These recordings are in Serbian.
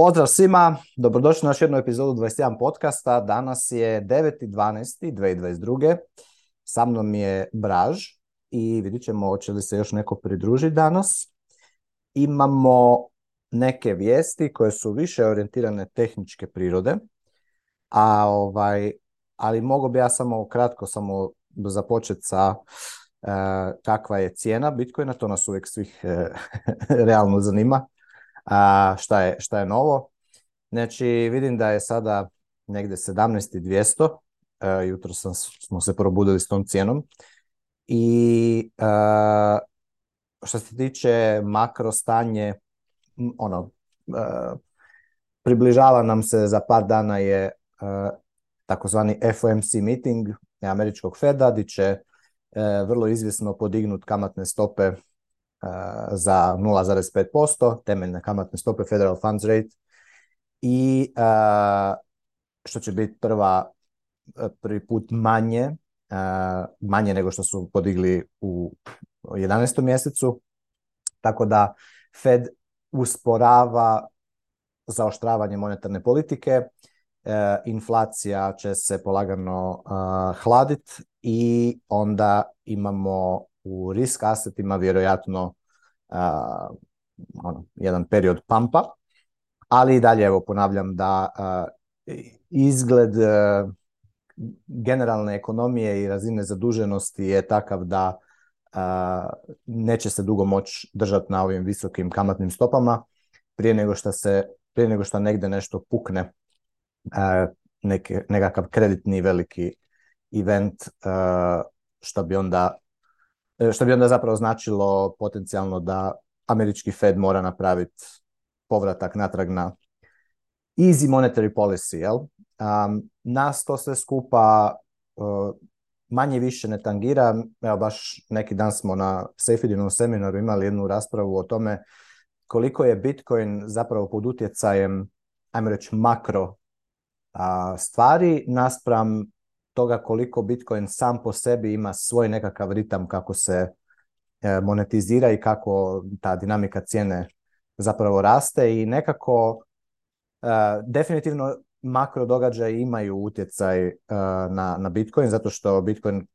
Pozdrav svima, dobrodošli na još jednu epizodu 21 podcasta. Danas je 9.12.2022. Sa mnom je Braž i vidit ćemo hoće li se još neko pridružiti danas. Imamo neke vijesti koje su više orijentirane tehničke prirode, a ovaj, ali mogu bi ja samo kratko samo započeti sa eh, kakva je cijena Bitcoina, to nas uvijek svih eh, realno zanima a, šta, je, šta je novo. Znači, vidim da je sada negde 17.200, e, jutro smo se probudili s tom cijenom. I a, e, što se tiče makro stanje, ono, e, približava nam se za par dana je takozvani FOMC meeting američkog Feda, gdje će vrlo izvjesno podignut kamatne stope Eh, za 0,5%, temeljne kamatne stope Federal Funds Rate i eh, što će biti prva eh, prvi put manje, manje nego što su podigli u 11. mjesecu, tako da Fed usporava zaoštravanje monetarne politike, inflacija će se polagano hladit i onda imamo u risk asetima vjerojatno ono, jedan period pampa, ali i dalje evo ponavljam da izgled e, generalne ekonomije i razine zaduženosti je takav da neće se dugo moći držati na ovim visokim kamatnim stopama prije nego što se prije nego što negdje nešto pukne neke, nekakav kreditni veliki event što bi onda E, što bi onda zapravo značilo potencijalno da američki Fed mora napraviti povratak natrag na easy monetary policy, jel? nas to sve skupa e, manje više ne tangira. Evo, baš neki dan smo na Safedinovom seminaru imali jednu raspravu o tome koliko je Bitcoin zapravo pod utjecajem, ajmo reći, makro stvari naspram toga koliko Bitcoin sam po sebi ima svoj nekakav ritam kako se e, monetizira i kako ta dinamika cijene zapravo raste i nekako e, definitivno makro događaje imaju utjecaj e, na, Bitcoin zato što Bitcoin,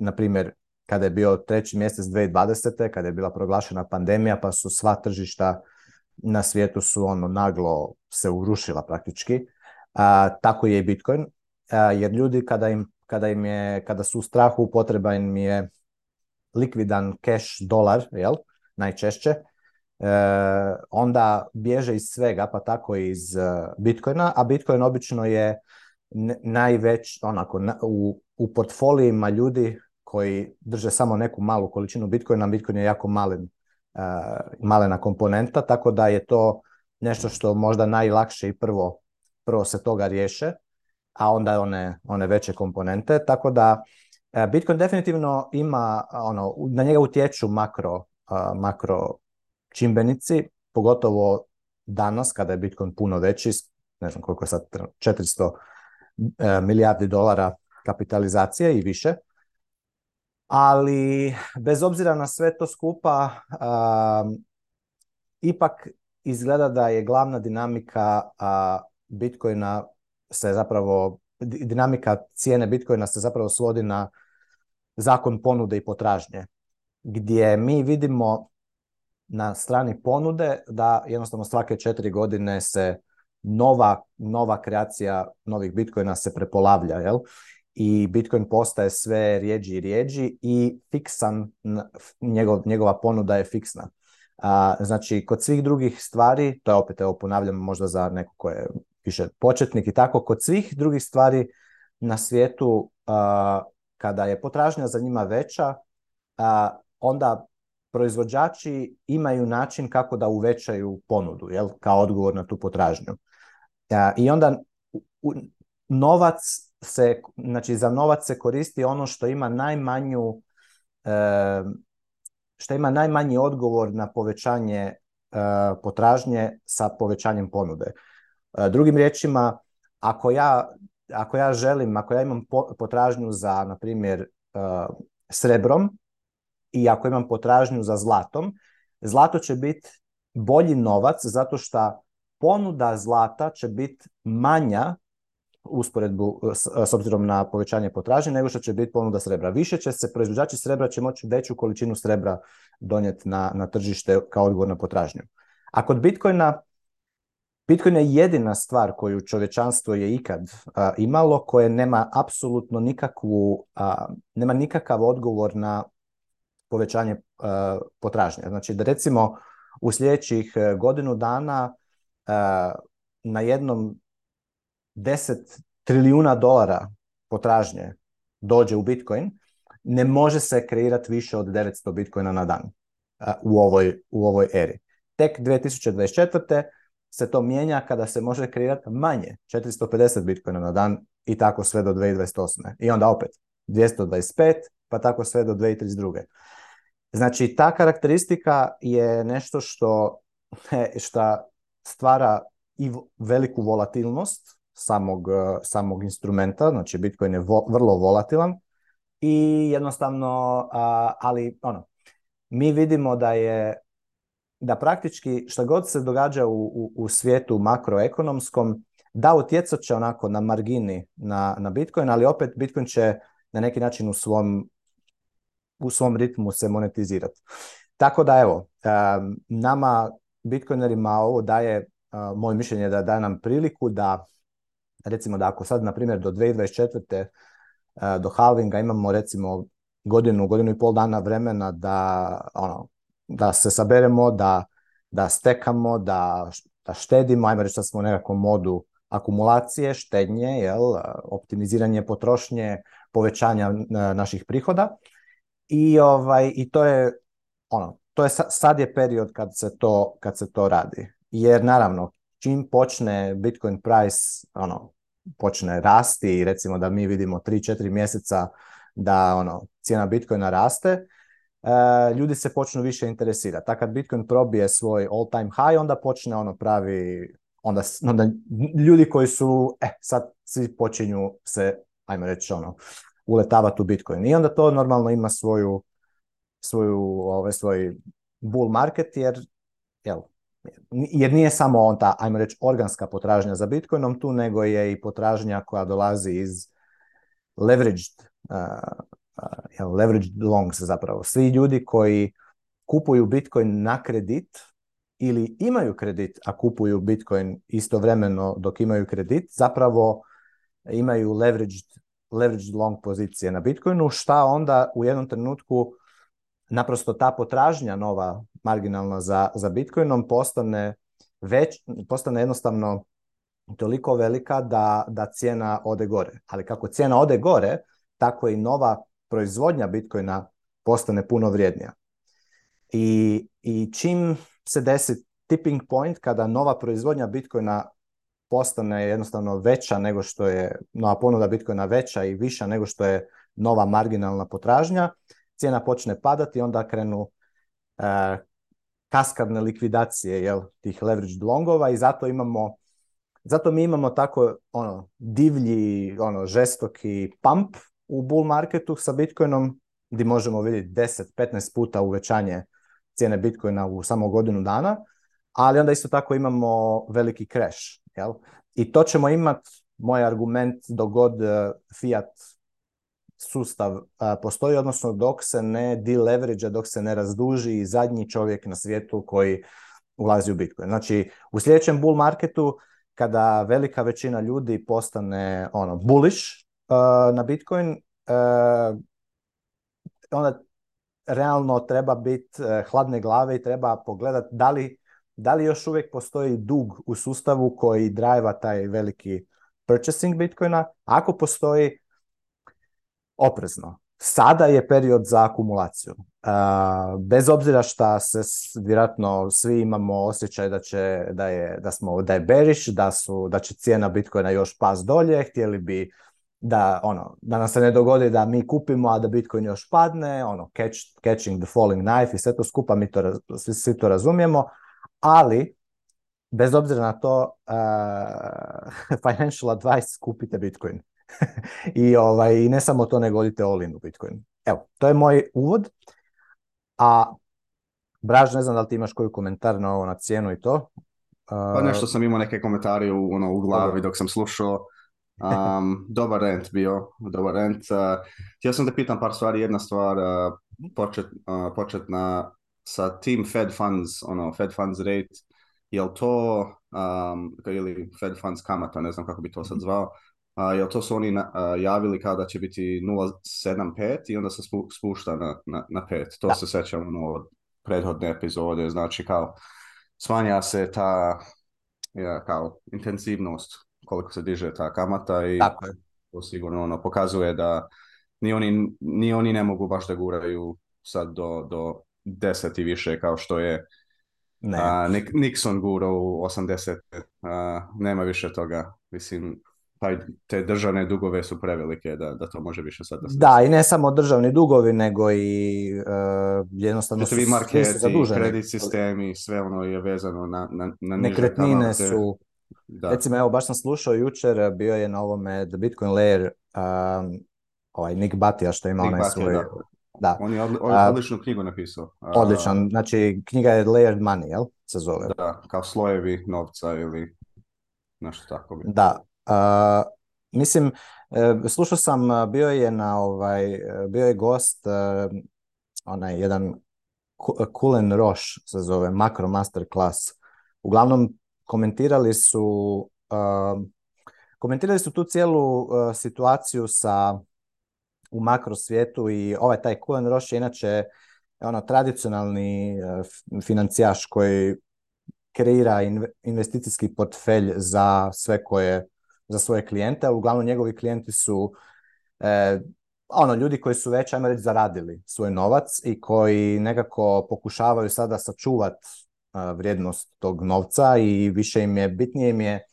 na primjer, kada je bio treći mjesec 2020. kada je bila proglašena pandemija pa su sva tržišta na svijetu su ono naglo se urušila praktički. tako je i Bitcoin jer ljudi kada im, kada im je, kada su u strahu potreba im je likvidan cash dolar, jel, najčešće, e, onda bježe iz svega, pa tako i iz e, Bitcoina, a Bitcoin obično je najveć, onako, u, u portfolijima ljudi koji drže samo neku malu količinu Bitcoina, Bitcoin je jako e, malena komponenta, tako da je to nešto što možda najlakše i prvo, prvo se toga riješe a onda one, one veće komponente. Tako da e, Bitcoin definitivno ima, ono, na njega utječu makro, makro čimbenici, pogotovo danas kada je Bitcoin puno veći, ne znam koliko je sad, 400 e, milijardi dolara kapitalizacije i više. Ali bez obzira na sve to skupa, ipak izgleda da je glavna dinamika Bitcoina se zapravo, dinamika cijene Bitcoina se zapravo svodi na zakon ponude i potražnje, gdje mi vidimo na strani ponude da jednostavno svake četiri godine se nova, nova kreacija novih bitcoina se prepolavlja, jel? I bitcoin postaje sve rijeđi i rijeđi i fiksan, njegova ponuda je fiksna. A, znači, kod svih drugih stvari, to je opet, evo, ponavljam možda za neko koje je piše početnik i tako. Kod svih drugih stvari na svijetu, kada je potražnja za njima veća, onda proizvođači imaju način kako da uvećaju ponudu, jel, kao odgovor na tu potražnju. I onda novac se, znači za novac se koristi ono što ima najmanju e, što ima najmanji odgovor na povećanje e, potražnje sa povećanjem ponude. E, drugim riječima, ako ja, ako ja želim, ako ja imam potražnju za, na primjer, e, srebrom i ako imam potražnju za zlatom, zlato će biti bolji novac zato što ponuda zlata će biti manja usporedbu e, s obzirom na povećanje potražnje nego što će biti ponuda srebra. Više će se proizvođači srebra će moći veću količinu srebra donijeti na, na tržište kao odgovor na potražnju. A kod Bitcoina Bitcoin je jedina stvar koju čovečanstvo je ikad imalo koje nema apsolutno nikakvu, nema nikakav odgovor na povećanje a, potražnje. Znači da recimo u sljedećih e, godinu dana na jednom 10 trilijuna dolara potražnje dođe u Bitcoin, ne može se kreirati više od 900 Bitcoina na dan u ovoj, u ovoj eri. Tek 2024 se to mijenja kada se može kreirati manje, 450 bitcoina na dan i tako sve do 2028. I onda opet 225, pa tako sve do 2032. Znači, ta karakteristika je nešto što stvara i veliku volatilnost samog, e, samog instrumenta, znači Bitcoin je vrlo volatilan i jednostavno, ali ono, mi vidimo da je da praktički što god se događa u, u, u svijetu makroekonomskom, da utjecat će onako na margini na, na Bitcoin, ali opet Bitcoin će na neki način u svom, u svom ritmu se monetizirati. Tako da evo, nama Bitcoinerima ovo daje, e, moje mišljenje da daje nam priliku da recimo da ako sad na primjer do 2024. E, do halvinga imamo recimo godinu, godinu i pol dana vremena da ono, da se saberemo, da, da stekamo, da, da štedimo, ajmo reći da smo u nekakvom modu akumulacije, štednje, jel, optimiziranje potrošnje, povećanja e, naših prihoda. I, ovaj, i to je ono, to je sad je period kad se to, kad se to radi. Jer naravno, čim počne Bitcoin price ono, počne rasti i recimo da mi vidimo 3-4 mjeseca da ono cijena Bitcoina raste, E, ljudi se počnu više interesirati. Tako kad Bitcoin probije svoj all time high, onda počne ono pravi, onda, onda ljudi koji su, eh, sad svi počinju se, ajmo reći ono, uletavati u Bitcoin. I onda to normalno ima svoju, svoju, ovaj, svoj bull market, jer, jel, jer nije samo on ta, ajmo reći, organska potražnja za Bitcoinom tu, nego je i potražnja koja dolazi iz leveraged e, jel, leveraged se zapravo. Svi ljudi koji kupuju Bitcoin na kredit ili imaju kredit, a kupuju Bitcoin istovremeno dok imaju kredit, zapravo imaju leveraged, leveraged long pozicije na Bitcoinu, šta onda u jednom trenutku naprosto ta potražnja nova marginalna za, za Bitcoinom postane, već, postane jednostavno toliko velika da, da cijena ode gore. Ali kako cijena ode gore, tako i nova proizvodnja Bitcoina postane puno vrijednija. I, i čim se desi tipping point kada nova proizvodnja Bitcoina postane jednostavno veća nego što je nova ponuda Bitcoina veća i viša nego što je nova marginalna potražnja, cijena počne padati, onda krenu e, kaskadne likvidacije jel, tih leveraged longova i zato imamo zato mi imamo tako ono divlji, ono žestoki pump u bull marketu sa Bitcoinom, gdje možemo vidjeti 10-15 puta uvećanje cijene Bitcoina u samo godinu dana, ali onda isto tako imamo veliki crash. I to ćemo imati, moj argument, dok god e, fiat sustav e, postoji, odnosno dok se ne deleverage dok se ne razduži zadnji čovjek na svijetu koji ulazi u Bitcoin. Znači, u sljedećem bull marketu, kada velika većina ljudi postane ono bullish, Eh, na Bitcoin, eh, onda realno treba biti eh, hladne glave i treba pogledati da li, da li još uvijek postoji dug u sustavu koji drajeva taj veliki purchasing Bitcoina. Ako postoji, oprezno. Sada je period za akumulaciju. Bez obzira što se vjerojatno svi imamo osjećaj da će da je da smo da je beriš, da su da će cijena Bitcoina još pas dolje, htjeli bi da ono da nam se ne dogodi da mi kupimo a da Bitcoin još padne, ono catch, catching the falling knife i sve to skupa mi to svi, to razumijemo, ali bez obzira na to eh, financial advice kupite Bitcoin. I ovaj i ne samo to nego odite all in u Bitcoin. Evo, to je moj uvod. A Braž, ne znam da li ti imaš koji komentar na ovo, na cijenu i to. Uh... Pa eh, nešto sam imao neke komentare u, ono, u glavi dok sam slušao. Um, dobar rent bio, dobar rent. Htio sam da pitam par stvari, jedna stvar, počet, početna sa tim Fed funds, ono, Fed funds rate, je li to, um, ili Fed funds kamata, ne znam kako bi to sad zvao, uh, jel to su oni javili Kada će biti 0.75 i onda se spušta na, na, na 5. To se sećam ono, od prethodne epizode, znači kao Svanja se ta ja, kao intenzivnost koliko se diže ta kamata i Tako je. to sigurno ono, pokazuje da ni oni, ni oni ne mogu baš da guraju sad do, do deset i više kao što je ne. A, Nixon gurao u 80. nema više toga. Mislim, taj, te državne dugove su prevelike da, da to može više sad da Da, i ne samo državni dugovi, nego i e, jednostavno su, marketi, su kredit sistemi, sve ono je vezano na, na, na Nekretnine su da. Recimo, evo, baš sam slušao jučer, eh, bio je na ovome The Bitcoin Layer, um, ovaj Nick Batija što ima onaj svoj... Da. Eh, on je odličnu knjigu napisao. Eh, odličan, znači knjiga je Layered Money, jel? Se zove. Da, kao slojevi novca ili nešto tako. Bi. Da. mislim, slušao sam, bio je na ovaj, bio je gost onaj jedan Kulen Roš se zove, Makro Masterclass. Uglavnom, komentirali su um, komentirali su tu cijelu uh, situaciju sa u makro svijetu i ovaj taj Kulen Roš je inače ono tradicionalni uh, financijaš koji kreira investicijski portfelj za sve koje za svoje klijente, uglavnom njegovi klijenti su uh, ono, ljudi koji su već, ajmo reći, zaradili svoj novac i koji nekako pokušavaju sada sačuvati vrijednost tog novca i više im je, bitnije im je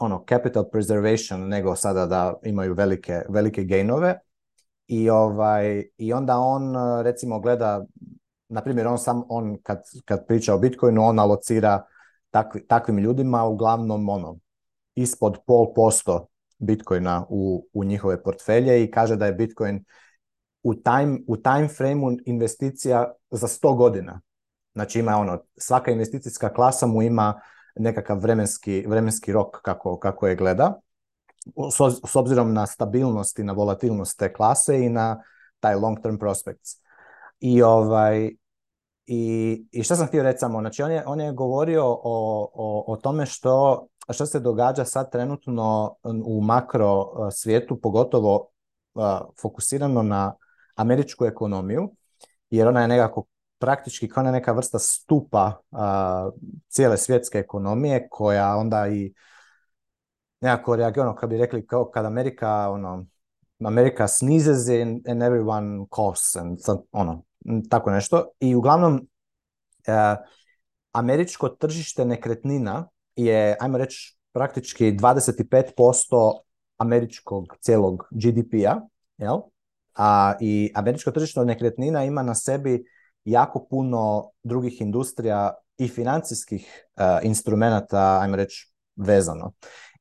ono, capital preservation nego sada da imaju velike, velike gainove. I, ovaj, I onda on recimo gleda, na primjer on sam, on kad, kad priča o Bitcoinu, on alocira takvim ljudima uglavnom ono, ispod pol posto Bitcoina u, u njihove portfelje i kaže da je Bitcoin u time, u time frame investicija za 100 godina. Znači ima ono, svaka investicijska klasa mu ima nekakav vremenski, vremenski rok kako, kako je gleda, s obzirom na stabilnost i na volatilnost te klase i na taj long term prospects. I ovaj, i, i šta sam htio reći samo, znači on je, on je govorio o, o, o tome što, što se događa sad trenutno u makro e, svijetu, pogotovo e, fokusirano na američku ekonomiju, jer ona je nekako praktički kao ne neka vrsta stupa uh, cijele svjetske ekonomije koja onda i nekako reagira, ono, kad bi rekli kao kad Amerika, ono, Amerika sneezes and, everyone coughs, and ono, tako nešto. I uglavnom, e, američko tržište nekretnina je, ajmo reći, praktički 25% američkog cijelog GDP-a, jel? A, I američko tržište nekretnina ima na sebi jako puno drugih industrija i financijskih uh, instrumenata, ajmo reći, vezano.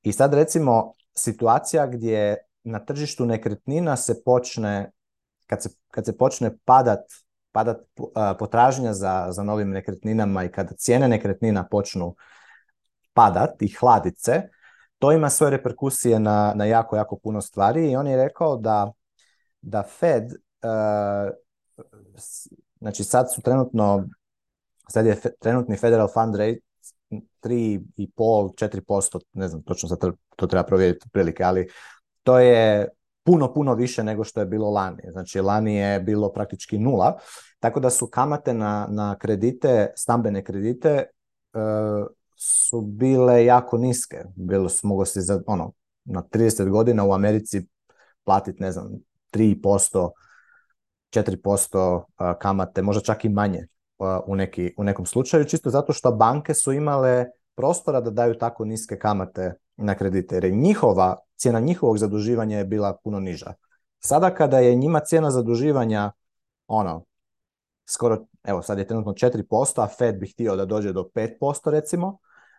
I sad recimo situacija gdje na tržištu nekretnina se počne, kad se, kad se počne padat, padat e, potražnja za, za novim nekretninama i kada cijene nekretnina počnu padat i hladit se, to ima svoje reperkusije na, na jako, jako puno stvari i on je rekao da, da Fed e, Znači sad su trenutno, sad je trenutni federal fund rate 3,5-4%, ne znam točno sad to treba provjeriti prilike, ali to je puno, puno više nego što je bilo lani. Znači lani je bilo praktički nula, tako da su kamate na, na kredite, stambene kredite, e, su bile jako niske. Bilo su, mogo se za, ono, na 30 godina u Americi platiti, ne znam, 3% 4% kamate, možda čak i manje u, neki, u nekom slučaju, čisto zato što banke su imale prostora da daju tako niske kamate na kredite, jer njihova, cijena njihovog zaduživanja je bila puno niža. Sada kada je njima cijena zaduživanja ono, skoro, evo sad je trenutno 4%, a Fed bi htio da dođe do 5% recimo,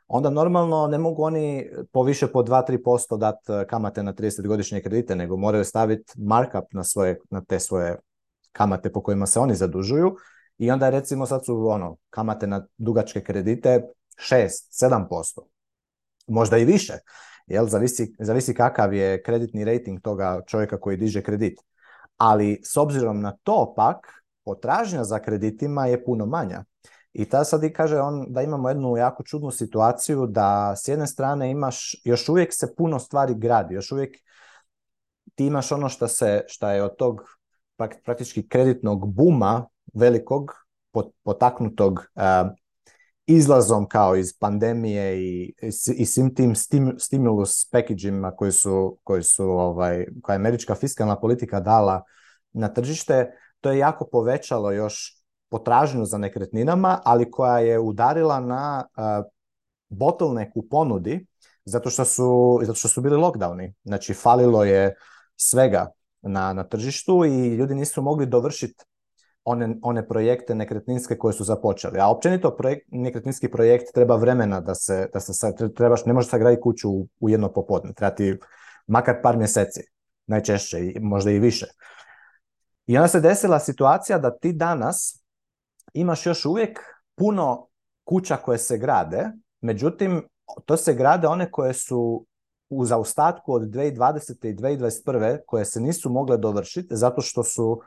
onda normalno ne mogu oni po više po 2-3% dati kamate na 30-godišnje kredite, nego moraju staviti markup na, svoje, na te svoje kamate po kojima se oni zadužuju i onda recimo sad su ono, kamate na dugačke kredite 6-7%, možda i više, jel, zavisi, zavisi kakav je kreditni rating toga čovjeka koji diže kredit. Ali s obzirom na to pak, potražnja za kreditima je puno manja. I ta sad i kaže on da imamo jednu jako čudnu situaciju da s jedne strane imaš, još uvijek se puno stvari gradi, još uvijek ti imaš ono što se, šta je od tog praktički kreditnog buma velikog potaknutog e, izlazom kao iz pandemije i, i svim tim stimulus koji su, koji su ovaj, koja je američka fiskalna politika dala na tržište, to je jako povećalo još potražnju za nekretninama, ali koja je udarila na uh, bottleneck u ponudi, zato što su, zato što su bili lockdowni. Znači, falilo je svega na, na tržištu i ljudi nisu mogli dovršiti one, one projekte nekretninske koje su započeli. A općenito projekt, nekretninski projekt treba vremena da se, da se trebaš, ne možeš sagraditi kuću u, u jedno popodne, treba ti makar par mjeseci, najčešće, možda i više. I onda se desila situacija da ti danas imaš još uvijek puno kuća koje se grade, međutim, to se grade one koje su u zaostatku od 2020. i 2021. koje se nisu mogle dovršiti zato što su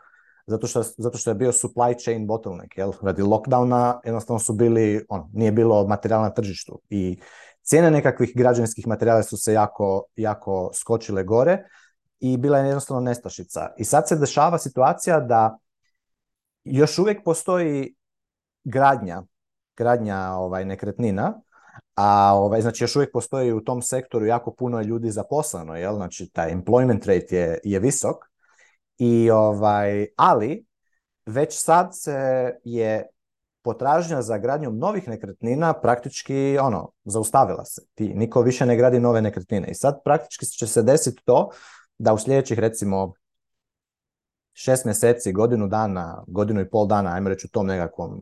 zato što, zato što je bio supply chain bottleneck, jel? Radi lockdowna jednostavno su bili, ono, nije bilo materijala na tržištu i cijene nekakvih građevinskih materijala su se jako, jako skočile gore i bila je jednostavno nestašica. I sad se dešava situacija da još uvijek postoji gradnja, gradnja ovaj, nekretnina, a ovaj, znači još uvijek postoji u tom sektoru jako puno ljudi zaposleno, jel? Znači taj employment rate je, je visok. I ovaj, ali već sad se je potražnja za gradnjom novih nekretnina praktički ono zaustavila se. Ti niko više ne gradi nove nekretnine. I sad praktički će se desiti to da u sljedećih recimo šest mjeseci, godinu dana, godinu i pol dana, ajmo reći u tom nekakvom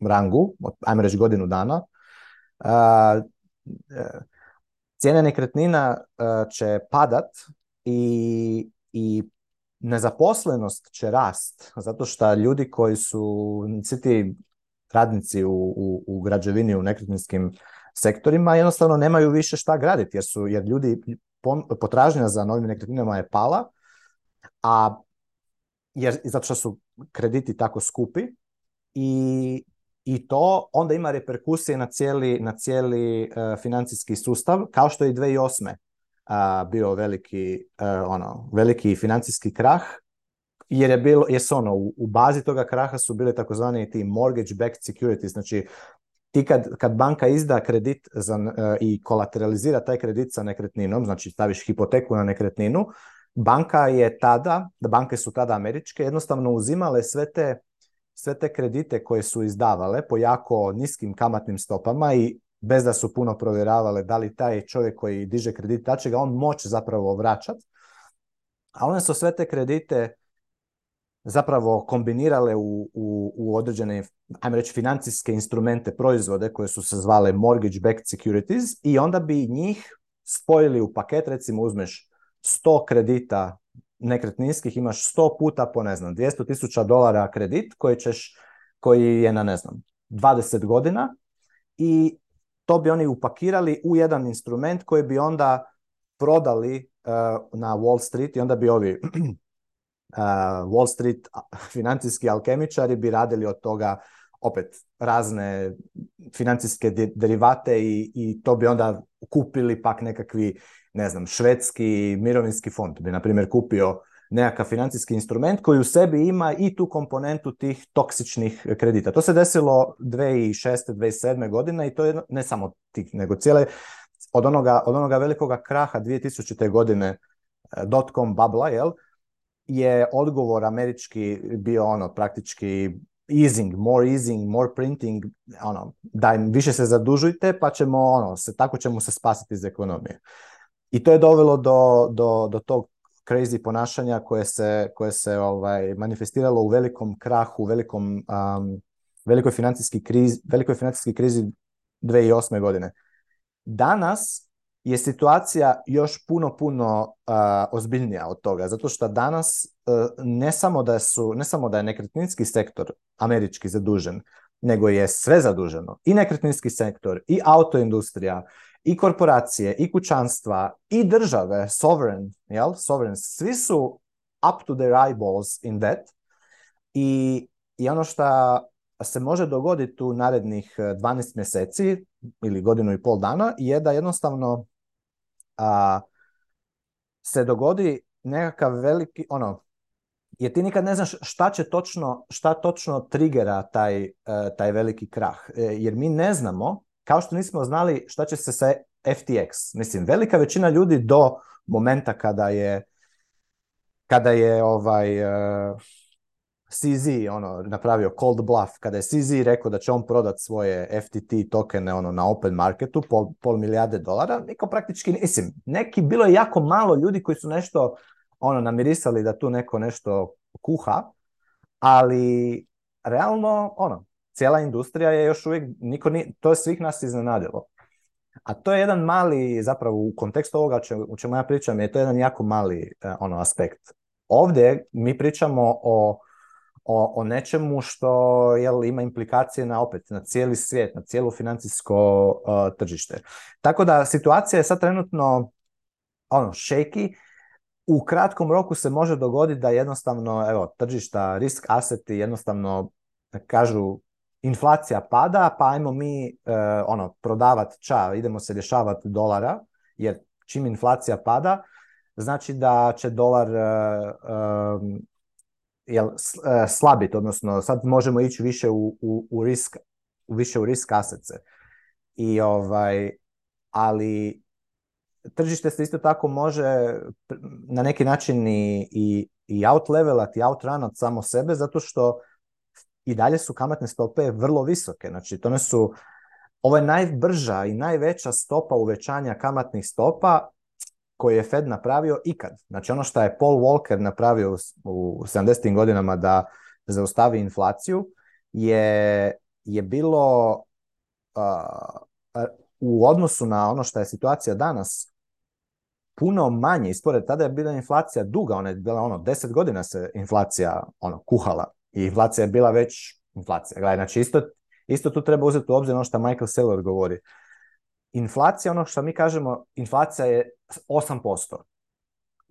rangu, ajmo reći godinu dana, E, cijene nekretnina e, će padat i, i nezaposlenost će rast, zato što ljudi koji su svi ti radnici u, u, u građevini, u nekretninskim sektorima jednostavno nemaju više šta graditi, jer su jer ljudi potražnja za novim nekretninama je pala, a jer, zato što su krediti tako skupi i i to onda ima reperkusije na cijeli, na cijeli e, financijski sustav, kao što je i 2008. Uh, bio veliki, e, ono, veliki financijski krah, jer je bilo, jes ono, u, bazi toga kraha su bile takozvani ti mortgage backed securities, znači ti kad, kad banka izda kredit za, e, i kolateralizira taj kredit sa nekretninom, znači staviš hipoteku na nekretninu, banka je tada, banke su tada američke, jednostavno uzimale sve te sve te kredite koje su izdavale po jako niskim kamatnim stopama i bez da su puno provjeravale da li taj čovjek koji diže kredit, da će ga on moći zapravo vraćati. A one su sve te kredite zapravo kombinirale u, u, u određene, ajmo reći, financijske instrumente, proizvode koje su se zvale mortgage-backed securities i onda bi njih spojili u paket, recimo uzmeš 100 kredita nekretninskih imaš 100 puta po ne znam 200 tisuća dolara kredit koji ćeš koji je na ne znam 20 godina i to bi oni upakirali u jedan instrument koji bi onda prodali e, na Wall Street i onda bi ovi e, Wall Street financijski alkemičari bi radili od toga opet razne financijske derivate i, i to bi onda kupili pak nekakvi ne znam, švedski mirovinski fond bi, na primjer, kupio nekakav financijski instrument koji u sebi ima i tu komponentu tih toksičnih kredita. To se desilo 2006. 2007. godine i to je ne samo tih, nego cijele od onoga, od onoga velikoga kraha 2000. godine e, dot.com babla, jel, je odgovor američki bio ono praktički easing, more easing, more printing, ono, daj, više se zadužujte pa ćemo ono, se, tako ćemo se spasiti iz ekonomije. I to je dovelo do, do, do tog crazy ponašanja koje se, koje se ovaj, manifestiralo u velikom krahu, velikom, velikoj, financijski krizi, velikoj financijski krizi 2008. godine. Danas je situacija još puno, puno ozbiljnija od toga, zato što danas e, ne, samo da su, ne samo da je nekretninski sektor američki zadužen, nego je sve zaduženo. I nekretninski sektor, i autoindustrija, i korporacije, i kućanstva, i države, sovereign, jel? Sovereign, svi su up to their eyeballs in debt i, i ono što se može dogoditi u narednih 12 eh, mjeseci ili godinu i pol dana je da jednostavno a, se dogodi nekakav veliki, ono, jer ti nikad ne znaš šta će točno, šta točno trigera taj, eh, taj veliki krah. Eh, jer mi ne znamo kao što nismo znali šta će se sa FTX. Mislim, velika većina ljudi do momenta kada je kada je ovaj uh, eh, CZ ono, napravio cold bluff, kada je CZ rekao da će on prodat svoje FTT tokene ono, na open marketu, pol, milijarde dolara, niko praktički, mislim, neki, bilo je jako malo ljudi koji su nešto ono, namirisali da tu neko nešto kuha, ali realno, ono, cijela industrija je još uvijek, niko ni, to je svih nas iznenadilo. A to je jedan mali, zapravo u kontekstu ovoga u čemu ja pričam, je to jedan jako mali e, ono aspekt. Ovdje mi pričamo o, o, o nečemu što jel, ima implikacije na opet, na cijeli svijet, na cijelo financijsko e, tržište. Tako da situacija je sad trenutno ono, shaky, u kratkom roku se može dogoditi da jednostavno, evo, tržišta, risk aseti jednostavno kažu inflacija pada, pa ajmo mi e, ono, prodavat ča, idemo se rješavati dolara, jer čim inflacija pada, znači da će dolar e, e, e, slabit, odnosno sad možemo ići više u, u, u risk, više u risk I ovaj, ali tržište se isto tako može na neki način i, i, i outlevelat i samo sebe, zato što i dalje su kamatne stope vrlo visoke. Znači, to ne su, ovo je najbrža i najveća stopa uvećanja kamatnih stopa koji je Fed napravio ikad. Znači ono što je Paul Walker napravio u 70. godinama da zaustavi inflaciju je, je bilo u odnosu na ono što je situacija danas puno manje ispored. Tada je bila inflacija duga, ona je bila ono 10 godina se inflacija ono kuhala i inflacija je bila već inflacija. Gledaj, znači isto, isto tu treba uzeti u obzir ono što Michael Saylor govori. Inflacija, ono što mi kažemo, inflacija je 8%.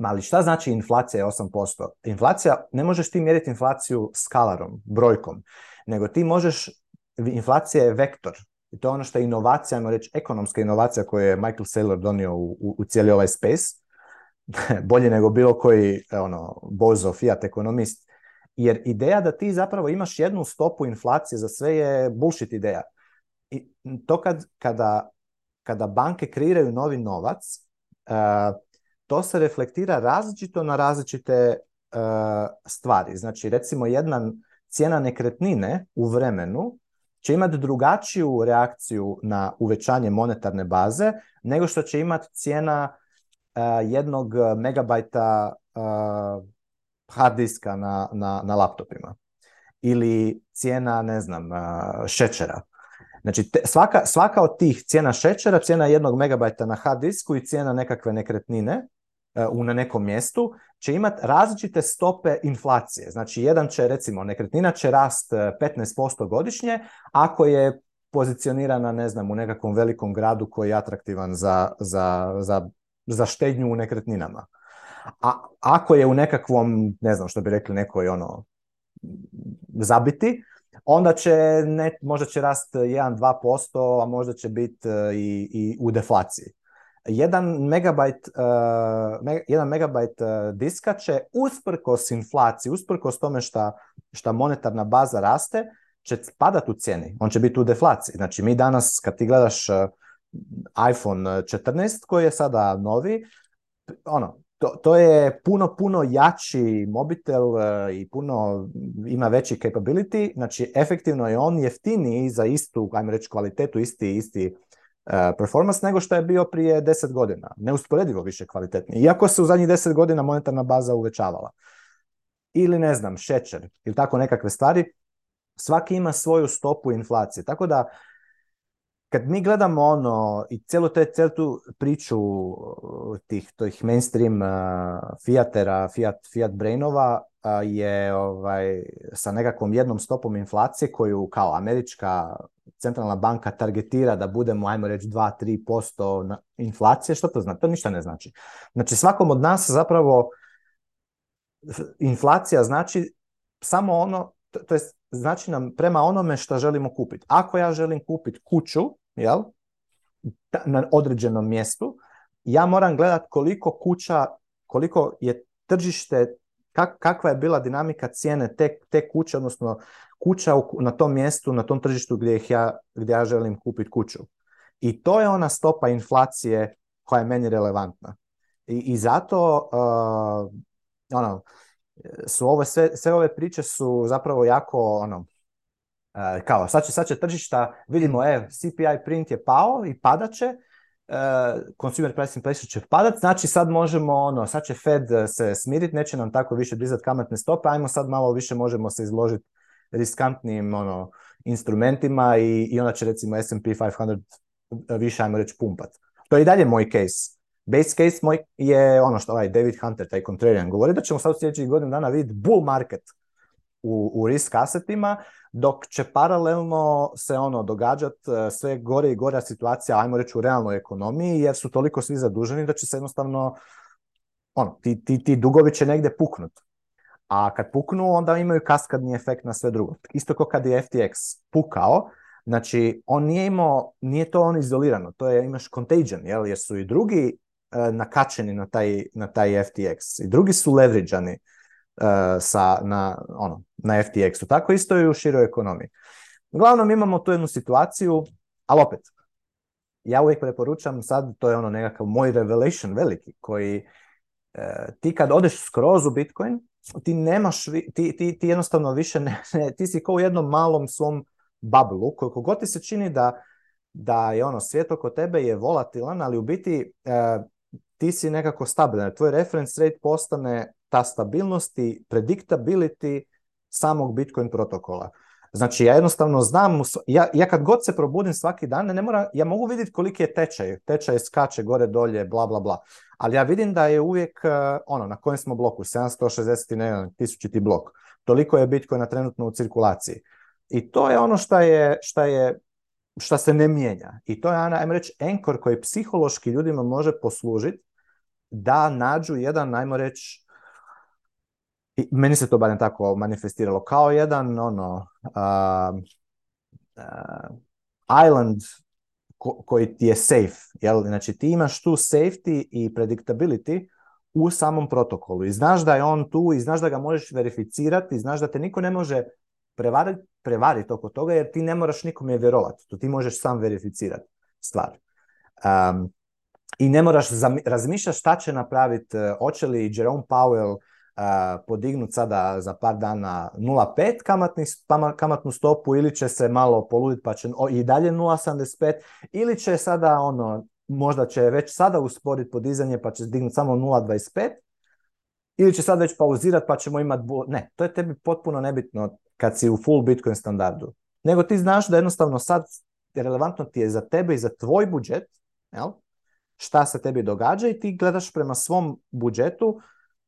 Ali šta znači inflacija je 8%? Inflacija, ne možeš ti mjeriti inflaciju skalarom, brojkom, nego ti možeš, inflacija je vektor. I to je ono što je inovacija, ajmo reći ekonomska inovacija koju je Michael Saylor donio u, u, u cijeli ovaj space, bolje nego bilo koji ono, bozo, fiat ekonomist, jer ideja da ti zapravo imaš jednu stopu inflacije za sve je bullshit ideja. I to kad, kada, kada banke kreiraju novi novac, eh, to se reflektira različito na različite eh, stvari. Znači, recimo jedna cijena nekretnine u vremenu će imati drugačiju reakciju na uvećanje monetarne baze nego što će imati cijena eh, jednog megabajta hard diska na, na, na laptopima ili cijena, ne znam, šećera. Znači, svaka, svaka od tih cijena šećera, cijena jednog megabajta na hard disku i cijena nekakve nekretnine e, u na nekom mjestu će imati različite stope inflacije. Znači, jedan će, recimo, nekretnina će rast 15% e, godišnje ako je pozicionirana, ne znam, u nekakvom velikom gradu koji je atraktivan za, za, za, za štednju u nekretninama. A ako je u nekakvom, ne znam što bi rekli, nekoj ono zabiti, onda će, ne, možda će rast 1-2%, a možda će biti e, i, i u deflaciji. Jedan megabajt, e, jedan megabajt e, diska će usprkos inflaciji, usprkos tome šta, šta monetarna baza raste, će padat u cijeni. On će biti u deflaciji. Znači mi danas kad ti gledaš iPhone 14 koji je sada novi, ono, to, to je puno, puno jači mobitel e, i puno ima veći capability, znači efektivno je on jeftiniji za istu, ajmo reći, kvalitetu, isti, isti e, performance nego što je bio prije 10 godina. Neusporedivo više kvalitetni, Iako se u zadnjih 10 godina monetarna baza uvećavala. Ili ne znam, šećer ili tako nekakve stvari, svaki ima svoju stopu inflacije. Tako da kad mi gledamo ono i cijelu te tu priču uh, tih tih mainstream uh, fiatera, fiat, fiat brainova je ovaj, sa nekakvom jednom stopom inflacije koju kao američka centralna banka targetira da budemo, ajmo reći, 2-3% inflacije, što to znači? To ništa ne znači. Znači svakom od nas zapravo inflacija znači samo ono, to, to znači nam prema onome što želimo kupiti. Ako ja želim kupiti kuću, jel, na određenom mjestu, ja moram gledati koliko kuća, koliko je tržište, kakva je bila dinamika cijene te, te kuće, odnosno kuća na tom mjestu, na tom tržištu gdje, ih ja, gdje ja želim kupiti kuću. I to je ona stopa inflacije koja je meni relevantna. I, i zato, uh, ono, su ove sve, ove priče su zapravo jako ono, e, kao sad će, sad će tržišta, vidimo, e, CPI print je pao i padat će, e, consumer price inflation će padat, znači sad možemo, ono, sad će Fed e, se smiriti, neće nam tako više dizati kamatne stope, ajmo sad malo više možemo se izložiti riskantnim ono, instrumentima i, i onda će recimo S&P 500 više, ajmo reći, pumpat. To je i dalje moj case. Base case moj je ono što ovaj David Hunter, taj contrarian, govori da ćemo sad u sljedećih godinu dana vidjeti bull market u, u risk assetima dok će paralelno se ono događat e, sve gore i gore situacija, ajmo reći u realnoj ekonomiji, jer su toliko svi zaduženi da će se jednostavno ono, ti, ti, ti dugovi će negde puknut. A kad puknu, onda imaju kaskadni efekt na sve drugo. Isto kao kad je FTX pukao, znači on nije imao, nije to on izolirano, to je imaš contagion, jel? jer su i drugi Eh, nakačeni na taj, na taj FTX. I drugi su levriđani eh, sa, na, ono, na FTX-u. Tako isto je u široj ekonomiji. Uglavnom imamo tu jednu situaciju, ali opet, ja uvijek preporučam sad, to je ono nekakav moj revelation veliki, koji eh, ti kad odeš skroz u Bitcoin, ti nemaš, ti, ti, jednostavno više ne, ti si kao u jednom malom svom bablu, koliko god ti se čini da, da je ono svijet oko tebe je volatilan, ali u biti ti si nekako stabilan. Tvoj reference rate postane ta stabilnost i predictability samog Bitcoin protokola. Znači ja jednostavno znam, ja, ja kad god se probudim svaki dan, ne ja mogu vidjeti koliki je tečaj, tečaj skače gore dolje, bla bla bla, ali ja vidim da je uvijek eh, ono na kojem smo bloku, 760 ne znam, tisućiti blok, toliko je Bitcoina trenutno u cirkulaciji. I to je ono što je, šta je šta se ne mijenja. I to je, ajmo reći, enkor koji psihološki ljudima može poslužiti da nađu jedan, ajmo reći, meni se to barem tako manifestiralo, kao jedan ono, uh, island koji ti je safe. Jel? Znači ti imaš tu safety i predictability u samom protokolu i znaš da je on tu i znaš da ga možeš verificirati i znaš da te niko ne može prevariti prevarit oko toga jer ti ne moraš nikome vjerovati. To ti možeš sam verificirati stvar. Um, i ne moraš razmišljati šta će napraviti, e, hoće li Jerome Powell e, podignuti sada za par dana 0,5 kamatni, kamatnu stopu ili će se malo poluditi pa će i dalje 0,75 ili će sada ono, možda će već sada usporiti podizanje pa će dignuti samo 0,25 ili će sad već pauzirati pa ćemo imati... Ne, to je tebi potpuno nebitno kad si u full Bitcoin standardu. Nego ti znaš da jednostavno sad relevantno ti je za tebe i za tvoj budžet, jel? šta se tebi događa i ti gledaš prema svom budžetu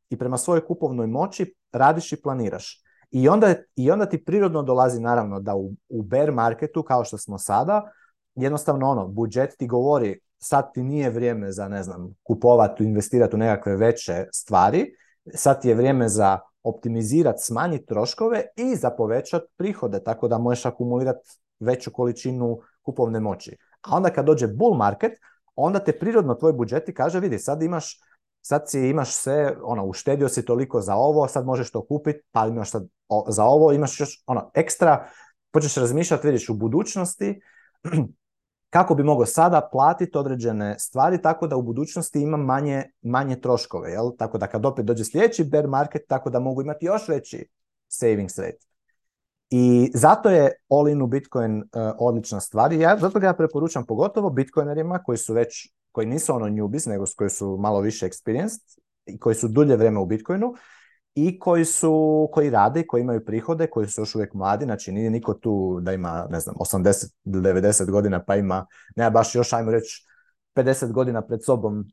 i prema svojoj kupovnoj moći, radiš i planiraš. I onda, i onda ti prirodno dolazi naravno da u, u bear marketu, kao što smo sada, jednostavno ono, budžet ti govori sad ti nije vrijeme za, ne znam, kupovati, investirati u nekakve veće stvari, sad ti je vrijeme za optimizirati, smanjiti troškove i za povećati prihode, tako da možeš akumulirati veću količinu kupovne moći. A onda kad dođe bull market, onda te prirodno tvoj budžeti kaže, vidi, sad imaš sad si imaš se, ono, uštedio si toliko za ovo, sad možeš to kupiti, pa imaš sad za ovo, imaš još ono, ekstra, počneš razmišljati, vidiš u budućnosti, kako bi mogao sada platiti određene stvari tako da u budućnosti imam manje, manje troškove, jel? Tako da kad opet dođe sljedeći bear market, tako da mogu imati još veći savings rate. I zato je all-in u Bitcoin e, odlična stvar i ja, zato ga ja preporučam pogotovo Bitcoinerima koji su već, koji nisu ono newbies, nego koji su malo više experienced i koji su dulje vrijeme u Bitcoinu i koji su, koji rade, koji imaju prihode, koji su još uvijek mladi, znači nije niko tu da ima, ne znam, 80 ili 90 godina pa ima, ne baš još, ajmo reći, 50 godina pred sobom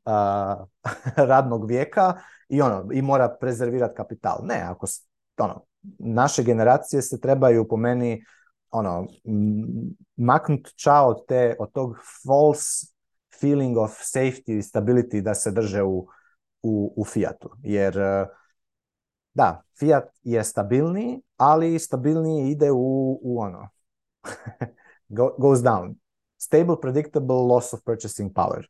radnog vijeka i ono, i mora prezervirati kapital. Ne, ako, ono, naše generacije se trebaju po meni ono, maknut ča od, te, od tog false feeling of safety i stability da se drže u, u, u Fiatu. Jer e, da, Fiat je stabilni, ali stabilniji ide u, u ono, goes down. Stable, predictable loss of purchasing power.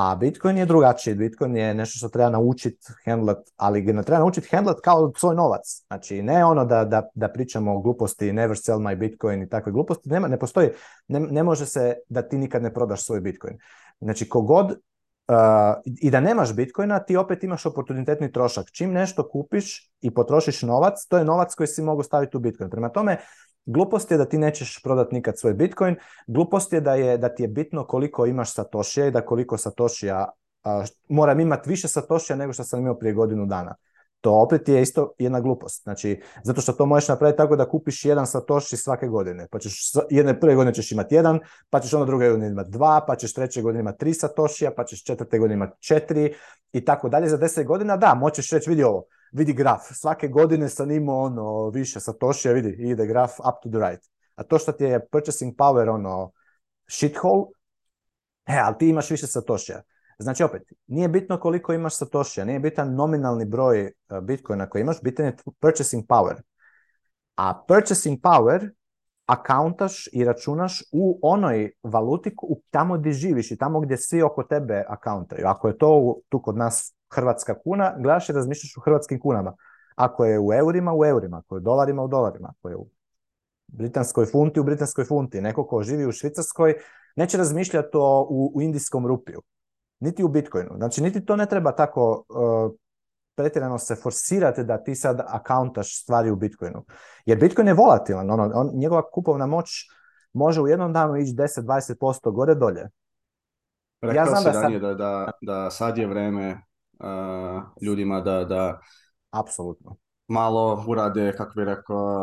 A Bitcoin je drugačiji. Bitcoin je nešto što treba naučiti handlat, ali ga treba naučiti handlat kao svoj novac. Znači, ne ono da, da, da pričamo o gluposti never sell my Bitcoin i takve gluposti. Nema, ne postoji, ne, može se da ti nikad ne prodaš svoj Bitcoin. Znači, kogod uh, i da nemaš Bitcoina, ti opet imaš oportunitetni trošak. Čim nešto kupiš i potrošiš novac, to je novac koji si mogu staviti u Bitcoin. Prema tome, Glupost je da ti nećeš prodati nikad svoj Bitcoin, glupost je da, je da ti je bitno koliko imaš satošija i da koliko satošija a, moram imati više satošija nego što sam imao prije godinu dana. To opet je isto jedna glupost. Znači, zato što to možeš napraviti tako da kupiš jedan Satoshi svake godine. Pa ćeš, jedne prve godine ćeš imati jedan, pa ćeš onda druge godine imati dva, pa ćeš treće godine imati tri satošija, pa ćeš četvrte godine imati četiri i tako dalje. Za deset godina, da, moćeš reći, vidi ovo, vidi graf. Svake godine sam imao ono više satošija, vidi, ide graf up to the right. A to što ti je purchasing power ono shithole, he, ali ti imaš više satošija. Znači opet, nije bitno koliko imaš satošija, nije bitan nominalni broj e, bitcoina koji imaš, bitan je purchasing power. A purchasing power akauntaš i računaš u onoj valuti tamo gdje živiš i tamo gdje svi oko tebe akauntaju. Ako je to tu kod nas hrvatska kuna, gledaš i razmišljaš u hrvatskim kunama. Ako je u eurima, u eurima. Ako je u dolarima, u dolarima. Ako je u britanskoj funti, u britanskoj funti. Neko ko živi u Švicarskoj neće razmišljati o u, indijskom rupiju. Niti u Bitcoinu. Znači, niti to ne treba tako e, pretjerano se forsirati da ti sad akauntaš stvari u Bitcoinu. Jer Bitcoin je volatilan. Ono, on, njegova kupovna moć može u jednom danu ići 10-20% gore dolje. Rekao ja znam da, ranije sad... sad je vreme ljudima da, da apsolutno malo urade, kako bi rekao,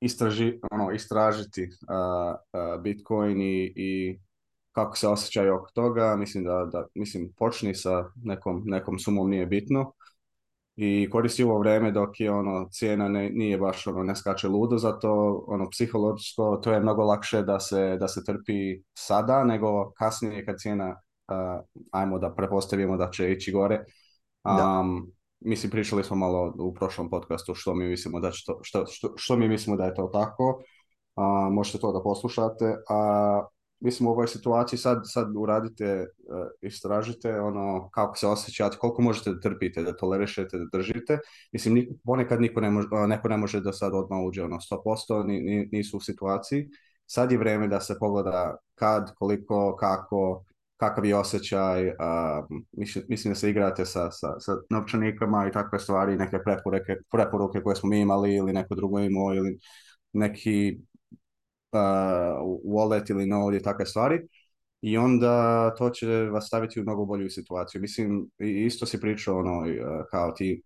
istraži, ono, istražiti uh, Bitcoin i, i kako se osjećaju oko toga, mislim da, da mislim, počni sa nekom, nekom sumom, nije bitno. I koristi ovo vrijeme dok je ono cijena ne, nije baš ono ne skače ludo, zato ono psihološko to je mnogo lakše da se, da se trpi sada nego kasnije kad cijena Eh, ajmo da prepostavimo da će ići gore. Um, da. Mislim, pričali smo malo u prošlom podcastu što mi mislimo da, to, što, što, što mi mislimo da je to tako. Uh, možete to da poslušate. A uh, mislim u ovoj situaciji sad, sad uradite, eh, istražite ono kako se osjećate, koliko možete da trpite, da tolerišete, da držite. Mislim, ponekad niko ne može, eh, neko ne može da sad odmah uđe ono 100%, nisu u situaciji. Sad je vreme da se pogleda kad, koliko, kako, kakav je osjećaj, mislim da se igrate sa, sa, sa novčanikama i takve stvari, neke preporuke, preporuke koje smo mi imali ili neko drugo imao ili neki uh, wallet ili node i takve stvari i onda to će vas staviti u mnogo bolju situaciju. Mislim, isto si pričao ono, kao ti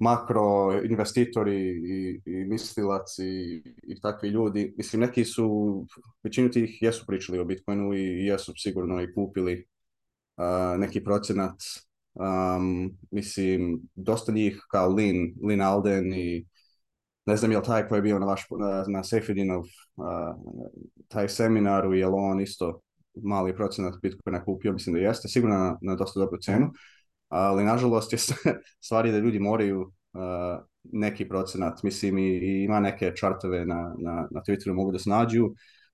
makro investitori i, i mislilac i, i, takvi ljudi. Mislim, neki su, većinu tih jesu pričali o Bitcoinu i jesu sigurno i kupili neki procenat. mislim, dosta njih kao Lin, Lin Alden i ne znam je li taj koji je bio na, vaš, na, na Sefidinov taj seminaru, je on isto mali procenat Bitcoina kupio, mislim da jeste, sigurno na, na dosta dobru cenu ali nažalost je stvari da ljudi moraju neki procenat, mislim i, ima neke čartove na, na, na Twitteru mogu da nađu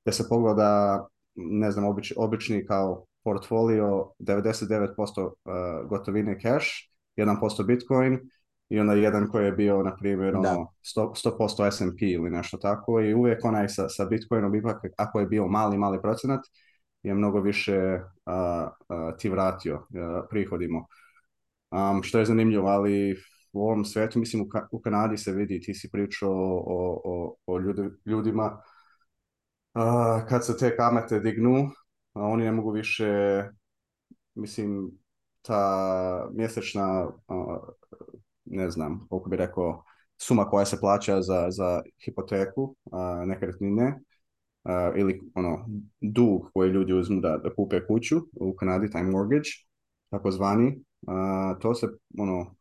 da se pogleda, ne znam, obični kao portfolio 99% gotovine cash, 1% bitcoin i onda jedan koji je bio, na primjer, 100%, ono, S&P ili nešto tako i uvijek onaj sa, sa bitcoinom, ipak ako je bio mali, mali procenat, je mnogo više ti vratio prihodimo um, što je zanimljivo, ali u ovom svetu, mislim u, Ka Kanadi se vidi, ti si pričao o, o, o ljudima, kad se te kamete dignu, oni ne mogu više, mislim, ta mjesečna, ne znam, kako bi rekao, suma koja se plaća za, za hipoteku, nekretnine, ili ono, dug koji ljudi uzmu da, da kupe kuću, u Kanadi taj mortgage, takozvani, to se, ono,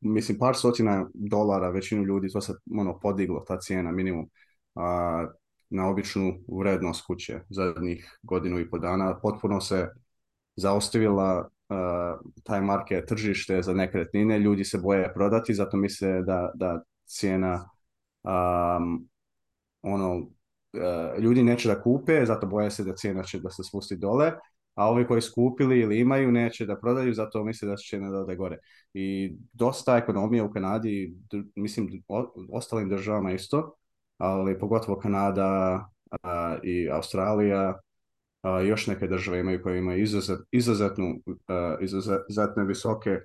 mislim, par stotina dolara većinu ljudi, to se, ono, podiglo, ta cijena minimum, na običnu vrednost kuće zadnjih godinu i pol dana. Potpuno se zaostavila taj market tržište za nekretnine, ljudi se boje prodati, zato misle da, da cijena ono, e, ljudi neće da kupe, zato boje se da cijena će da se spusti dole a ovi koji skupili ili imaju neće da prodaju, zato misle da će ne da gore. I dosta ekonomije u Kanadi, mislim, ostalim državama isto, ali pogotovo Kanada i Australija, a, još neke države imaju koje imaju izuzet, visoke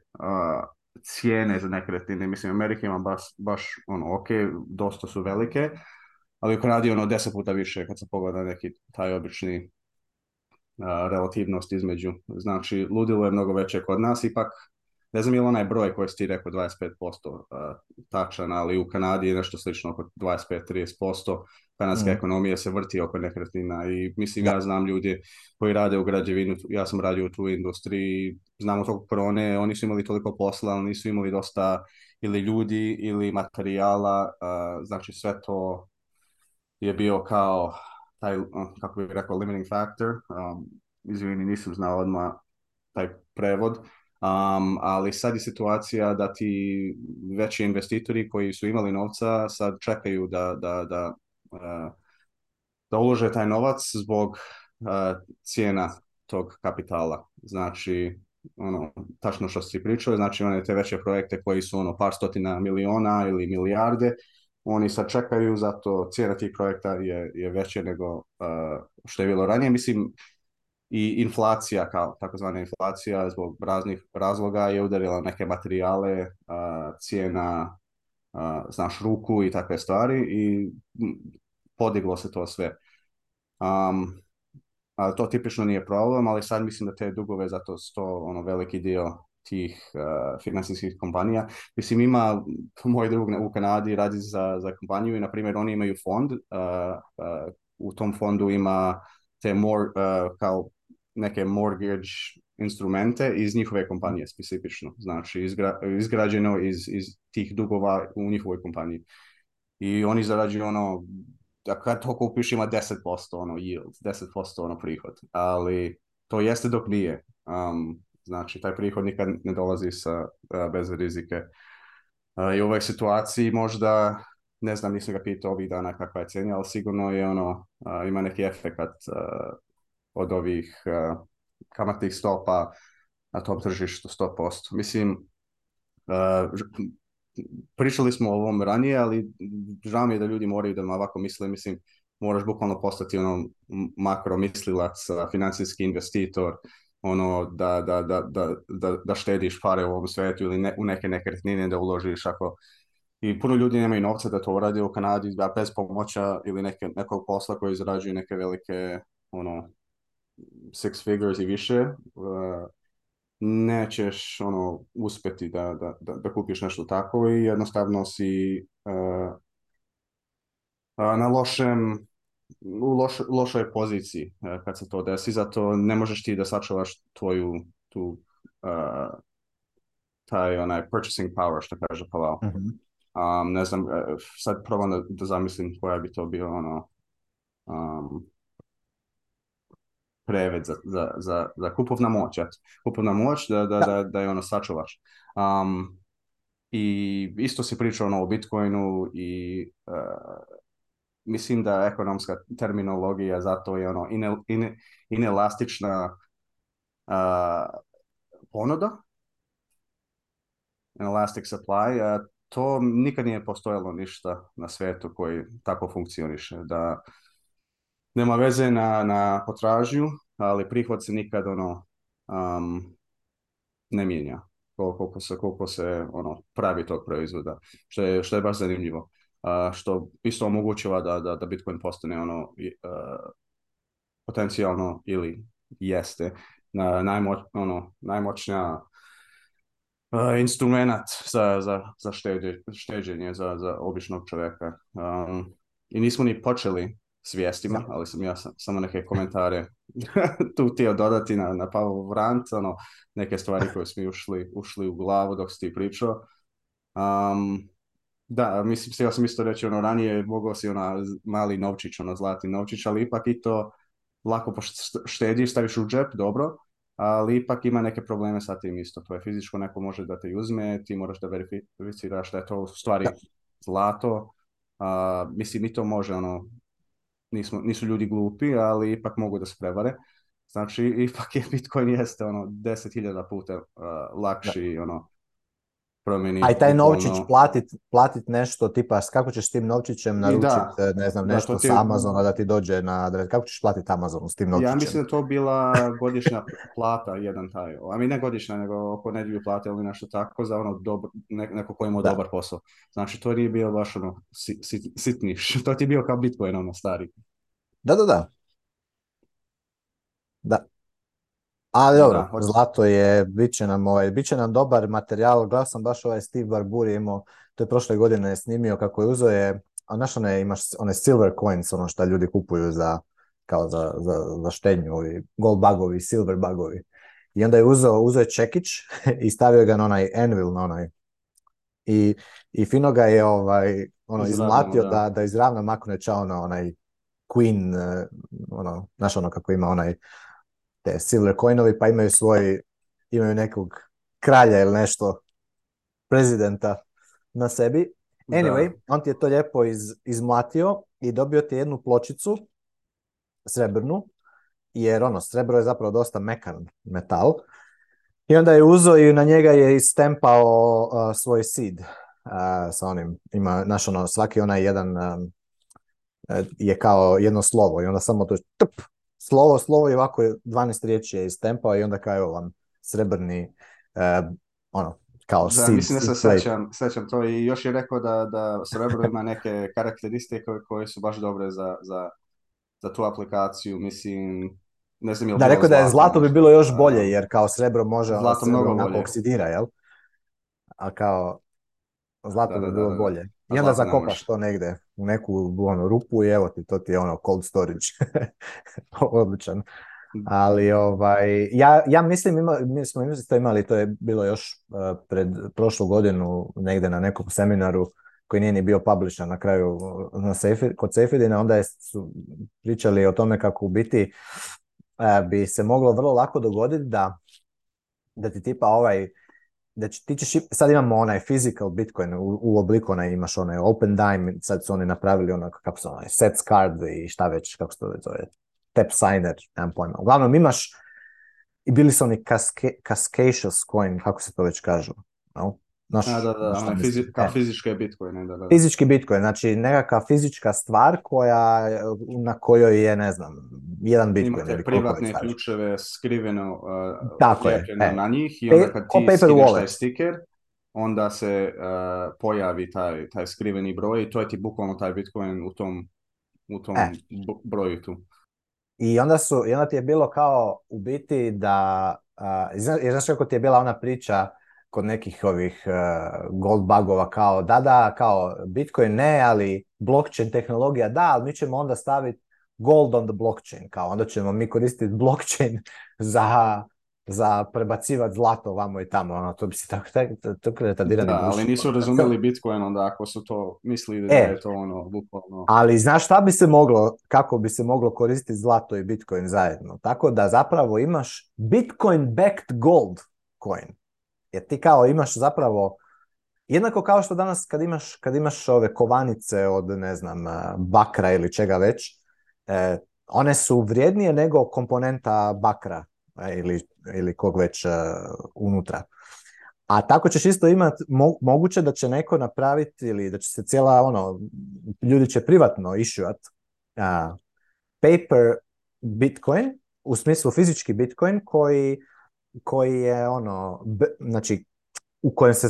cijene za nekretnine. Mislim, Amerika ima baš, baš ono, ok, dosta su velike, ali u Kanadi ono deset puta više kad se pogleda neki taj obični relativnost između. Znači, ludilo je mnogo veće kod nas, ipak ne znam je onaj broj koji si ti rekao 25% tačan, ali u Kanadi je nešto slično oko 25-30%. Kanadska ekonomija se vrti oko nekretnina i mislim ja. znam ljudi koji rade u građevinu, ja sam radio u tu industriji, znamo tog prone, oni su imali toliko posla, ali nisu imali dosta ili ljudi ili materijala, znači sve to je bio kao taj, ono, kako bih rekao, limiting factor. Um, izvini, nisam znao odmah taj prevod. Um, ali sad je situacija da ti veći investitori koji su imali novca sad čekaju da, da, da, uh, da ulože taj novac zbog uh, cijena tog kapitala. Znači, ono, tačno što si pričao, znači one te veće projekte koji su ono par stotina miliona ili milijarde, oni sad čekaju, zato cijena tih projekta je, je veća nego što je bilo ranije. Mislim, i inflacija, kao takozvana inflacija, zbog raznih razloga je udarila neke materijale, cijena, uh, znaš, ruku i takve stvari i podiglo se to sve. Um, to tipično nije problem, ali sad mislim da te dugove, zato sto ono veliki dio tih uh, financijskih kompanija. Mislim, ima moj drug u Kanadi radi za, za kompaniju i, na primjer, oni imaju fond. Eh, eh, u tom fondu ima te more, kao neke mortgage instrumente iz njihove kompanije specifično. Znači, izgrađeno iz, iz tih dugova u njihovoj kompaniji. I oni zarađuju ono da kad to kupiš ima 10% ono yield, 10% ono prihod, ali to jeste dok nije. Um, Znači, taj prihod nikad ne dolazi sa, e, bez rizike. E, I u ovoj situaciji možda, ne znam, nisam ga pitao ovih dana kakva je cijena, ali sigurno je ono, e, ima neki efekat od ovih kamatnih stopa na tom tržištu 100%. Mislim, pričali smo o ovom ranije, ali žao mi je da ljudi moraju da ovako misle, mislim, moraš bukvalno postati ono makro mislilac, financijski investitor, ono da, da, da, da, da štediš pare u ovom svetu ili u neke nekretnine da uložiš ako i puno ljudi nemaju novca da to uradi u Kanadi da bez pomoća ili neke, nekog posla koji izrađuje neke velike ono six figures i više eh, nećeš ono uspeti da, da, da, kupiš nešto tako i jednostavno si eh, na lošem u lošoj poziciji e, kad se to desi, zato ne možeš ti da sačuvaš tvoju tu uh, taj onaj purchasing power što kaže Pavel. Mhm. ne znam, e, sad probam da, da, zamislim koja bi to bio ono um, preved za, za, za, za kupovna moć. Kupovna moć da, da, da, da je ono sačuvaš. Um, I isto si pričao ono, o Bitcoinu i mislim da ekonomska terminologija zato je ono ine, ine, inelastična uh, ponuda, elastic supply, uh, to nikad nije postojalo ništa na svijetu koji tako funkcioniše, da nema veze na, na potražnju, ali prihod se nikad ono um, ne mijenja koliko se, se ono pravi tog proizvoda, što je, što je baš zanimljivo što isto omogućava da, da, da Bitcoin postane ono e, potencijalno ili jeste na ono, najmoćnija e, instrument za, za, za šteđenje za, za običnog čovjeka. Um, I nismo ni počeli s vijestima, ali sam ja samo neke komentare tu htio dodati na, na Vrant, ono, neke stvari koje smo ušli, u glavu dok si ti pričao. Um, da, mislim, ja sam isto reći, ono, ranije mogao si ona mali novčić, ono, zlati novčić, ali ipak i to lako štediš, staviš u džep, dobro, ali ipak ima neke probleme sa tim isto. To je fizičko, neko može da te uzme, ti moraš da verificiraš da je to u stvari zlato. mislim, i to može, ono, nismo, nisu ljudi glupi, ali ipak mogu da se prevare. Znači, ipak je Bitcoin jeste ono hiljada puta lakši, ono, promijeniti. A i taj novčić ono... platit, nešto tipa kako ćeš s tim novčićem naručiti e, ne znam nešto ti... Amazona da ti dođe na Kako ćeš platiti Amazonu s tim novčićem? Ja mislim da to bila godišnja plata jedan taj. A mi ne godišnja nego oko nedjelju plate ili nešto tako za ono dobro, ne, neko koji ima dobar posao. Znači to nije bio baš ono sitniš. to ti je bio kao Bitcoin ono stari. Da, da, da. Da. Ali dobro, zlato je, bit će nam, ovaj, bit će nam dobar materijal. Gledao sam baš ovaj Steve Barburi imao, to je prošle godine snimio kako je uzeo a znaš one, imaš one silver coins, ono što ljudi kupuju za, kao za, za, za štenju, ovi gold bagovi, silver bagovi. I onda je uzeo, uzeo je čekić i stavio ga na onaj anvil, na onaj. I, i fino ga je ovaj, ono, izmlatio da. da, da izravna makne čao na ono, onaj queen, eh, ono, znaš ono kako ima onaj te silver coinovi, pa imaju svoj, imaju nekog kralja ili nešto, prezidenta na sebi. Anyway, on ti je to lijepo iz, izmlatio i dobio ti jednu pločicu srebrnu, jer ono, srebro je zapravo dosta mekan metal. I onda je uzo i na njega je istempao uh, svoj sid sa onim, ima, znaš ono, svaki onaj jedan je kao jedno slovo i onda samo to tup, slovo, slovo i ovako je 12 riječi je iz tempa i onda kao evo vam srebrni e, ono, kao da, Mislim da se to i još je rekao da, da srebro ima neke karakteristike koje su baš dobre za, za, za tu aplikaciju, mislim ne znam je Da, rekao da je zlato bi bilo još bolje, jer kao srebro može zlato ono mnogo bolje. oksidira, jel? A kao zlato da, bi bilo bolje. I onda zakopaš to negdje u neku ono, rupu i evo ti, to ti je ono cold storage. Odličan. Ali ovaj, ja, ja mislim, mi smo to imali, to je bilo još eh, pred prošlu godinu negdje na nekom seminaru koji nije ni bio publishan na kraju eh, na kod Sejfidina, onda je, su pričali o tome kako u biti eh, bi se moglo vrlo lako dogoditi da, da ti tipa ovaj znači ti ćeš, sad imamo onaj physical Bitcoin u, u obliku, onaj imaš onaj open dime, sad su oni napravili ono, kako se onaj, sets card i šta već, kako se to zove, tap signer, nemam pojma. Uglavnom imaš, i bili su oni cascacious coin, kako se to već kažu, no? Naš, a, da, da, ono, fizi kao e. fizičke Da, da. Fizički bitcoin, znači nekakva fizička stvar koja, na kojoj je, ne znam, jedan bitcoin. Imate privatne ključeve skriveno uh, Tako je, na e. njih pa i onda kad ti taj stiker, onda se pojavi taj, taj skriveni broj i to je ti bukvalno taj bitcoin u tom, u tom e. broju tu. I onda, su, i onda ti je bilo kao u biti da, uh, znaš kako ti je bila ona priča kod nekih ovih e, gold bugova kao da, da, kao Bitcoin ne, ali blockchain tehnologija da, ali mi ćemo onda staviti gold on the blockchain, kao onda ćemo mi koristiti blockchain za, za prebacivati zlato vamo i tamo, ono, to bi se tako, tako, Da, ali nisu razumjeli Bitcoin onda ako su to mislili da e. je to ono, bukvalno... Ali znaš šta bi se moglo, kako bi se moglo koristiti zlato i Bitcoin zajedno? Tako da zapravo imaš Bitcoin backed gold coin. Jer ti kao imaš zapravo, jednako kao što danas kad imaš, kad imaš ove kovanice od, ne znam, eh, bakra ili čega već, e, one su vrijednije nego komponenta bakra e, ili, ili kog već eh, unutra. A tako ćeš isto imati moguće da će neko napraviti ili da će se cijela ono, ljudi će privatno issuat paper bitcoin, u smislu fizički bitcoin koji koji je ono, znači u kojem se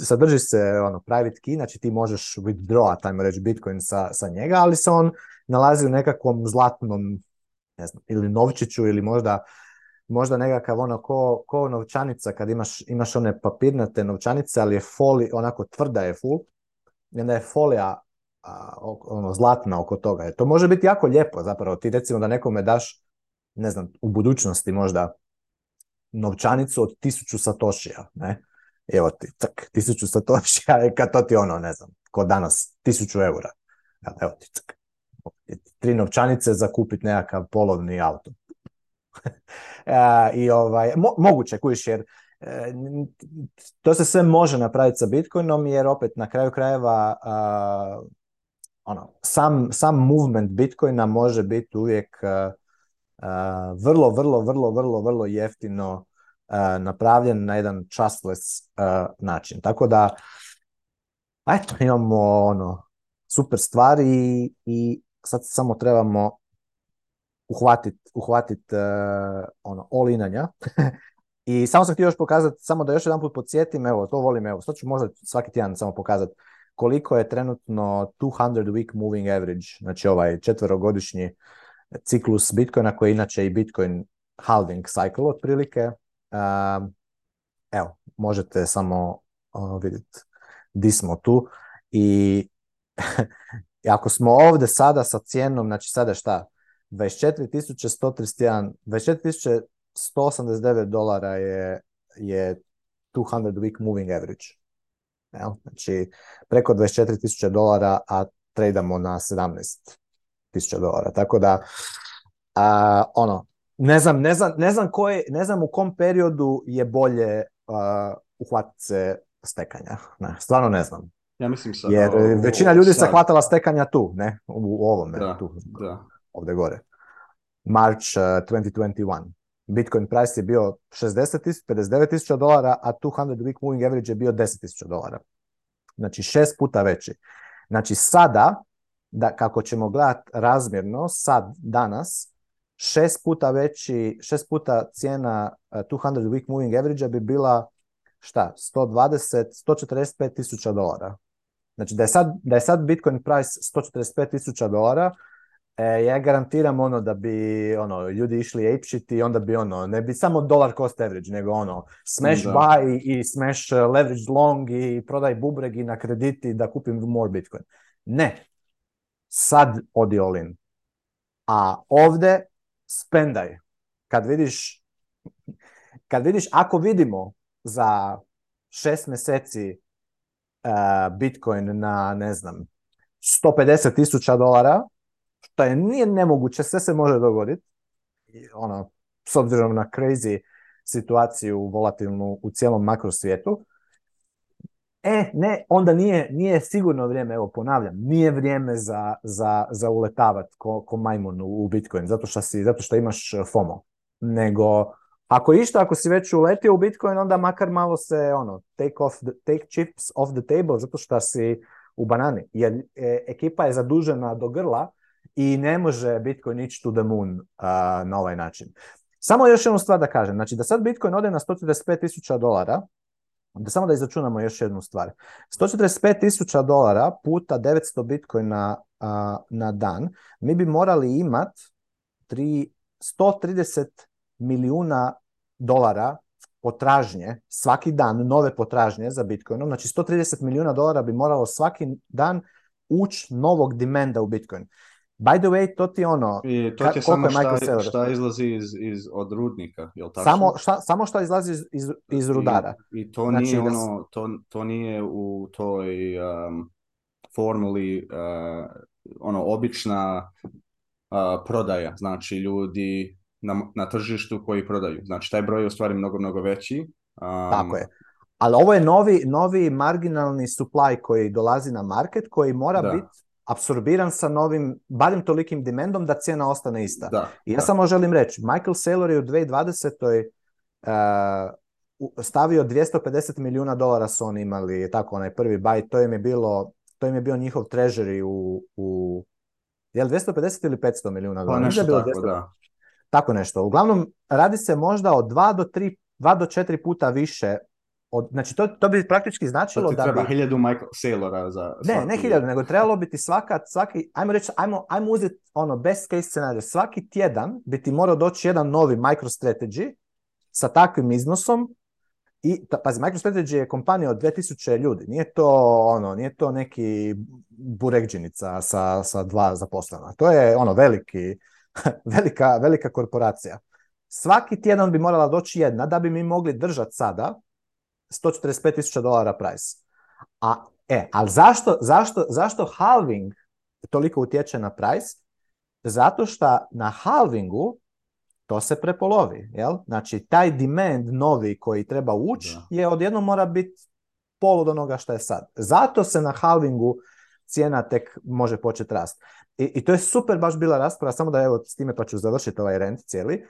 sadrži se ono private key, znači ti možeš withdraw, tajmo reći Bitcoin sa, sa njega, ali se on nalazi u nekakvom zlatnom, ne znam, ili novčiću ili možda možda nekakav ono ko, ko novčanica kad imaš, imaš one papirnate novčanice, ali je foli, onako tvrda je full, i onda je folija ono, zlatna oko toga. E, to može biti jako lijepo zapravo. Ti recimo da nekome daš, ne znam, u budućnosti možda novčanicu od tisuću satošija, ne? Evo ti, tak, tisuću satošija, kad to ti ono, ne znam, ko danas, tisuću eura. Evo ti, tak. Tri novčanice za kupit nekakav polovni auto. E, I ovaj, mo- moguće, kujiš, jer e, to se sve može napraviti sa Bitcoinom, jer opet na kraju krajeva ono, sam, sam movement Bitcoina može biti uvijek vrlo, vrlo, vrlo, vrlo, vrlo jeftino napravljen na jedan trustless način. Tako da, eto, imamo ono, super stvari i, i sad samo trebamo uhvatiti uhvatit ono, all inanja. I samo sam htio još pokazati, samo da još jedan put podsjetim, evo, to volim, evo, sad ću možda svaki tjedan samo pokazati koliko je trenutno 200 week moving average, znači ovaj četverogodišnji ciklus Bitcoina koji je inače i Bitcoin halving cycle otprilike. Evo, možete samo vidjeti di smo tu i ako smo ovdje sada sa cijenom, znači sada šta, 24.131, 24.189 dolara je, je 200 week moving average. Evo, znači preko 24.000 dolara, a tradamo na 17 tisuća dolara. Tako da, a, ono, ne znam, ne znam, ne znam, koje, ne znam u kom periodu je bolje uh, uhvatiti se stekanja. Ne, stvarno ne znam. Ja mislim sad, Jer većina ljudi sad. se hvatala stekanja tu, ne? U, u ovome, da, tu, da. Ovde gore. March uh, e, 2021. Bitcoin price je bio 60.000 tis, dolara, a 200 week moving average je bio 10 dolara. Znači šest puta veći. Znači sada, da kako ćemo gledati razmjerno sad, danas, šest puta veći, šest puta cijena 200 e, week moving average bi bila šta, 120, 145 tisuća dolara. Znači da je sad, da je sad Bitcoin price 145 tisuća dolara, e, ja garantiram ono da bi ono ljudi išli apeshit i onda bi ono, ne bi samo dolar cost average, nego ono smash buy i smash e, leverage long i prodaj bubreg i na krediti da kupim more Bitcoin. Ne, sad odi A ovdje spendaj. Kad vidiš, kad vidiš, ako vidimo za šest mjeseci e, Bitcoin na, ne znam, 150 tisuća dolara, što je nije nemoguće, sve se može dogoditi, ono, s obzirom na crazy situaciju volatilnu u cijelom makrosvijetu, E, ne, onda nije, nije sigurno vrijeme, evo ponavljam, nije vrijeme za, za, za uletavat ko, ko majmun u, Bitcoin, zato što, si, zato što imaš e, FOMO. Nego, ako išta, ako si već uletio u Bitcoin, onda makar malo se ono, take, off the, take chips off the table, zato što si u banani. Jer e, ekipa je zadužena do grla i ne može Bitcoin ići to the moon na ovaj način. Samo još jednu stvar da kažem. Znači da sad Bitcoin ode na 135 tisuća dolara, da samo da izračunamo još jednu stvar. 145 tisuća dolara puta 900 bitcoina na dan, mi bi morali imat 130 milijuna dolara potražnje, svaki dan nove potražnje za bitcoinom, znači 130 milijuna dolara bi moralo svaki dan ući novog demanda u bitcoin. By the way, to ti ono... to ti je samo je šta, izlazi iz, iz, od rudnika, tako? Samo šta, samo šta izlazi iz, iz, rudara. I, to, nije znači, ono, to, to nije u toj um, formuli uh, ono obična uh, prodaja, znači ljudi na, na tržištu koji prodaju. Znači taj broj je u stvari mnogo, mnogo veći. Um, tako je. Ali ovo je novi, novi marginalni supply koji dolazi na market koji mora biti apsorbiran sa novim, barem tolikim demandom da cijena ostane ista. Da, ja da. samo želim reći, Michael Saylor je u 2020. Eh, uh, stavio 250 milijuna dolara su oni imali, tako onaj prvi buy, to im je bilo, to im je bio njihov treasury u, u je li 250 ili 500 milijuna dolara? Pa nešto tako, 200... da. Tako nešto. Uglavnom, radi se možda o 2 do 3, 2 do 4 puta više znači, to, to bi praktički značilo da, treba bi... hiljadu za... Ne, ne hiljadu, nego trebalo bi svaka, svaki, ajmo reći, ajmo, ajmo uzeti ono best case scenario. Svaki tjedan bi ti morao doći jedan novi MicroStrategy sa takvim iznosom i, ta, pa, pazi, MicroStrategy je kompanija od 2000 ljudi. Nije to, ono, nije to neki burekđinica sa, sa dva zaposlena. To je, ono, veliki, velika, velika korporacija. Svaki tjedan bi morala doći jedna da bi mi mogli držati sada 145.000 dolara price. A, e, ali zašto, zašto, zašto halving toliko utječe na price? Zato što na halvingu to se prepolovi. Jel? Znači, taj demand novi koji treba ući je odjedno mora biti polu od onoga što je sad. Zato se na halvingu cijena tek može početi rast. I, I, to je super baš bila rasprava, samo da evo s time pa ću završiti ovaj rent cijeli.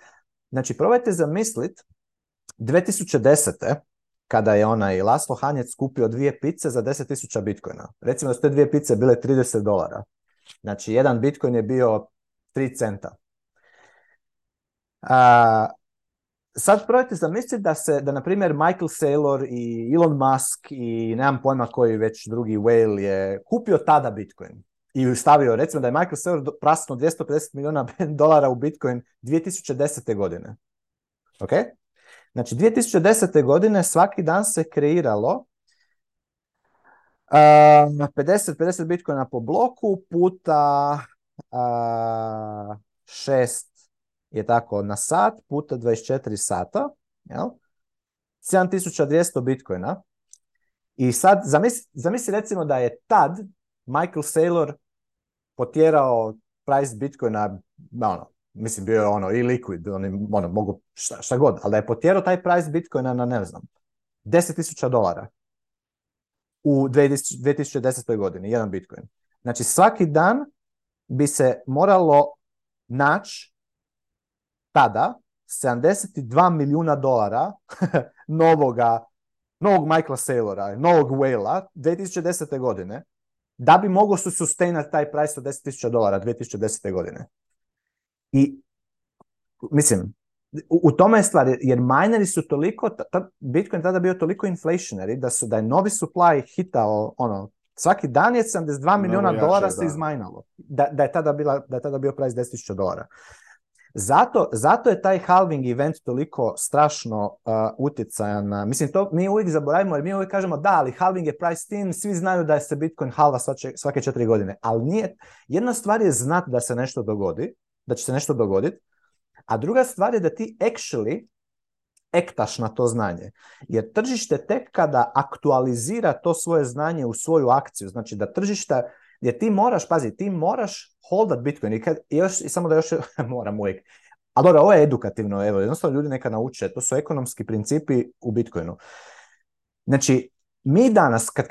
Znači, probajte zamisliti 2010 kada je onaj Laslo Hanjec kupio dvije pice za 10.000 bitcoina. Recimo da su te dvije pice bile 30 dolara. Znači, jedan bitcoin je bio 3 centa. A, sad probajte zamisliti da se, da na primjer Michael Saylor i Elon Musk i nemam pojma koji već drugi whale je kupio tada bitcoin i stavio, recimo da je Michael Saylor prasno 250 milijuna dolara u bitcoin 2010. godine. Okay? Znači, 2010. godine svaki dan se kreiralo na ehm, 50-50 bitcoina po bloku puta uh, ehm, 6 je tako na sat puta 24 sata, jel? 7200 bitcoina. I sad zamisli, zamisli recimo da je tad Michael Saylor potjerao price bitcoina ono, mislim bio je ono i Liquid, oni ono, mogu šta, god, ali da je potjerao taj price Bitcoina na ne znam, 10.000 dolara u 2010. godini, jedan Bitcoin. Znači svaki dan bi se moralo naći tada 72 milijuna dolara novoga, novog Michaela Saylora, novog Whale-a 2010. godine, da bi mogao sustainati taj price od 10.000 dolara 2010. godine. I mislim, u tome je stvar, jer mineri su toliko, ta, Bitcoin tada bio toliko inflationary da su da je novi supply hitao ono svaki dan je 72 milijuna dolara se izmajnalo. Da, da, je tada bila, da je tada bio price 10.000 dolara. Zato, zato je taj halving event toliko strašno uh, utjecajan. Mislim, to mi uvijek zaboravimo jer mi uvijek kažemo da, ali halving je price team, svi znaju da se Bitcoin halva svake, svake četiri godine. Ali nije, jedna stvar je znat da se nešto dogodi, da će se nešto dogoditi. A druga stvar je da ti actually ektaš na to znanje. Jer tržište tek kada aktualizira to svoje znanje u svoju akciju, znači da tržišta, jer ti moraš, pazi, ti moraš holdat Bitcoin. I, kad, još, i samo da još moram uvijek. A dobro, ovo je edukativno, evo, jednostavno ljudi neka nauče, to su ekonomski principi u Bitcoinu. Znači, mi danas, kad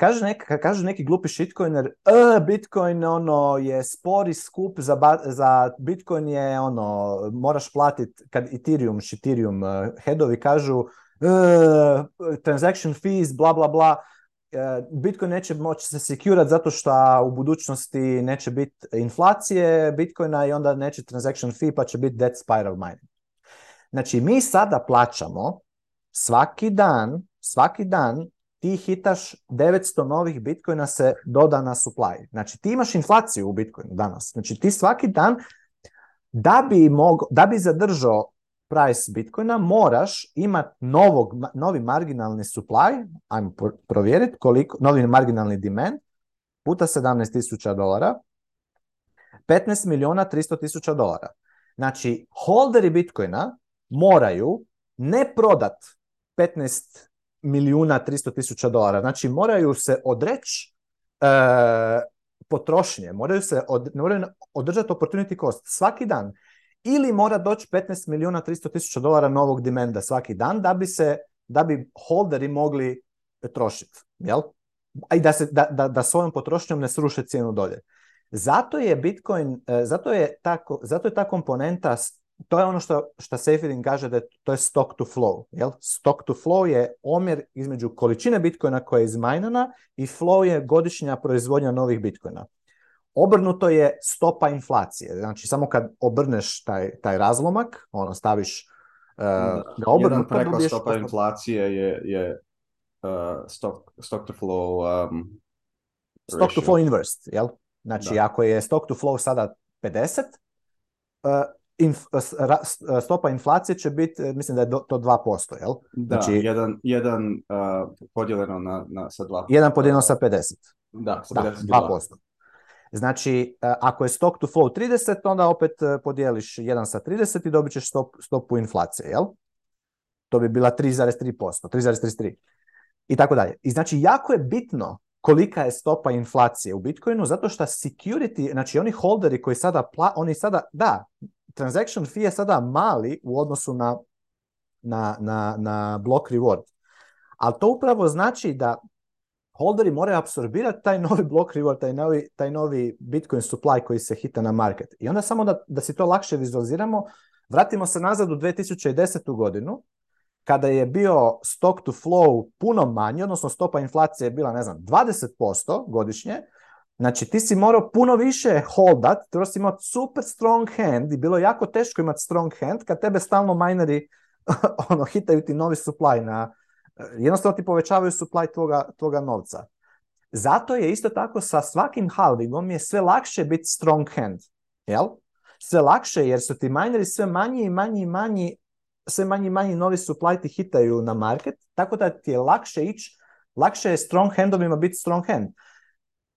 kažu, neki glupi shitcoiner, e, Bitcoin ono, je spori skup, za, za Bitcoin je ono, moraš platiti, kad Ethereum, Hedovi e, headovi kažu e, transaction fees, bla bla bla, Bitcoin neće moći se sekurat zato što u budućnosti neće biti inflacije Bitcoina i onda neće transaction fee pa će biti dead spiral mining. Znači mi sada plaćamo svaki dan, svaki dan ti hitaš 900 novih bitcoina se doda na supply. Znači ti imaš inflaciju u bitcoinu danas. Znači ti svaki dan da bi, mog, da bi zadržao price bitcoina moraš imati novog, novi marginalni supply, ajmo provjeriti koliko, novi marginalni demand puta 17.000 dolara, 15 milijuna 300 tisuća dolara. Znači, holderi Bitcoina moraju ne prodat 15 milijuna 300 tisuća dolara. Znači moraju se odreći e, potrošnje, moraju se od, moraju održati opportunity cost svaki dan. Ili mora doći 15 milijuna 300 tisuća dolara novog demanda svaki dan da bi se da bi holderi mogli trošiti. Jel? i da, se, da, da, da svojom potrošnjom ne sruše cijenu dolje. Zato je Bitcoin, e, zato je ta, zato je ta komponenta to je ono što, što kaže da to je stock to flow. Jel? Stock to flow je omjer između količine bitcoina koja je izmajnana i flow je godišnja proizvodnja novih bitcoina. Obrnuto je stopa inflacije. Znači, samo kad obrneš taj, taj razlomak, ono, staviš uh, da obrnuto... preko stopa inflacije je, je uh, stock, stock to flow... Um, stock to flow inverse, jel? Znači, ako je stock to flow sada 50, uh, e, inf, stopa inflacije će biti, e, mislim da je do, to 2%, jel? Znači, jedan, jedan uh, podijeljeno na, na, sa 2%. Jedan podijeljeno sa 50. Da, sa 50. Da, 2%. Znači, e, ako je stock to flow 30, onda opet e, podijeliš 1 sa 30 i dobit ćeš stop, stopu inflacije, jel? To bi bila 3,3%, 3,33 i tako dalje. I znači, jako je bitno kolika je stopa inflacije u Bitcoinu, zato što security, znači oni holderi koji sada, pla, oni sada, da, transaction fee je sada mali u odnosu na, na, na, na block reward. Ali to upravo znači da holderi moraju apsorbirati taj novi block reward, taj novi, taj novi Bitcoin supply koji se hita na market. I onda samo da, da si to lakše vizualiziramo, vratimo se nazad u 2010. godinu, kada je bio stock to flow puno manji, odnosno stopa inflacije je bila, ne znam, 20% godišnje, Znači ti si morao puno više holdat, trebao si imati super strong hand i bilo je jako teško imati strong hand kad tebe stalno mineri ono, hitaju ti novi supply na, jednostavno ti povećavaju supply tvoga, tvoga novca. Zato je isto tako sa svakim halvingom je sve lakše biti strong hand, jel? Sve lakše jer su ti mineri sve manji i manji i manji, sve manji i manji novi supply ti hitaju na market, tako da ti je lakše ići, lakše je strong handovima biti strong hand.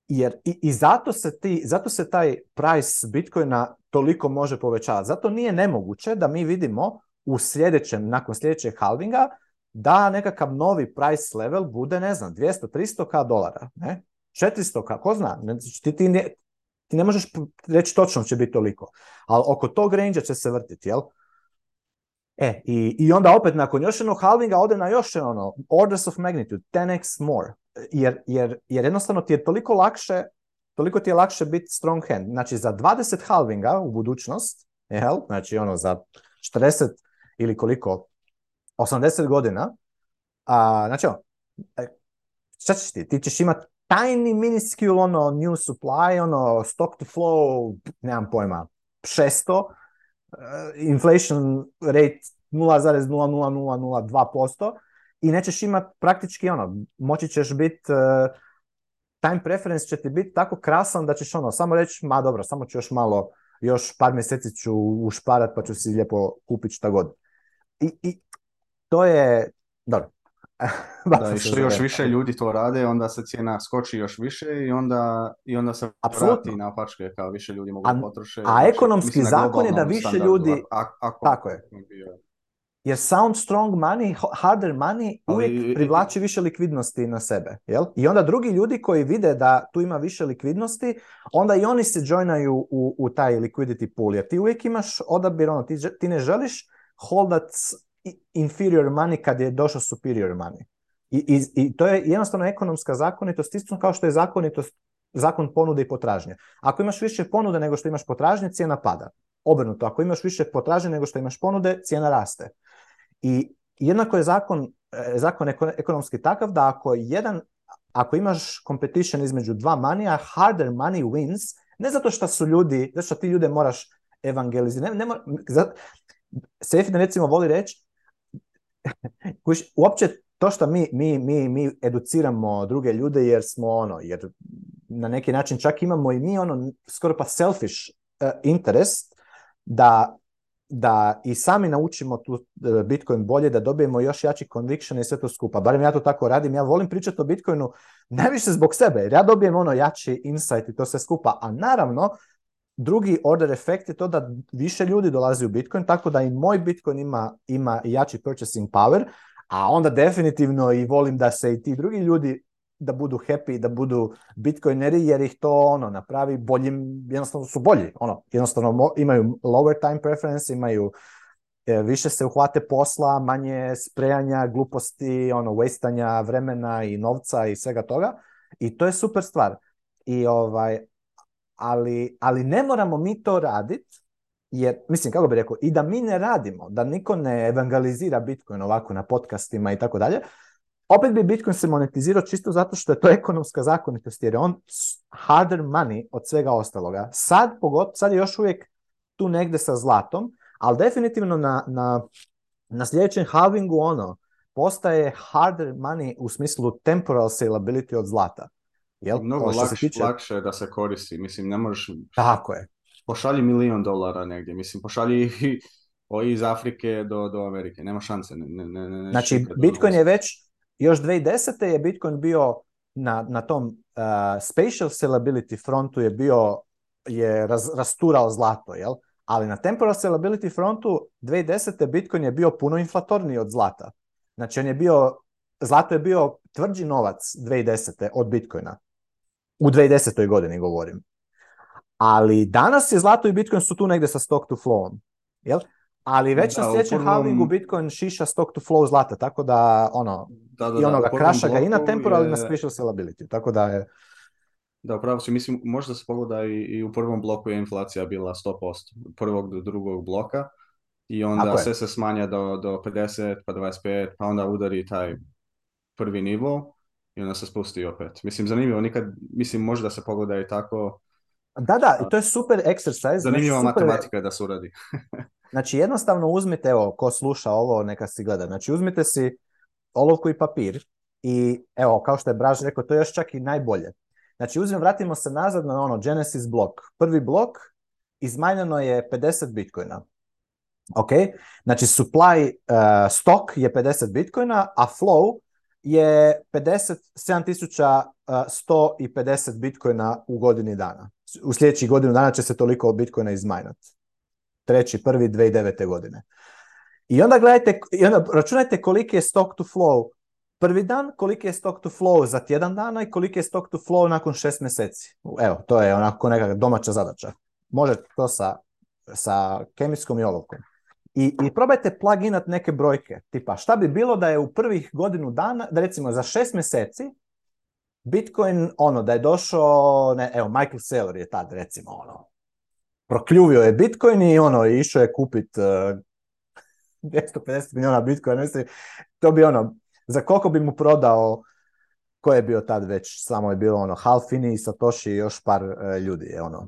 Jer i, zato, se ti, zato se taj price Bitcoina toliko može povećavati. Zato nije nemoguće da mi vidimo u sljedećem, nakon sljedećeg halvinga, da nekakav novi price level bude, ne znam, 200-300 k dolara, ne? 400 k, ko zna, znači, ti, ti, ne, ti ne možeš reći točno će biti toliko, ali oko tog range će se vrtiti, jel? E, i, i onda opet nakon još jednog halvinga ode na još ono, orders of magnitude, 10x more, jer, jer, jer jednostavno ti je toliko lakše, toliko ti je lakše biti strong hand. Znači za 20 halvinga u budućnost, jel? znači ono za 40 ili koliko, 80 godina, a, znači ono, e, šta ćeš ti? Ti ćeš imati tajni minuscule ono, new supply, ono, stock to flow, nemam pojma, 600, e, inflation rate 0,00002%, i nećeš imati praktički ono, moći ćeš biti, uh, e, time preference će ti biti tako krasan da ćeš ono, samo reći, ma dobro, samo ću još malo, još par mjeseci ću ušparat pa ću si lijepo kupiti šta god. I, i to je, dobro, da, i što još više ljudi to rade, onda se cijena skoči još više i onda, i onda se vrati na pačke, kao više ljudi mogu potrošiti. A, znači, ekonomski zakon je da više ljudi... a tako je. Jer sound strong money, harder money uvijek privlači više likvidnosti na sebe. Jel? I onda drugi ljudi koji vide da tu ima više likvidnosti, onda i oni se joinaju u, u taj liquidity pool. Jer ti uvijek imaš odabir, ono, ti, ti ne želiš holdat inferior money kad je došao superior money. I, i, to je jednostavno ekonomska zakonitost, isto kao što je zakonitost zakon ponude i potražnje. Ako imaš više ponude nego što imaš potražnje, cijena pada. Obrnuto, ako imaš više potražnje nego što imaš ponude, cijena raste. I jednako je zakon, e, zakon ekonomski takav da ako jedan ako imaš competition između dva manija, harder money wins, ne zato što su ljudi, zato ti ljude moraš evangelizirati. Ne, ne mora, za, da recimo voli reći, uopće to što mi, mi, mi, mi educiramo druge ljude jer smo ono, jer na neki način čak imamo i mi ono skoro pa selfish e, interest da da i sami naučimo tu e, Bitcoin bolje, da dobijemo još jači conviction i sve to skupa. Barem ja to tako radim, ja volim pričati o Bitcoinu najviše zbog sebe, jer ja dobijem ono jači insight i to sve skupa. A naravno, drugi order efekt je to da više ljudi dolazi u Bitcoin, tako da i moj Bitcoin ima, ima jači purchasing power, a onda definitivno i volim da se i ti drugi ljudi da budu happy, da budu bitcoineri, jer ih to ono napravi boljim, jednostavno su bolji. Ono, jednostavno imaju lower time preference, imaju e, više se uhvate posla, manje sprejanja, gluposti, ono, wastanja vremena i novca i svega toga. I to je super stvar. I ovaj, ali, ali ne moramo mi to raditi, jer, mislim, kako bi rekao, i da mi ne radimo, da niko ne evangelizira Bitcoin ovako na podcastima i tako dalje, opet bi Bitcoin se monetizirao čisto zato što je to ekonomska zakonitost, jer je on harder money od svega ostaloga. Sad, pogotovo, sad je još uvijek tu negde sa zlatom, ali definitivno na, na, na sljedećem halvingu ono, postaje harder money u smislu temporal saleability od zlata. Jel? Mnogo lakše, lakše da se koristi, mislim, ne možeš... Tako je. Pošalji milion dolara negdje, mislim, pošalji iz Afrike do, do Amerike, nema šanse. Ne, ne, ne, znači, Bitcoin je već još 2010. je Bitcoin bio na, na tom uh, spatial sellability frontu je bio je rasturao zlato, jel? Ali na temporal sellability frontu 2010. Bitcoin je bio puno inflatorniji od zlata. Znači on je bio, zlato je bio tvrđi novac 2010. od Bitcoina. U 2010. godini govorim. Ali danas je zlato i Bitcoin su tu negdje sa stock to flowom. Jel? Ali već na sljedećem halvingu Bitcoin šiša stock to flow zlata, tako da ono, da, i onoga kraša ga i na temporal je... i na special sellability, tako da je... Da, pravo si, mislim, možda se pogleda i, u prvom bloku je inflacija bila 100%, prvog do drugog bloka, i onda sve se smanja do, do 50, pa 25, pa onda udari taj prvi nivo i onda se spusti opet. Mislim, zanimljivo, nikad, mislim, možda se pogleda i tako, da, da, to je super exercise. Znači zanimljiva super... matematika da se uradi. Znači jednostavno uzmite, evo, ko sluša ovo, neka si gleda. Znači uzmite si olovku i papir i evo, kao što je Braž rekao, to je još čak i najbolje. Znači uzmem, vratimo se nazad na ono Genesis blok. Prvi blok izmanjeno je 50 bitcoina. Ok, znači supply uh, stock je 50 bitcoina, a flow je 50, 7150 eh, bitcoina u godini dana. U sljedećih godinu dana će se toliko bitcoina izmajnati treći, prvi 2009. godine. I onda gledajte, i onda računajte koliki je stock to flow prvi dan, koliki je stock to flow za tjedan dana i koliki je stock to flow nakon šest mjeseci. Evo, to je onako neka domaća zadaća. može to sa, sa kemijskom i olovkom. I, I probajte pluginat neke brojke, tipa šta bi bilo da je u prvih godinu dana, da recimo za šest mjeseci Bitcoin, ono, da je došao, ne, evo, Michael Saylor je tad, recimo, ono, prokljuvio je Bitcoin i ono, išao je kupit e, uh, 250 milijuna Bitcoina, mislim, to bi ono, za koliko bi mu prodao, ko je bio tad već, samo je bilo ono, Halfini i Satoshi i još par e, ljudi je ono,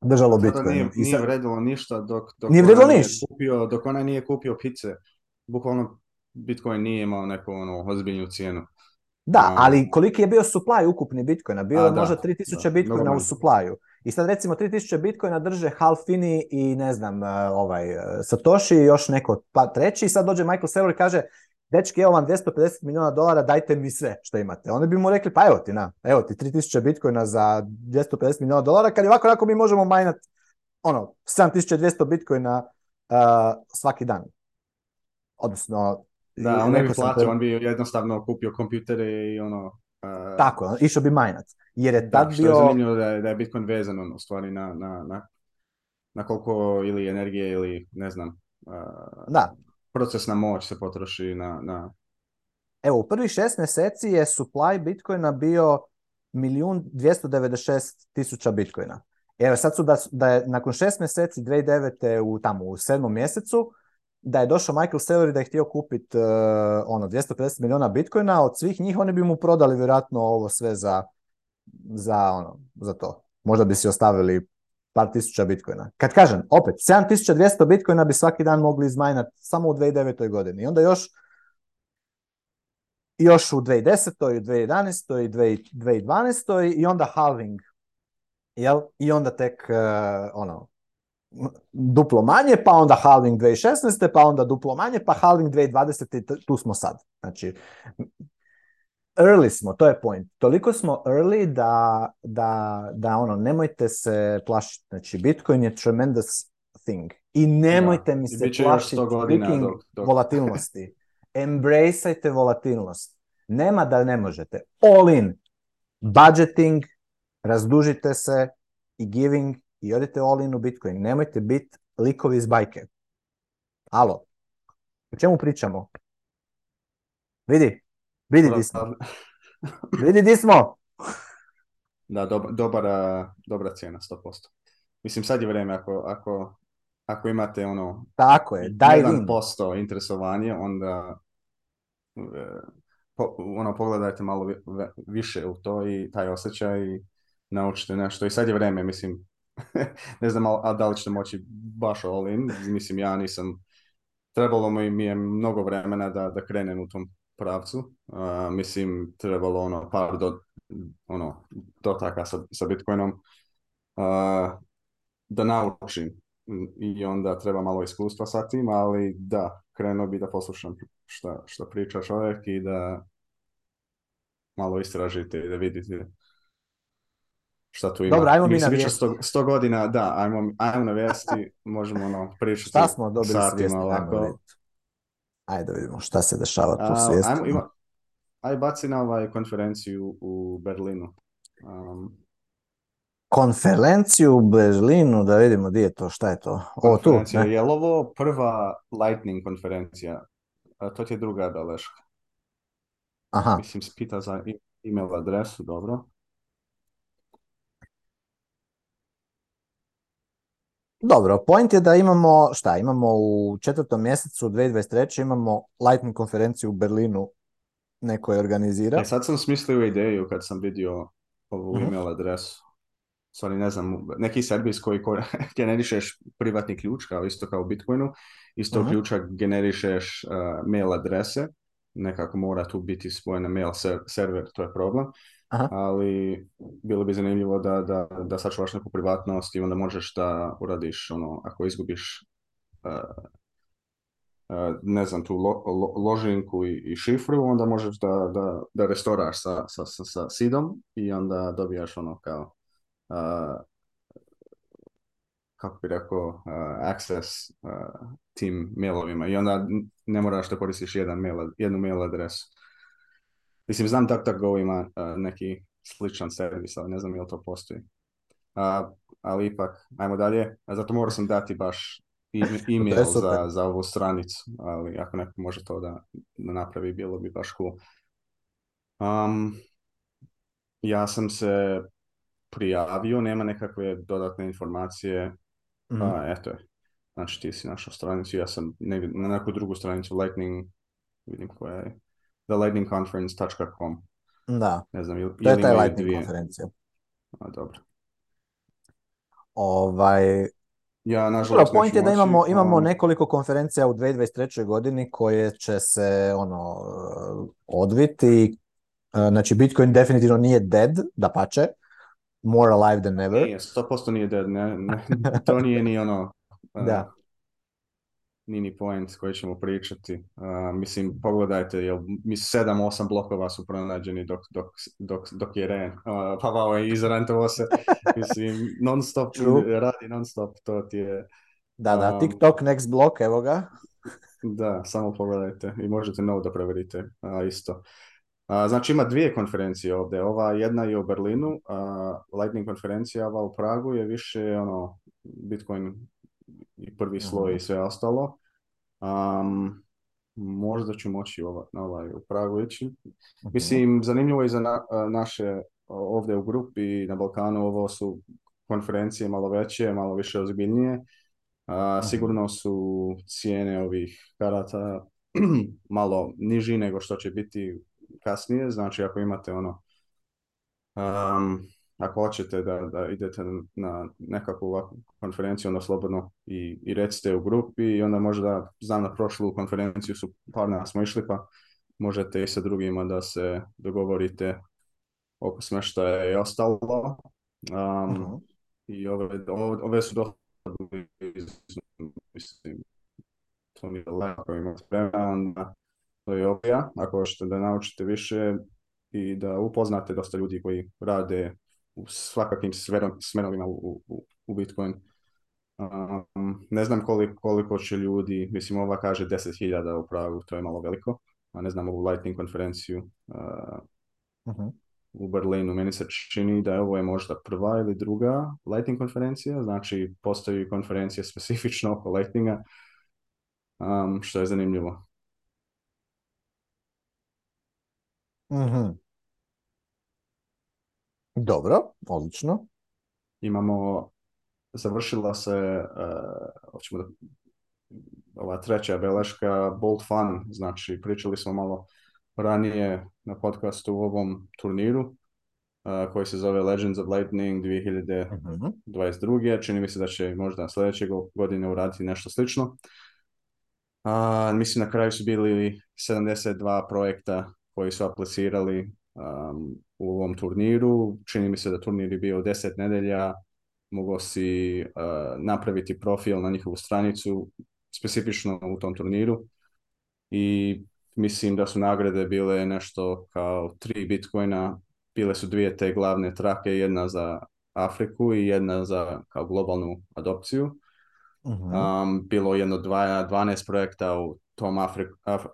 držalo Bitcoin. Nije, I nije vredilo ništa dok, dok, nije niš. nije kupio, dok ona nije kupio pice. Bukvalno Bitcoin nije imao neku ono, ozbiljnu cijenu. Da, ono. ali koliki je bio supply ukupni Bitcoina? Bilo je možda 3000 Bitcoina u supplyu. I sad recimo 3000 bitcoina drže Halfini i ne znam e, ovaj e, Satoshi i još neko pa treći i sad dođe Michael Saylor i kaže dečki evo vam 250 milijuna dolara dajte mi sve što imate. Oni bi mu rekli pa evo ti na, evo ti 3000 bitcoina za 250 milijuna dolara kad i ovako onako mi možemo majnat ono 7200 bitcoina uh, svaki dan. Odnosno da, on ne bi on bi jednostavno kupio kompjutere i ono tako, išao bi majnac. Jer je tad da, što je zanimljivo da je, da je Bitcoin vezan ono, stvari na, na, na, koliko ili energije ili ne znam uh, da. procesna moć se potroši na, na... Evo, u prvih šest mjeseci je supply Bitcoina bio milijun dvjesto tisuća Bitcoina. Evo, sad su da, da je nakon šest mjeseci 2009. u tamo u sedmom mjesecu da je došao Michael Saylor i da je htio kupiti e, ono 250 milijuna bitcoina, od svih njih oni bi mu prodali vjerojatno ovo sve za, za, ono, za to. Možda bi si ostavili par tisuća bitcoina. Kad kažem, opet, 7200 bitcoina bi svaki dan mogli izmajnati samo u 2009. godini. I onda još još u 2010. i 2011. i 2012. i onda halving. Jel? I onda tek e, ono, duplo manje, pa onda halving 2016. pa onda duplo manje, pa halving 2020. tu smo sad. Znači, early smo, to je point. Toliko smo early da, da, da ono, nemojte se plašiti. Znači, Bitcoin je tremendous thing. I nemojte mi se plašiti dok, volatilnosti. Embraceajte volatilnost. Nema da ne možete. All in. Budgeting, razdužite se i giving i odete all in u Bitcoin. Nemojte biti likovi iz bajke. Alo, o čemu pričamo? Vidi, vidi di smo. vidi di smo. Da, dobra cijena, 100%. Mislim, sad je vrijeme ako, ako, ako imate ono... Tako je, daj 1% posto interesovanje, onda e, ono, pogledajte malo više u to i taj osjećaj i naučite nešto. I sad je vrijeme, mislim, ne znam a, da li ćete moći baš all in. Mislim, ja nisam... Trebalo mi je mnogo vremena da, da krenem u tom pravcu. Uh, mislim, trebalo ono par do, ono, dotaka sa, sa Bitcoinom uh, da naučim i onda treba malo iskustva sa tim, ali da, krenuo bi da poslušam što šta priča čovjek i da malo istražite i da vidite šta tu ima. Dobro, ajmo mi na vijesti. 100, godina, da, ajmo, ajmo na vijesti, možemo ono pričati. Šta smo dobili ovako. Ajde vidimo šta se dešava tu s vijestima. Ajmo, ima, aj baci na ovaj konferenciju u Berlinu. Um, konferenciju u Berlinu, da vidimo gdje je to, šta je to. O, tu, ne? Je li ovo prva Lightning konferencija? A to ti je druga beleška. Aha. Mislim, spita za email adresu, dobro. Dobro, point je da imamo, šta, imamo u četvrtom mjesecu 2023. imamo Lightning konferenciju u Berlinu, neko je organizira. E, sad sam smislio ideju kad sam vidio ovu mm-hmm. email adresu. Sorry, ne znam, neki servis koji generišeš privatni ključ, kao isto kao u Bitcoinu, isto mm ključa generišeš e, mail adrese, nekako mora tu biti spojena mail server, to je problem ali bilo bi zanimljivo da, da, da sačuvaš neku privatnost i onda možeš da uradiš ono, ako izgubiš uh, ne znam, tu ložinku i, šifru, onda možeš da, da, da sa, sa, sa, sidom i onda dobijaš ono kao uh, kako bi rekao, access tim mailovima i onda ne moraš da koristiš jedan mail, jednu mail adresu. Mislim, znam go ima e, neki sličan servis, ali ne znam je to postoji. ali ipak, ajmo dalje. E, zato morao sam dati baš e-mail za, za ovu stranicu, ali ako neko može to da, napravi, bilo bi baš cool. ja sam se prijavio, nema nekakve dodatne informacije, mhm. eto je. Znači ti si našao stranicu, ja sam na neku drugu stranicu, Lightning, vidim koja je thelightningconference.com. Da, ne znam, ili, to je taj Lightning dvije. konferencija. A, dobro. Ovaj, ja, nažalost, point je da imamo, um... imamo nekoliko konferencija u 2023. godini koje će se ono odviti. E, znači, Bitcoin definitivno nije dead, da pače. More alive than ever. Nije, 100% nije dead, ne, ne, to nije ni ono e, da mini point koji ćemo pričati. mislim, pogledajte, jel, mi sedam osam blokova su pronađeni dok, dok, dok, dok je Ren. Uh, Pavao je se, mislim, non stop, radi non stop, to ti je... Da, da, TikTok next block, evo ga. da, samo pogledajte i možete novo da preverite uh, isto. Znači ima dvije konferencije ovdje, ova jedna je u Berlinu, Lightning konferencija, ova u Pragu je više ono Bitcoin i prvi sloj i sve ostalo. Um, možda ću moći ovaj, u Pragu ići. Mislim, zanimljivo je za naše ovdje u grupi na Balkanu, ovo su konferencije malo veće, malo više ozbiljnije. sigurno su cijene ovih karata malo niži nego što će biti kasnije. Znači, ako imate ono ako hoćete da, da idete na nekakvu ovakvu konferenciju, onda slobodno i, i recite u grupi i onda možda, znam na prošlu konferenciju su par nas smo išli, pa možete i sa drugima da se dogovorite oko što i ostalo. Um, I ove, ove, su dosta mislim, to mi je imati vremena, onda to je ako hoćete da naučite više i da upoznate dosta ljudi koji rade u svakakvim smerovima u, u, u Bitcoin. Um, ne znam koliko, koliko će ljudi, mislim ova kaže 10.000 u pravu, to je malo veliko, a ne znam ovu Lightning konferenciju uh, mhm. u Berlinu. Meni se čini da je ovo je možda prva ili druga Lightning konferencija, znači postoji konferencija specifično oko Lightninga, um, što je zanimljivo. Mhm. uh dobro, odlično. Imamo, završila se, uh, ova treća beleška, Bold Fun, znači pričali smo malo ranije na podcastu u ovom turniru eh, koji se zove Legends of Lightning 2022. uh Čini mi se da će možda sljedeće godine uraditi nešto slično. Uh, mislim na kraju su bili 72 projekta koji su aplicirali um, u ovom turniru. Čini mi se da turnir je bio 10 nedelja, mogao si napraviti profil na njihovu stranicu, specifično u tom turniru. I mislim da su nagrade bile nešto kao tri bitcoina, bile su dvije te glavne trake, jedna za Afriku i jedna za kao globalnu adopciju. Uh -huh. um, bilo jedno dva, 12 projekta u tom Af,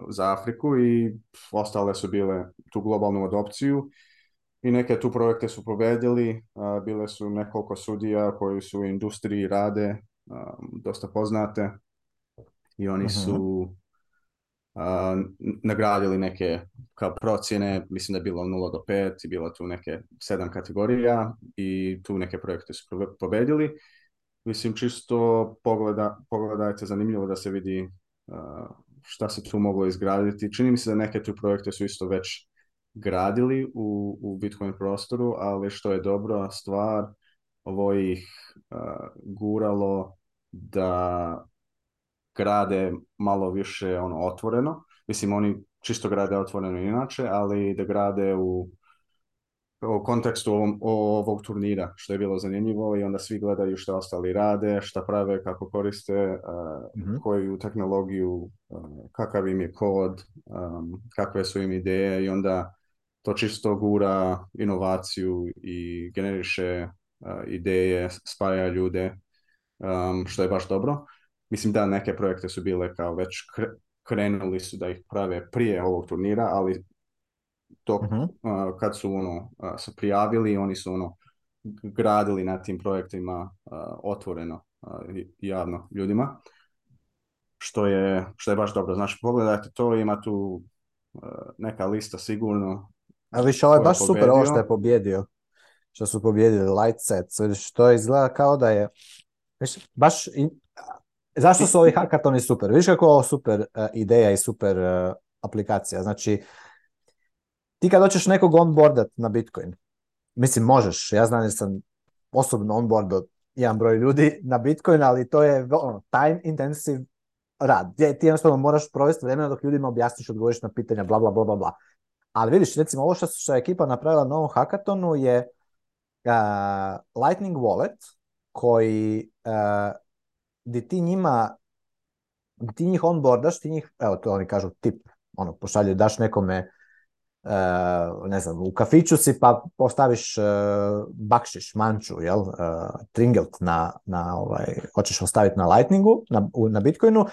za Afriku i ostale su bile tu globalnu adopciju i neke tu projekte su pobedili bile su nekoliko sudija koji su u industriji rade, dosta poznate i oni mhm. su nagradili neke kao procjene, mislim da je bilo 0 do 5 i bilo tu neke 7 kategorija i tu neke projekte su pobedili. Mislim, čisto pogleda, pogledajte, zanimljivo da se vidi šta se tu moglo izgraditi. Čini mi se da neke tu projekte su isto već gradili u, u Bitcoin prostoru, ali što je dobra stvar, ovo ih guralo da grade malo više ono otvoreno. Mislim, oni čisto grade otvoreno inače, ali da grade u o kontekstu ovog turnira, što je bilo zanimljivo i onda svi gledaju što ostali rade, šta prave, kako koriste, eh, mhm. koju tehnologiju, eh, kakav im je kod, um, kakve su im ideje i onda to čisto gura inovaciju i generiše ideje, spaja ljude, um, što je baš dobro. Mislim da neke projekte su bile kao već krenuli su da ih prave prije ovog turnira, ali to uh, kad su ono se prijavili oni su ono gradili na tim projektima otvoreno javno ljudima što je, što je baš dobro. Znači, pogledajte to, ima tu neka lista sigurno. Ali više, ovaj je baš super ovo što je pobjedio. Što su pobjedili, light set, Što izgleda kao da je... baš... Zašto su ovi hackathoni super? Viš kako ovo super e, ideja i super e, aplikacija. Znači, ti kad hoćeš nekog onboardat na Bitcoin, mislim možeš, ja znam da sam osobno onboardao jedan broj ljudi na Bitcoin, ali to je ono, time intensive rad, gdje ti jednostavno moraš provesti vremena dok ljudima objasniš, odgovoriš na pitanja, bla, bla, bla, bla, bla. Ali vidiš, recimo ovo što, je ekipa napravila na novom hackathonu je uh, Lightning Wallet koji uh, eh, gdje ti njima gdje ti njih onboardaš, ti njih, evo to oni kažu tip, ono, pošalju, daš nekome E, ne znam, u kafiću si pa ostaviš e, bakšiš, manču, jel, e, tringelt na, na ovaj, hoćeš ostaviti na lightningu, na, na bitcoinu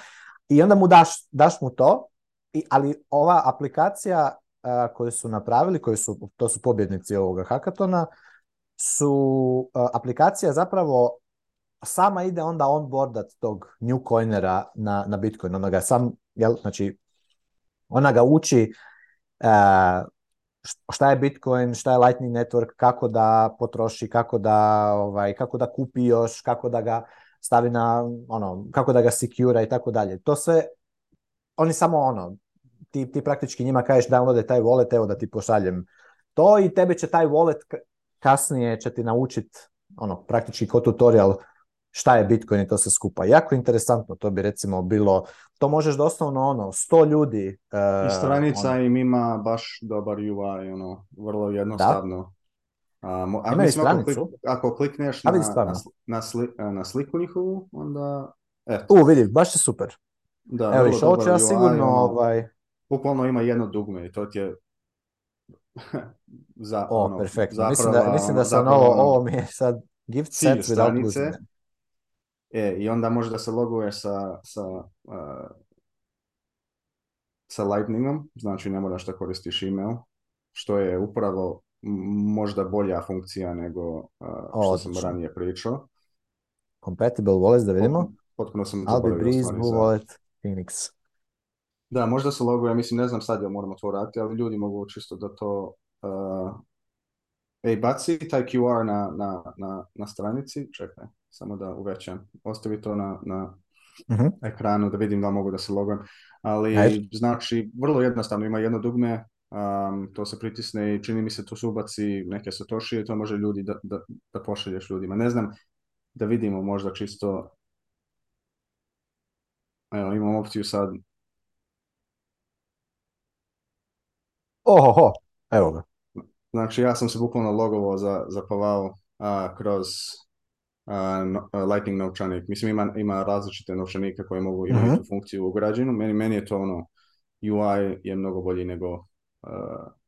i onda mu daš, daš mu to, i, ali ova aplikacija koju su napravili, koji su, to su pobjednici ovoga hakatona, su aplikacija zapravo sama ide onda onboardat tog coinera na, na Bitcoin. Ona ga sam, jel, znači, ona ga uči Eh, šta je Bitcoin, šta je Lightning Network, kako da potroši, kako da, ovaj, kako da kupi još, kako da ga stavi na, ono, kako da ga secura i tako dalje. To sve, oni samo ono, ti, ti praktički njima kažeš downloade taj wallet, evo da ti pošaljem to i tebe će taj wallet kasnije će ti naučit ono, praktički kao tutorial šta je Bitcoin i to se skupa. Jako interesantno, to bi recimo bilo, to možeš doslovno ono, sto ljudi. I eh, stranica ono, im ima baš dobar UI, ono, vrlo jednostavno. Da? a ako, klikneš na, eh, na, sliku njihovu, onda... U, vidi, baš je super. Da, Evo, viš, ovo ja sigurno... Ono, ovaj... Bukvalno ima jedno dugme i to ti je za, o, ono, perfektno. mislim da, mislim da ono, sam ovo, ono- ovo mi je sad gift set stranice, E, I onda možda se loguje sa, sa, uh, sa Lightningom, znači ne moraš da koristiš email, što je upravo možda bolja funkcija nego uh, što sam ranije pričao. Compatible wallet, da vidimo. Potpuno sam Albi Breeze, Blue Wallet, Phoenix. Da, možda se loguje, mislim, ne znam sad je moramo to raditi, ali ljudi mogu čisto da to... Uh... E, Ej, baci taj QR na, na, na, na stranici, čekaj samo da uvećam. Ostavi to na, na mhm. ekranu da vidim da mogu da se logujem. Ali Ajde. znači, vrlo jednostavno, ima jedno dugme, to se pritisne i čini mi se tu se ubaci neke satoshi i to može ljudi da, da, da pošalješ ljudima. Ne znam, da vidimo možda čisto Evo, imam opciju sad. Ohoho, evo ga. Znači, ja sam se bukvalno logovao za, Pavao kroz Lightning novčanik. Mislim, ima, ima različite novčanike koje mogu imati uh funkciju ugrađenu. Meni, meni je to ono, UI je mnogo bolji nego...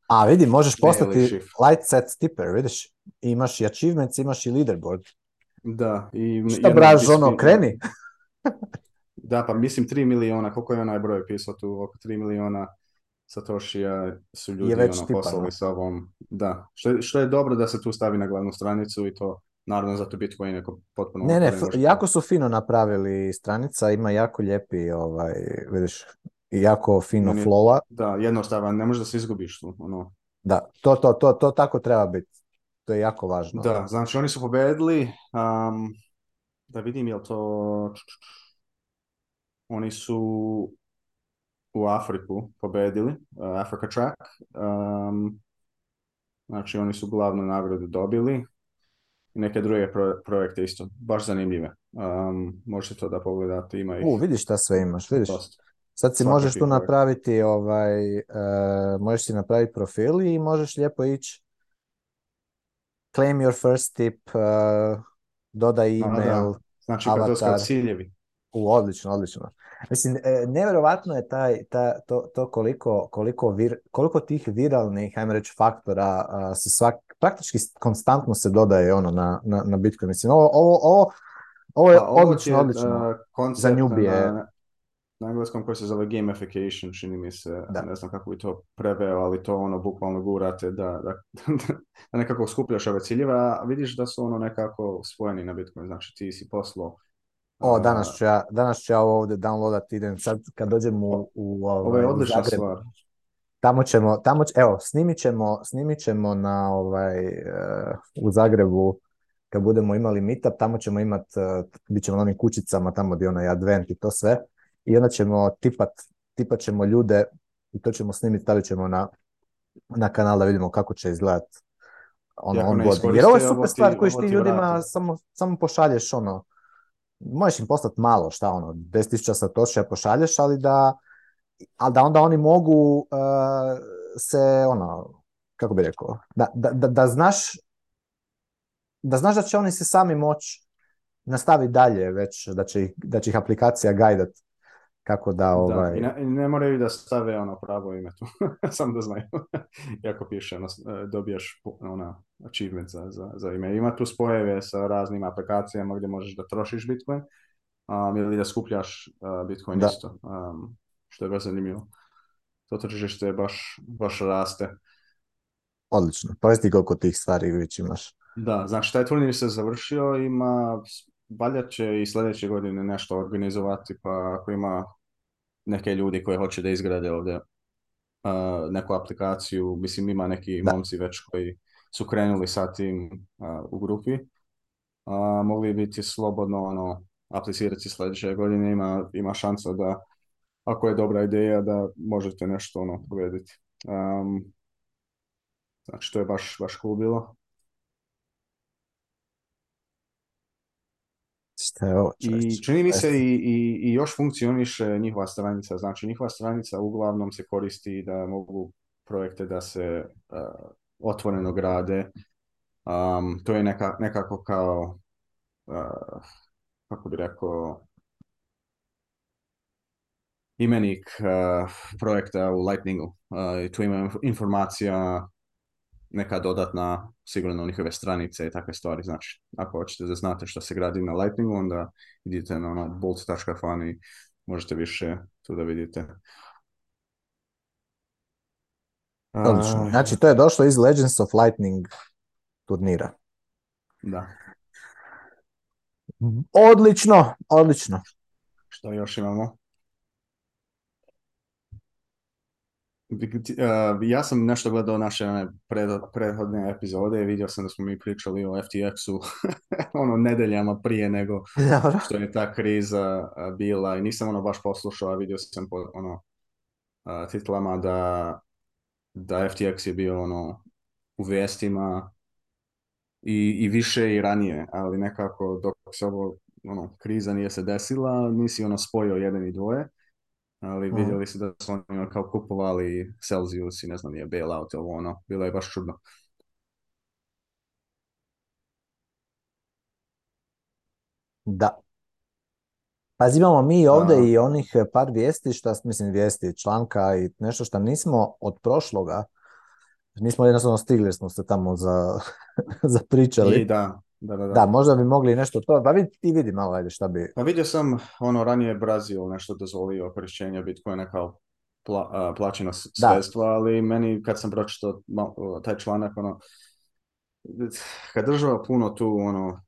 A vidi, možeš postati light set stipper, vidiš? Imaš i achievements, imaš i leaderboard. Da. I Šta braš, ono, kreni? da, pa mislim 3 miliona, koliko je onaj broj pisao tu, oko 3 miliona Satoshija su ljudi ono, poslali sa ovom. Da, što što je dobro da se tu stavi na glavnu stranicu i to Naravno, zato Bitcoin neko potpuno... Ne, ne, jako su fino napravili stranica, ima jako lijepi, ovaj, vidiš, jako fino ne, flowa. Da, jednostavan, ne možeš da se izgubiš tu. Ono. Da, to, to, to, to tako treba biti. To je jako važno. Da, znači oni su pobedili. da vidim, jel to... Oni su u Afriku pobedili, uh, Africa Track. znači oni su glavnu nagradu dobili neke druge projekte isto, baš zanimljive. Um, možete to da pogledate, ima ih. U, vidiš šta sve imaš, vidiš. Sad si možeš tu napraviti, ovaj, eh, možeš si napraviti profil i možeš lijepo ići claim your first tip, eh, dodaj email, Aha, Znači, avatar. ciljevi. U, odlično, odlično. Mislim, eh, nevjerovatno je taj, ta, to, to koliko, koliko, koliko tih viralnih, ajmo reći, faktora se svak, praktički konstantno se dodaje ono na, na, na Bitcoin. Mislim, ovo, ovo, ovo, je pa ovo odlično, odlično. Uh, Za njubije. Na, na engleskom koji se zove gamification, čini mi se, ne znam kako bi to preveo, ali to ono bukvalno gurate da, da, nekako skupljaš ove ciljeva, a vidiš da su ono nekako spojeni na Bitcoin, znači ti si poslo o, e, danas ću ja, danas ću ja ovo ovdje downloadati, idem sad kad dođem u, u, Ovo je ovaj, odlična stvar. Tamo ćemo, tamo, evo, snimit ćemo, snimit ćemo na, ovaj, eh, u Zagrebu kad budemo imali meetup, tamo ćemo imat, eh, bit ćemo na onim kućicama tamo gdje onaj advent i to sve. I onda ćemo tipat, tipat ćemo ljude i to ćemo snimit stavit ćemo na, na kanal da vidimo kako će izgledat ono, on Jer ovo je super stvar koju ti ljudima samo, samo pošalješ ono, možeš im poslati malo, šta ono, 10.000 satoša pošalješ, ali da ali da onda oni mogu e, se, ono, kako bi rekao, da, da, da, znaš da znaš da će oni se sami moći nastaviti dalje, već da će ih, da će ih aplikacija gajdat kako da ovaj... Da, i ne, moraju da stave ono pravo ime tu, sam da znaju. jako piše, ono, e, dobijaš ona, achievement za, za, za ime. Ima tu spojeve sa raznim aplikacijama gdje možeš da trošiš Bitcoin um, ili da skupljaš e, Bitcoin isto. Um, što je baš zanimljivo. To tržište baš, baš raste. Odlično, pa ti koliko tih stvari već imaš. Da, znači taj turnir se završio, ima, valja će i sljedeće godine nešto organizovati, pa ako ima neke ljudi koji hoće da izgrade ovdje uh, neku aplikaciju, mislim ima neki momci već koji su krenuli sa tim e, u grupi, uh, mogli biti slobodno ono, aplicirati sljedeće godine, ima, ima šansa da ako je dobra ideja da možete nešto ono povediti. znači, to je baš, baš cool bilo. I čini mi se i, i, i, još funkcioniše njihova stranica. Znači njihova stranica uglavnom se koristi da mogu projekte da se e, otvoreno grade. to je neka, nekako kao, e, kako bi rekao, imenik eh, projekta u Lightningu. Uh, tu ima informacija, neka dodatna, sigurno njihove stranice i takve stvari. Znači, ako hoćete da znate što se gradi na Lightningu, onda idite na ono bolt.fan i možete više tu da vidite. Odlično. Znači, to je došlo iz Legends of Lightning turnira. Da. Odlično, odlično. Što još imamo? E, ja sam nešto gledao naše prethodne epizode i vidio sam da smo mi pričali o FTX-u ono nedeljama prije nego što je ta kriza e, bila i nisam ono baš poslušao, a vidio sam po ono e, titlama da da FTX je bio ono u vijestima i, i više i ranije, ali nekako dok se ovo ono, kriza nije se desila, nisi ono spojio jedan i dvoje ali vidjeli su da su oni ono kao kupovali Celsius i ne znam je bailout ovo ono, bilo je baš čudno. Da. Pazi, imamo mi ovdje i onih par vijesti, što mislim vijesti, članka i nešto što nismo od prošloga, nismo jednostavno stigli, smo se tamo zapričali. I da, da, da, da. možda bi mogli nešto to, da pa ti vidi malo ajde šta bi... Pa vidio sam ono ranije Brazil nešto dozvolio korišćenje Bitcoina kao pla, uh, plaćena sredstva, ali meni kad sam pročitao taj članak, ono, kad država puno tu ono,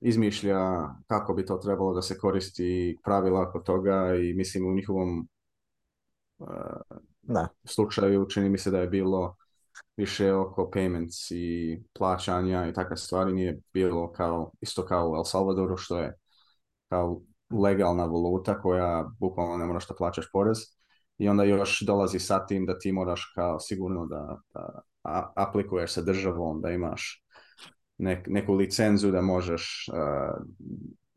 izmišlja kako bi to trebalo da se koristi pravila oko toga i mislim u njihovom slučaju čini mi se da je bilo više oko payments i plaćanja i takve stvari nije bilo kao, isto kao u El Salvadoru što je kao legalna valuta koja bukvalno ne moraš da plaćaš porez i onda još dolazi sa tim da ti moraš kao sigurno da, da aplikuješ sa državom, da imaš neku licenzu da možeš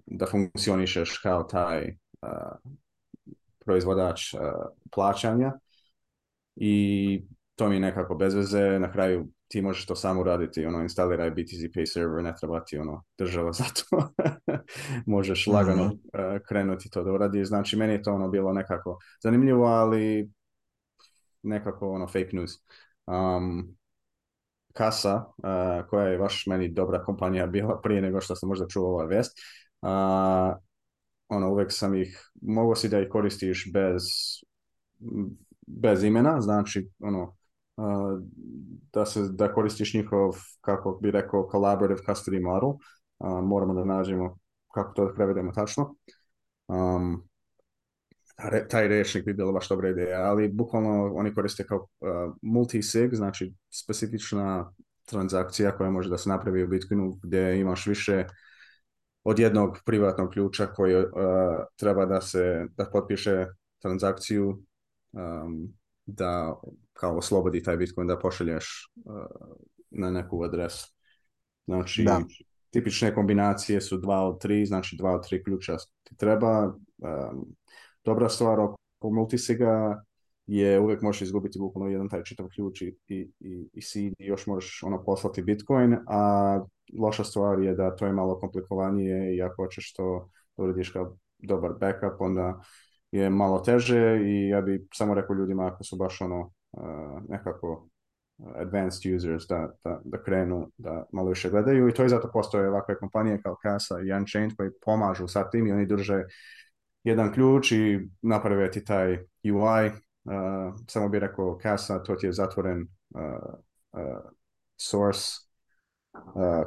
da funkcionišeš kao taj uh, proizvodač plaćanja i to mi je nekako bez veze, na kraju ti možeš to samo raditi, ono, instaliraj BTC Pay server, ne treba ti, ono, država za to. možeš lagano e, krenuti to da uradi. Znači, meni je to, ono, bilo nekako zanimljivo, ali nekako, ono, fake news. Um, Kasa, e, koja je baš meni dobra kompanija bila prije nego što sam možda čuo ova vest, uh, e, ono, uvek sam ih, mogo si da ih koristiš bez, bez imena, znači, ono, da, se, da koristiš njihov, kako bi rekao, collaborative custody model. moramo da nađemo kako to prevedemo tačno. taj rečnik bi bilo baš dobra ideja, ali bukvalno oni koriste kao uh, multi znači specifična transakcija koja može da se napravi u Bitcoinu gdje imaš više od jednog privatnog ključa koji treba da se da potpiše transakciju da kao oslobodi taj Bitcoin da pošalješ eh, na neku adresu. Znači, tipične kombinacije su dva od tri, znači dva od tri ključa ti treba. Um, dobra stvar oko multisiga je uvijek možeš izgubiti bukvalno jedan taj čitav ključ i, i, i, i još možeš ono poslati Bitcoin, a loša stvar je da to je malo komplikovanije i ako hoćeš to urediš kao dobar backup, onda je malo teže i ja bi samo rekao ljudima ako su baš ono eh, nekako eh, advanced users da, da, krenu da malo više gledaju i to je zato postoje ovakve kompanije kao CASA i Unchained koji pomažu sa tim i oni drže jedan ključ i naprave ti taj UI. Eh, samo bi rekao CASA to ti je zatvoren uh, source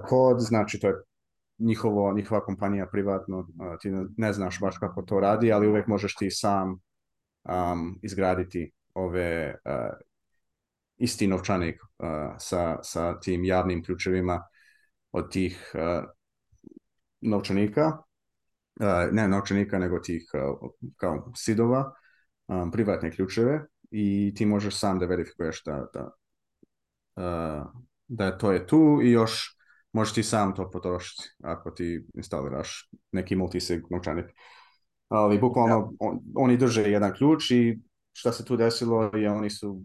kod, znači to je njihovo, njihova kompanija privatno, ti ne znaš baš kako to radi, ali uvijek možeš ti sam um, izgraditi ove isti novčanik sa, sa tim javnim ključevima od tih uh, novčanika, ne novčanika, nego tih kao sidova, um, privatne ključeve i ti možeš sam da verifikuješ da, da, da to je tu i još možeš ti sam to potrošiti ako ti instaliraš neki multisig novčanik. Ali bukvalno oni drže jedan ključ i šta se tu desilo je oni su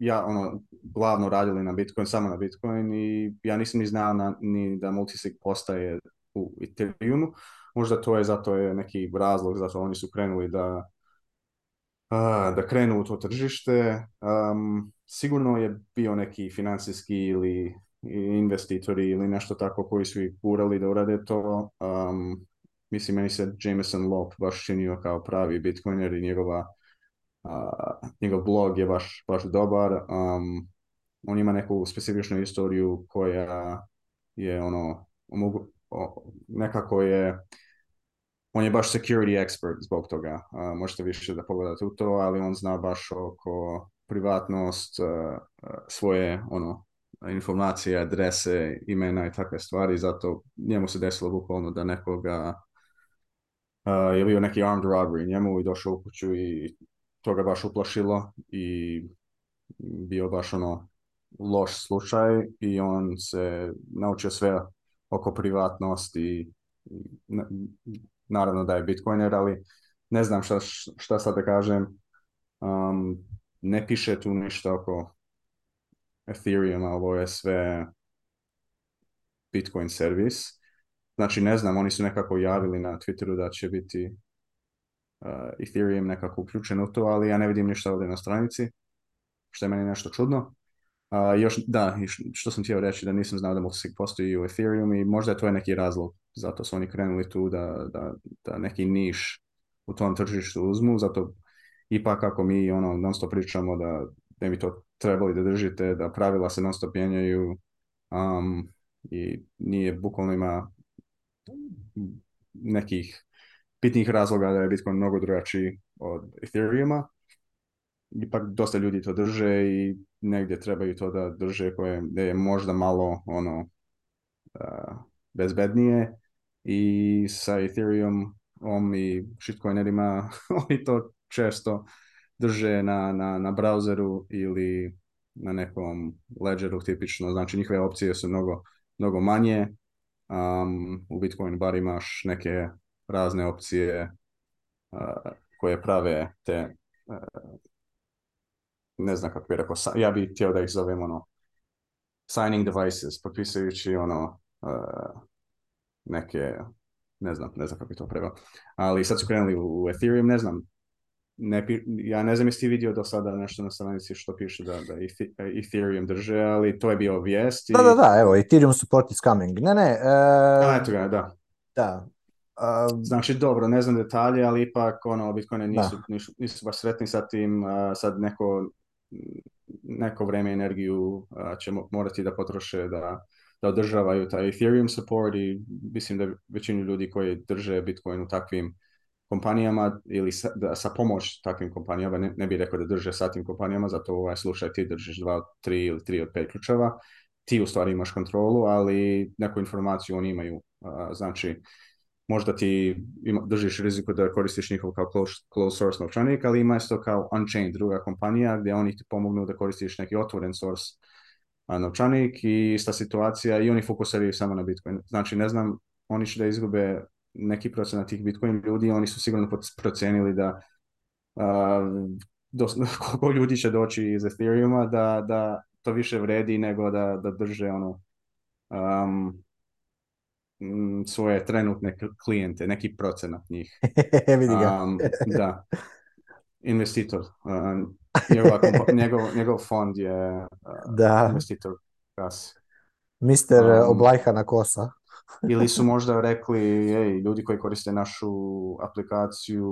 ja ono glavno radili na Bitcoin, samo na Bitcoin i ja nisam ni znao ni da multisig postaje u Ethereumu. Možda to je zato je neki razlog zato oni su krenuli da da krenu u to tržište. sigurno je bio neki financijski ili investitori ili nešto tako koji su ih gurali da urade to. Um, mislim, meni se Jameson Lop baš činio kao pravi bitcoiner i njegova, njegov blog je baš, baš dobar. Um, on ima neku specifičnu istoriju koja je ono, nekako je on je baš security expert zbog toga. možete više da pogledate u to, ali on zna baš oko privatnost, svoje ono informacije, adrese, imena i takve stvari, zato njemu se desilo bukvalno da nekoga je bio neki armed robbery njemu i došao u kuću i to ga baš uplašilo i bio baš ono loš slučaj i on se naučio sve oko privatnosti naravno da je bitcoiner, ali ne znam šta, šta sad da kažem. Um, ne piše tu ništa oko Ethereum, a ovo je sve Bitcoin servis. Znači ne znam, oni su nekako javili na Twitteru da će biti uh, Ethereum nekako uključen u to, ali ja ne vidim ništa ovdje na stranici, što je meni nešto čudno. još, da, što sam htio reći, da nisam znao da Multisig postoji u Ethereum i možda je to je neki razlog, zato su oni krenuli tu da, da, da neki niš u tom tržištu uzmu, zato ipak ako mi ono non stop pričamo da ne bi to trebali da držite, da pravila se non stop mijenjaju um, i nije bukvalno ima nekih bitnih razloga da je Bitcoin mnogo drugačiji od Ethereuma. Ipak dosta ljudi to drže i negdje trebaju to da drže koje da je možda malo ono uh, bezbednije i sa Ethereum om i shitcoinerima oni to često drže na, na, na browseru ili na nekom ledgeru tipično, znači njihove opcije su mnogo, mnogo manje. Um, u Bitcoin bar imaš neke razne opcije uh, koje prave te, ne znam kako bi rekao, ja bih htio da ih zovem ono, signing devices, potpisujući ono, uh, neke, ne znam, ne znam kako bi to pregao ali sad su krenuli u Ethereum, ne znam ne, ja ne znam jesi vidio do sada nešto na stranici što piše da, da Ethereum drže, ali to je bio vijest. I... Da, da, da, evo, Ethereum support is coming. Ne, ne. E, a, eto ga, da. Da. Znači, dobro, ne znam detalje, ali ipak, ono, Bitcoine nisu, nisu, nisu, baš sretni sa tim, sad neko, neko vreme i energiju će morati da potroše da, da održavaju taj Ethereum support i mislim da većinu ljudi koji drže Bitcoin u takvim kompanijama ili sa, da, sa pomoć takvim kompanijama, ne, ne bih rekao da drže sa tim kompanijama, zato ovaj slušaj, ti držiš dva, tri ili tri od pet ključeva, ti u stvari imaš kontrolu, ali neku informaciju oni imaju, znači možda ti ima, držiš riziku da koristiš njihov kao close, close source novčanik, ali ima isto kao Unchained, druga kompanija gdje oni ti pomognu da koristiš neki otvoren source novčanik i ista situacija i oni fokusiraju samo na Bitcoin. Znači ne znam, oni će da izgube neki procenat tih Bitcoin ljudi, oni su sigurno procenili da uh, koliko ljudi će doći iz Ethereuma, da, da to više vredi nego da, da drže ono um, svoje trenutne klijente, neki procenat njih. Vidi ga. da. Investitor. njegov, fond je da. investitor. Kas. Mister um, Oblajhana Kosa. Ili su možda rekli, ej, ljudi koji koriste našu aplikaciju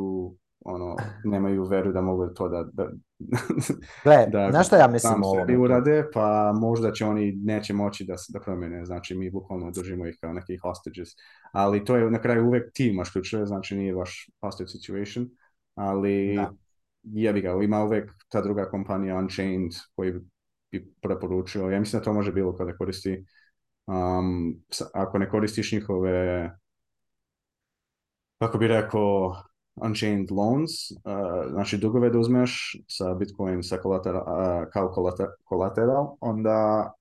ono, nemaju veru da mogu to da... da Gle, da, ja mislim o urade, pa možda će oni neće moći da, da promijene znači mi bukvalno držimo ih kao neki hostages, ali to je na kraju uvek ti imaš ključe, znači nije vaš hostage situation, ali da. jebi ga, ima uvek ta druga kompanija Unchained koji bi preporučio, ja mislim da to može bilo kada koristi um, ako ne koristiš njihove, kako bi rekao, unchained loans, uh, znači dugove da uzmeš sa Bitcoin sa kolatera, uh, kao kolateral, onda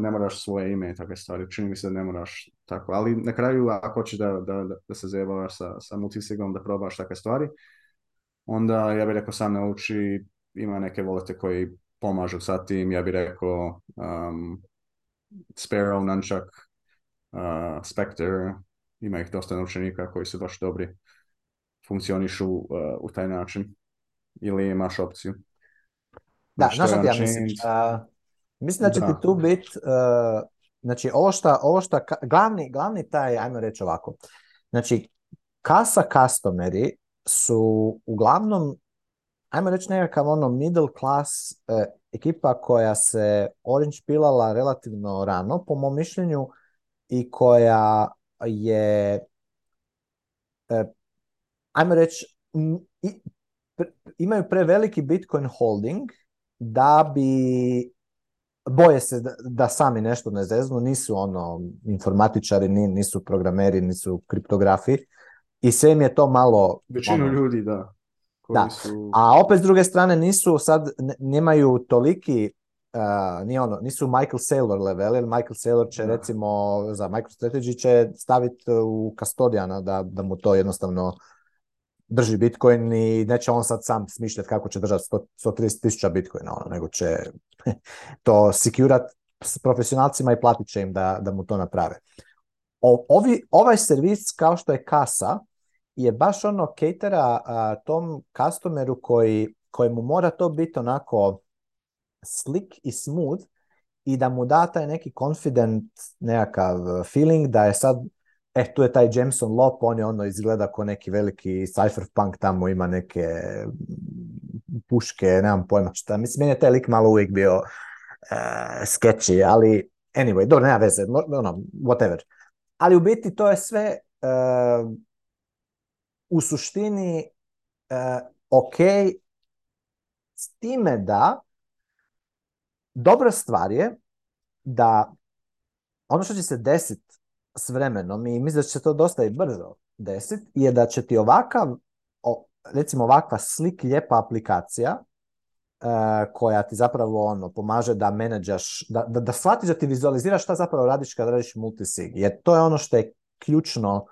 ne moraš svoje ime i takve stvari. Čini mi se da ne moraš tako. Ali na kraju, ako hoćeš da, da, da se zajebavaš sa, sa multisigom, da probaš takve stvari, onda ja bih rekao sam nauči, ima neke volete koji pomažu sa tim, ja bih rekao um, Sparrow, Nunchuck, uh, Spectre, ima ih dosta naučenika koji su baš dobri, funkcionišu e, u taj način. Ili imaš opciju. Da, znaš ja mislim? mislim da će ti tu biti, e, znači ovo šta, glavni, glavni taj, ajmo reći ovako, znači kasa customeri su uglavnom, ajmo reći nekakav ono middle class e, ekipa koja se Orange pilala relativno rano, po mom mišljenju, i koja je, e, ajmo reći, imaju preveliki Bitcoin holding da bi boje se da, sami nešto ne zeznu, nisu ono informatičari, nisu programeri, nisu kriptografi i sve im je to malo... Većinu ono, ljudi, da. Da, a opet s druge strane nisu sad, nemaju toliki Uh, ono, nisu Michael Saylor level, jer Michael Saylor će recimo za MicroStrategy će staviti u kastodijana da, da mu to jednostavno drži Bitcoin i neće on sad sam smišljati kako će držati 130 tisuća Bitcoina, ono, nego će to sekurat s profesionalcima i platit će im da, da mu to naprave. ovi, ovaj servis kao što je kasa, je baš ono catera a, tom customeru koji, kojemu mora to biti onako slik i smooth i da mu da taj neki confident nekakav feeling da je sad E, tu je taj Jameson Lop, on je ono izgleda kao neki veliki cypherpunk, tamo ima neke puške, nemam pojma šta. Mislim, meni je taj lik malo uvijek bio uh, sketchy, ali anyway, dobro, nema veze, ono, whatever. Ali u biti to je sve e, u suštini e, ok s time da dobra stvar je da ono što će se desiti s vremenom i mislim da će se to dosta i brzo desiti je da će ti ovakav recimo ovakva slik lijepa aplikacija e, koja ti zapravo ono pomaže da menadžaš, da, da, da shvatiš da ti vizualiziraš šta zapravo radiš kad radiš multisig. Jer to je ono što je ključno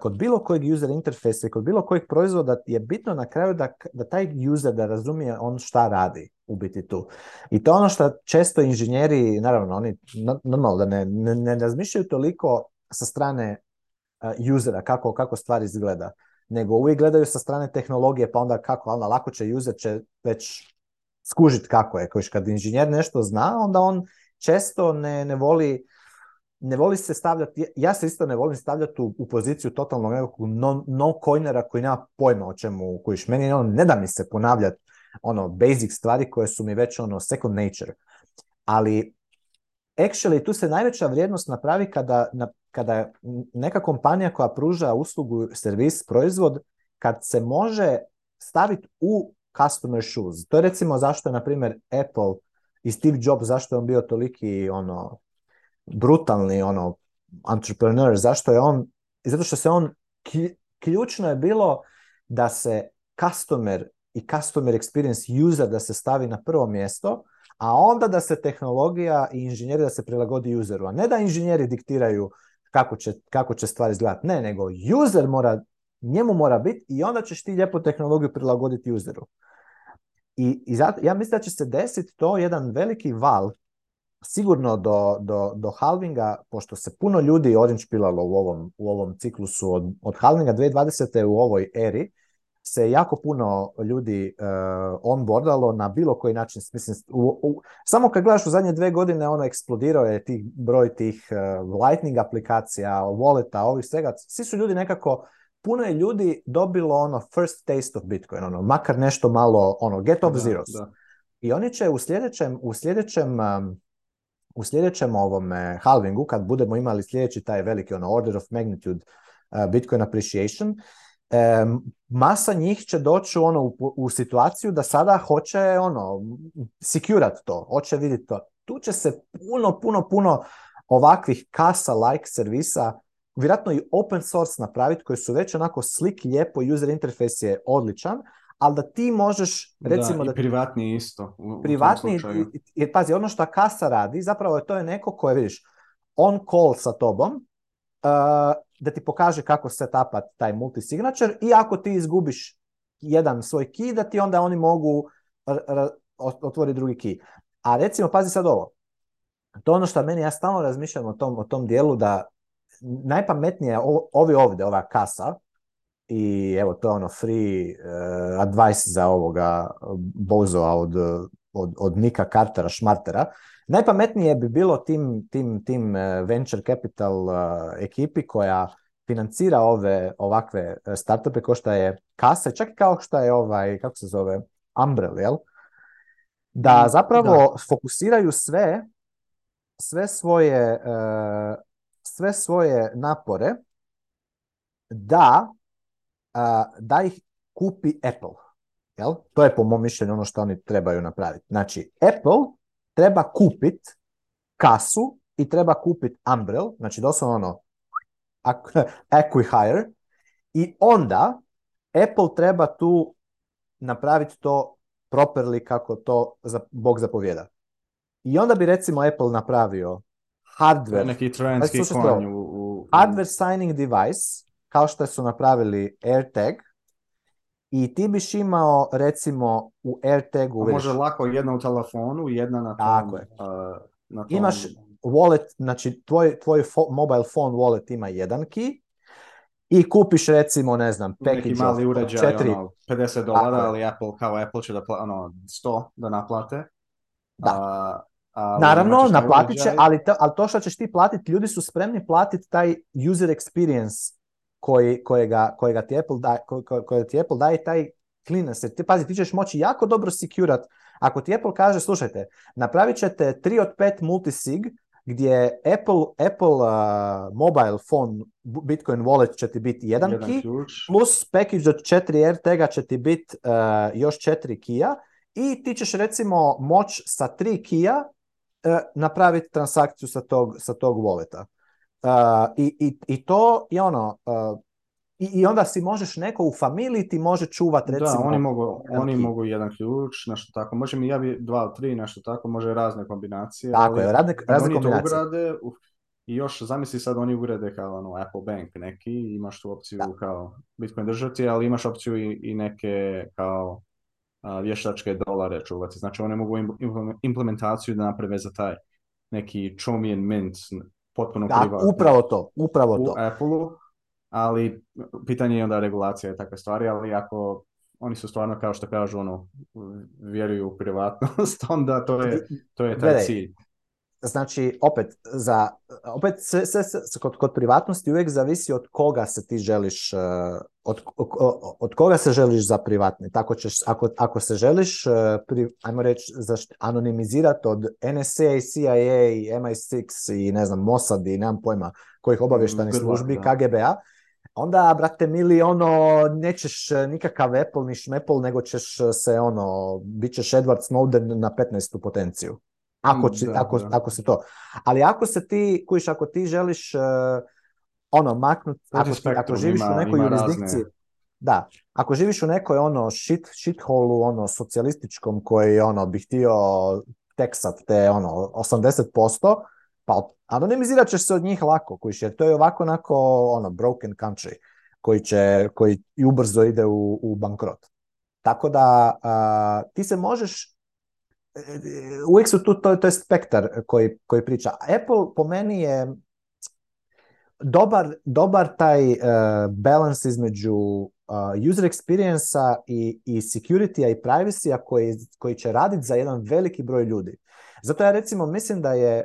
kod bilo kojeg user interfejsa i kod bilo kojeg proizvoda je bitno na kraju da, da taj user da razumije on šta radi u biti tu. I to ono što često inženjeri, naravno oni normalno da ne, ne, ne razmišljaju toliko sa strane usera kako, kako stvar izgleda, nego uvijek gledaju sa strane tehnologije pa onda kako, lako će user će već skužit kako je. kad inženjer nešto zna, onda on često ne, ne voli ne voli se stavljati, ja se isto ne volim stavljati u, u poziciju totalnog nekog no coinera koji nema pojma o čemu kojiš. Meni ono, ne da mi se ponavljati ono basic stvari koje su mi već ono second nature. Ali actually tu se najveća vrijednost napravi kada, na, kada neka kompanija koja pruža uslugu, servis, proizvod, kad se može staviti u customer shoes. To je recimo zašto je, na primjer, Apple i Steve Jobs, zašto je on bio toliki ono, brutalni ono entrepreneur, zašto je on, zato što se on, ključno je bilo da se customer i customer experience user da se stavi na prvo mjesto, a onda da se tehnologija i inženjeri da se prilagodi useru, a ne da inženjeri diktiraju kako će, kako će stvari izgledati, ne, nego user mora, njemu mora biti i onda ćeš ti lijepo tehnologiju prilagoditi useru. I, i ja mislim da će se desiti to jedan veliki val sigurno do, do, do halvinga, pošto se puno ljudi odinčpilalo u ovom, u ovom ciklusu od, od halvinga 2020. u ovoj eri, se jako puno ljudi uh, onboardalo na bilo koji način. Mislim, samo kad gledaš u zadnje dve godine, ono eksplodirao je tih, broj tih uh, lightning aplikacija, Walleta, ovih svega. Svi su ljudi nekako, puno je ljudi dobilo ono first taste of Bitcoin, ono, makar nešto malo, ono, get of zeros. I oni će u sljedećem, u sljedećem u sljedećem ovome halvingu, kad budemo imali sljedeći taj veliki ono, order of magnitude eh, Bitcoin appreciation, masa njih će doći ono u, situaciju da sada hoće ono securat to, hoće vidjeti to. Tu će se puno, puno, puno ovakvih kasa like servisa vjerojatno i open source napraviti koji su već onako slik lijepo, user interface je odličan, ali da ti možeš, recimo... Da, privatni isto. privatni, u jer pazi, ono što kasa radi, zapravo je to je neko koje, vidiš, on call sa tobom, uh, da ti pokaže kako tapa taj multisignature i ako ti izgubiš jedan svoj key, da ti onda oni mogu otvoriti drugi key. A recimo, pazi sad ovo, to ono što meni, ja stalno razmišljam o tom, o tom dijelu da najpametnije je ovi ovdje, ova kasa, i evo to je ono free uh, advice za ovoga bozoa od, od, od Nika Cartera, Šmartera. Najpametnije bi bilo tim, tim, tim eh, venture capital eh, ekipi koja financira ove ovakve startupe kao što je Kasa, čak i kao što je ovaj, kako se zove, Umbrel, jel? Da mm, zapravo fokusiraju sve, sve svoje, sve svoje napore da da ih kupi Apple. Jel? To je po mom mišljenju ono što oni trebaju napraviti. Znači, Apple treba kupit kasu i treba kupit Umbrel, znači doslovno ono Acquihire i onda Apple treba tu napraviti to properly kako to za, Bog zapovjeda. I onda bi recimo Apple napravio hardware, neki u, u, hardware signing device kao što su napravili AirTag, i ti biš imao recimo u AirTagu... A može lako jedna u telefonu, jedna na tom... je. Imaš wallet, znači tvoj, tvoj mobile phone wallet ima jedan key i kupiš recimo, ne znam, package Neki mali uređaj, četiri... 50 ono, dolara, ali Apple, kao Apple će da, ono, 100 da naplate. Da. Naravno, naplatit će, ali to, ali to što ćeš ti platiti, ljudi su spremni platiti taj user experience koji, kojega, kojega ti Apple daje, koje ti Apple daje taj Jer Ti, pazi, ti ćeš moći jako dobro securat. Ako ti Apple kaže, slušajte, napravit ćete 3 od 5 multisig, gdje Apple, Apple uh, mobile phone Bitcoin wallet će ti biti jedan, jedan key, plus package od 4 tega će ti biti uh, još 4 kija i ti ćeš recimo moć sa 3 kija uh, napraviti transakciju sa tog, sa tog walleta i, i, i, to je ono... i, I onda si možeš neko u familiji ti može čuvati recimo... Da, oni ono, mogu, oni mogu jedan ključ, nešto tako. Može mi javi dva, tri, nešto tako. Može razne kombinacije. Tako je, razne, razne kombinacije. ugrade, i još zamisli sad oni urede kao ono, Apple Bank neki, imaš tu opciju kao Bitcoin držati, ali imaš opciju i, i neke kao vještačke dolare čuvati. Znači oni mogu implementaciju da naprave za taj neki Chomian Mint potpuno da, Upravo to, upravo to. U Apple-u, ali pitanje je onda regulacija i takve stvari, ali ako oni su stvarno, kao što kažu, ono, vjeruju u privatnost, onda to je, to je taj cilj znači opet, za, opet se, kod, kod privatnosti uvijek zavisi od koga se ti želiš, e, od, od koga se želiš za privatni. Tako ćeš, ako, ako se želiš, e, ajmo reći, anonimizirati od NSA i CIA MI6 i ne znam, Mossad i nemam pojma kojih obavještajnih službi, KGB-a, onda, brate, mili, ono, nećeš e, nikakav Apple ni šmepol, nego ćeš se, ono, bit ćeš Edward Snowden na 15. potenciju. Ako, će, da, se to. Ali ako se ti, kujiš, ako ti želiš e, ono maknut, ako, ti, živiš u nekoj jurisdikciji, da, ako živiš u nekoj ono shit, shit holu, ono socijalističkom koji ono bi htio teksat te ono 80%, pa anonimizirat ćeš se od njih lako, kojiš, jer to je ovako onako ono broken country koji će, koji i ubrzo ide u, u bankrot. Tako da ti se možeš uvijek su tu, to, to je spektar koji, koji priča. Apple po meni je dobar, dobar taj e, balance između uh, user experience i, i security i privacy koji, koji će raditi za jedan veliki broj ljudi. Zato ja recimo mislim da je e,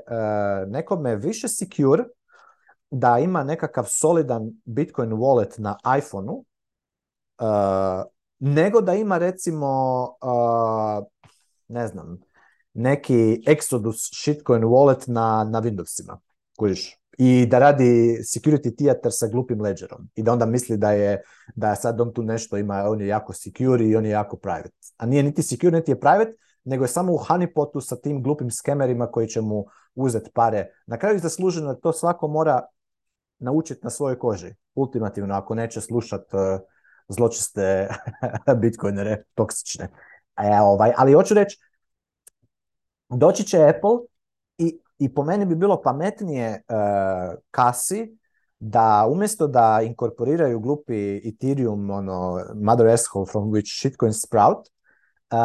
nekome više secure da ima nekakav solidan Bitcoin wallet na iPhoneu nego da ima recimo ne znam, neki Exodus shitcoin wallet na, na Windowsima, kojiš. I da radi security theater sa glupim ledgerom. I da onda misli da je, da sad on tu nešto ima, on je jako secure i on je jako private. A nije niti secure, niti je private, nego je samo u honeypotu sa tim glupim skemerima koji će mu uzeti pare. Na kraju je zasluženo da to svako mora naučiti na svojoj koži, ultimativno, ako neće slušat eh, zločiste bitcoinere, toksične. E, ovaj, ali hoću reći, doći će Apple i, i po meni bi bilo pametnije e, kasi da umjesto da inkorporiraju glupi Ethereum, ono, mother asshole from which shitcoin sprout, Uh,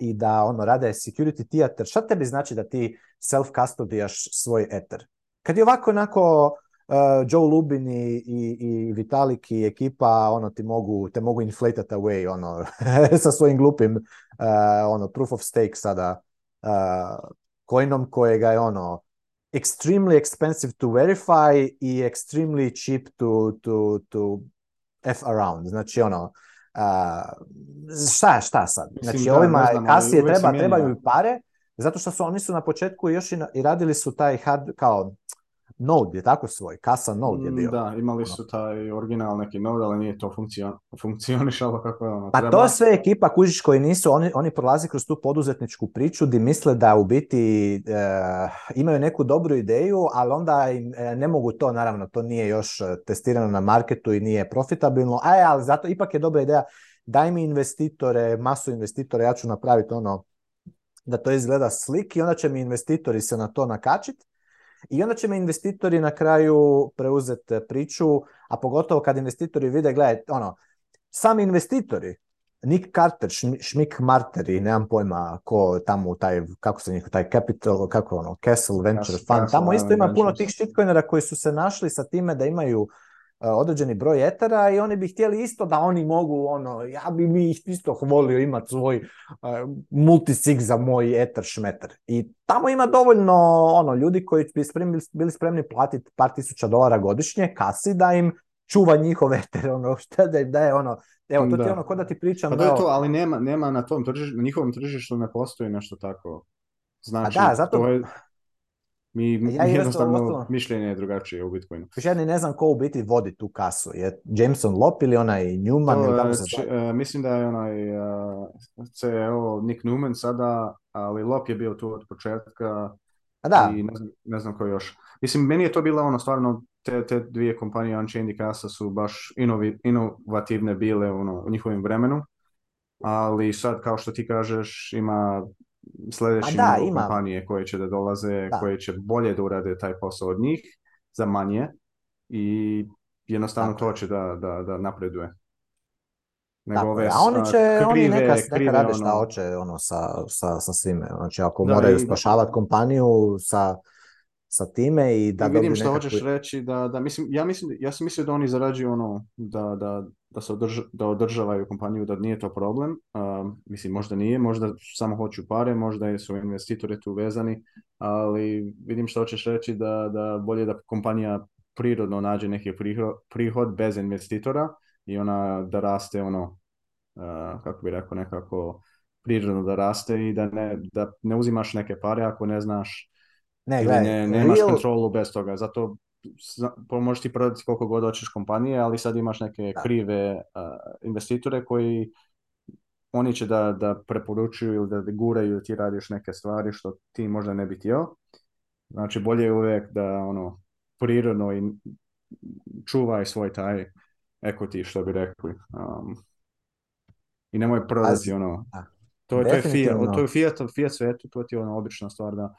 i da ono rade security theater, šta tebi znači da ti self-custodijaš svoj Ether? Kad je ovako onako Eh, Joe Lubin i, i, i Vitalik i ekipa ono, ti mogu, te mogu inflate away ono, sa svojim glupim eh, ono, proof of stake sada eh, coinom kojega je ono extremely expensive to verify i extremely cheap to, to, to F around. Znači, ono, uh, šta, šta sad? Znači, ovima da, kasije treba, trebaju pare, zato što su oni su na početku još i, radili su taj hard, kao Node je tako svoj, kasa Node je mm, bio. Da, imali ono. su taj original neki Node, ali nije to funkcionišalo kako je ono Pa to sve ekipa kužiš koji nisu, oni, prolazi prolaze kroz tu poduzetničku priču di misle da u biti eh, imaju neku dobru ideju, ali onda eh, ne mogu to, naravno, to nije još eh, testirano na marketu i nije profitabilno, a ali zato ipak je dobra ideja, daj mi investitore, masu investitore, ja ću napraviti ono da to izgleda slik i onda će mi investitori se na to nakačiti i onda će me investitori na kraju preuzeti e, priču, a pogotovo kad investitori vide, gledaj, ono, sami investitori, Nick Carter, Schmick Marteri, nemam pojma ko tamo taj, kako se njih, taj Capital, kako ono, Castle Venture Fund, tamo isto ima puno tih shitcoinera koji su se našli sa time da imaju E, određeni broj etara i oni bi htjeli isto da oni mogu ono, ja bi mi isto volio imati svoj uh, multisig za moj eter šmeter I tamo ima dovoljno ono ljudi koji bi bili spremni platiti par tisuća dolara godišnje kasi da im čuva njihove eter, ono, šta da je ono, evo, to da. ti ono, ko da ti pričam. Pa je to, ali nema, nema na tom tržištu, na njihovom tržištu ne postoji nešto tako. Pa znači, da, zato... to je mi ja jednostavno mišljenje je drugačije u Bitcoinu. Ja ne znam ko u biti vodi tu kasu. Je Jameson Lop ili onaj Newman? ili se e, e, mislim da je onaj e, CEO Nick Newman sada, ali Lop je bio tu od početka. A da. I ne znam, ne ko još. Mislim, meni je to bila ono stvarno te, te dvije kompanije Unchained i Kasa su baš inovativne bile ono, u njihovim vremenu. Ali sad, kao što ti kažeš, ima sljedeće kompanije koje će da dolaze, koje će bolje da urade taj posao od njih za manje i jednostavno to će da, da, da napreduje. a oni će, neka, rade šta ono... hoće ono, sa, sa, sa svime. Znači ako moraju spašavati kompaniju sa, sa time i da vidim što hoćeš reći da, da mislim, ja mislim ja sam mislio da oni zarađuju ono da, da da se da održavaju kompaniju, da nije to problem. mislim, možda nije, možda samo hoću pare, možda su investitori tu vezani, ali vidim što hoćeš reći da, da bolje da kompanija prirodno nađe neki prihod, bez investitora i ona da raste ono, kako bi rekao, nekako prirodno da raste i da ne, da ne uzimaš neke pare ako ne znaš ne, ne, nemaš kontrolu bez toga. Zato možeš ti prodati koliko god hoćeš kompanije, ali sad imaš neke krive investitore koji oni će da, da preporučuju ili da guraju da ti radiš neke stvari što ti možda ne bi htio. Znači bolje je uvijek da ono prirodno i čuvaj svoj taj ekoti što bi rekli. Um, I nemoj prodati ono. To je, to je fiat, to je fiat, fiat svetu, to ti je ono obična stvar da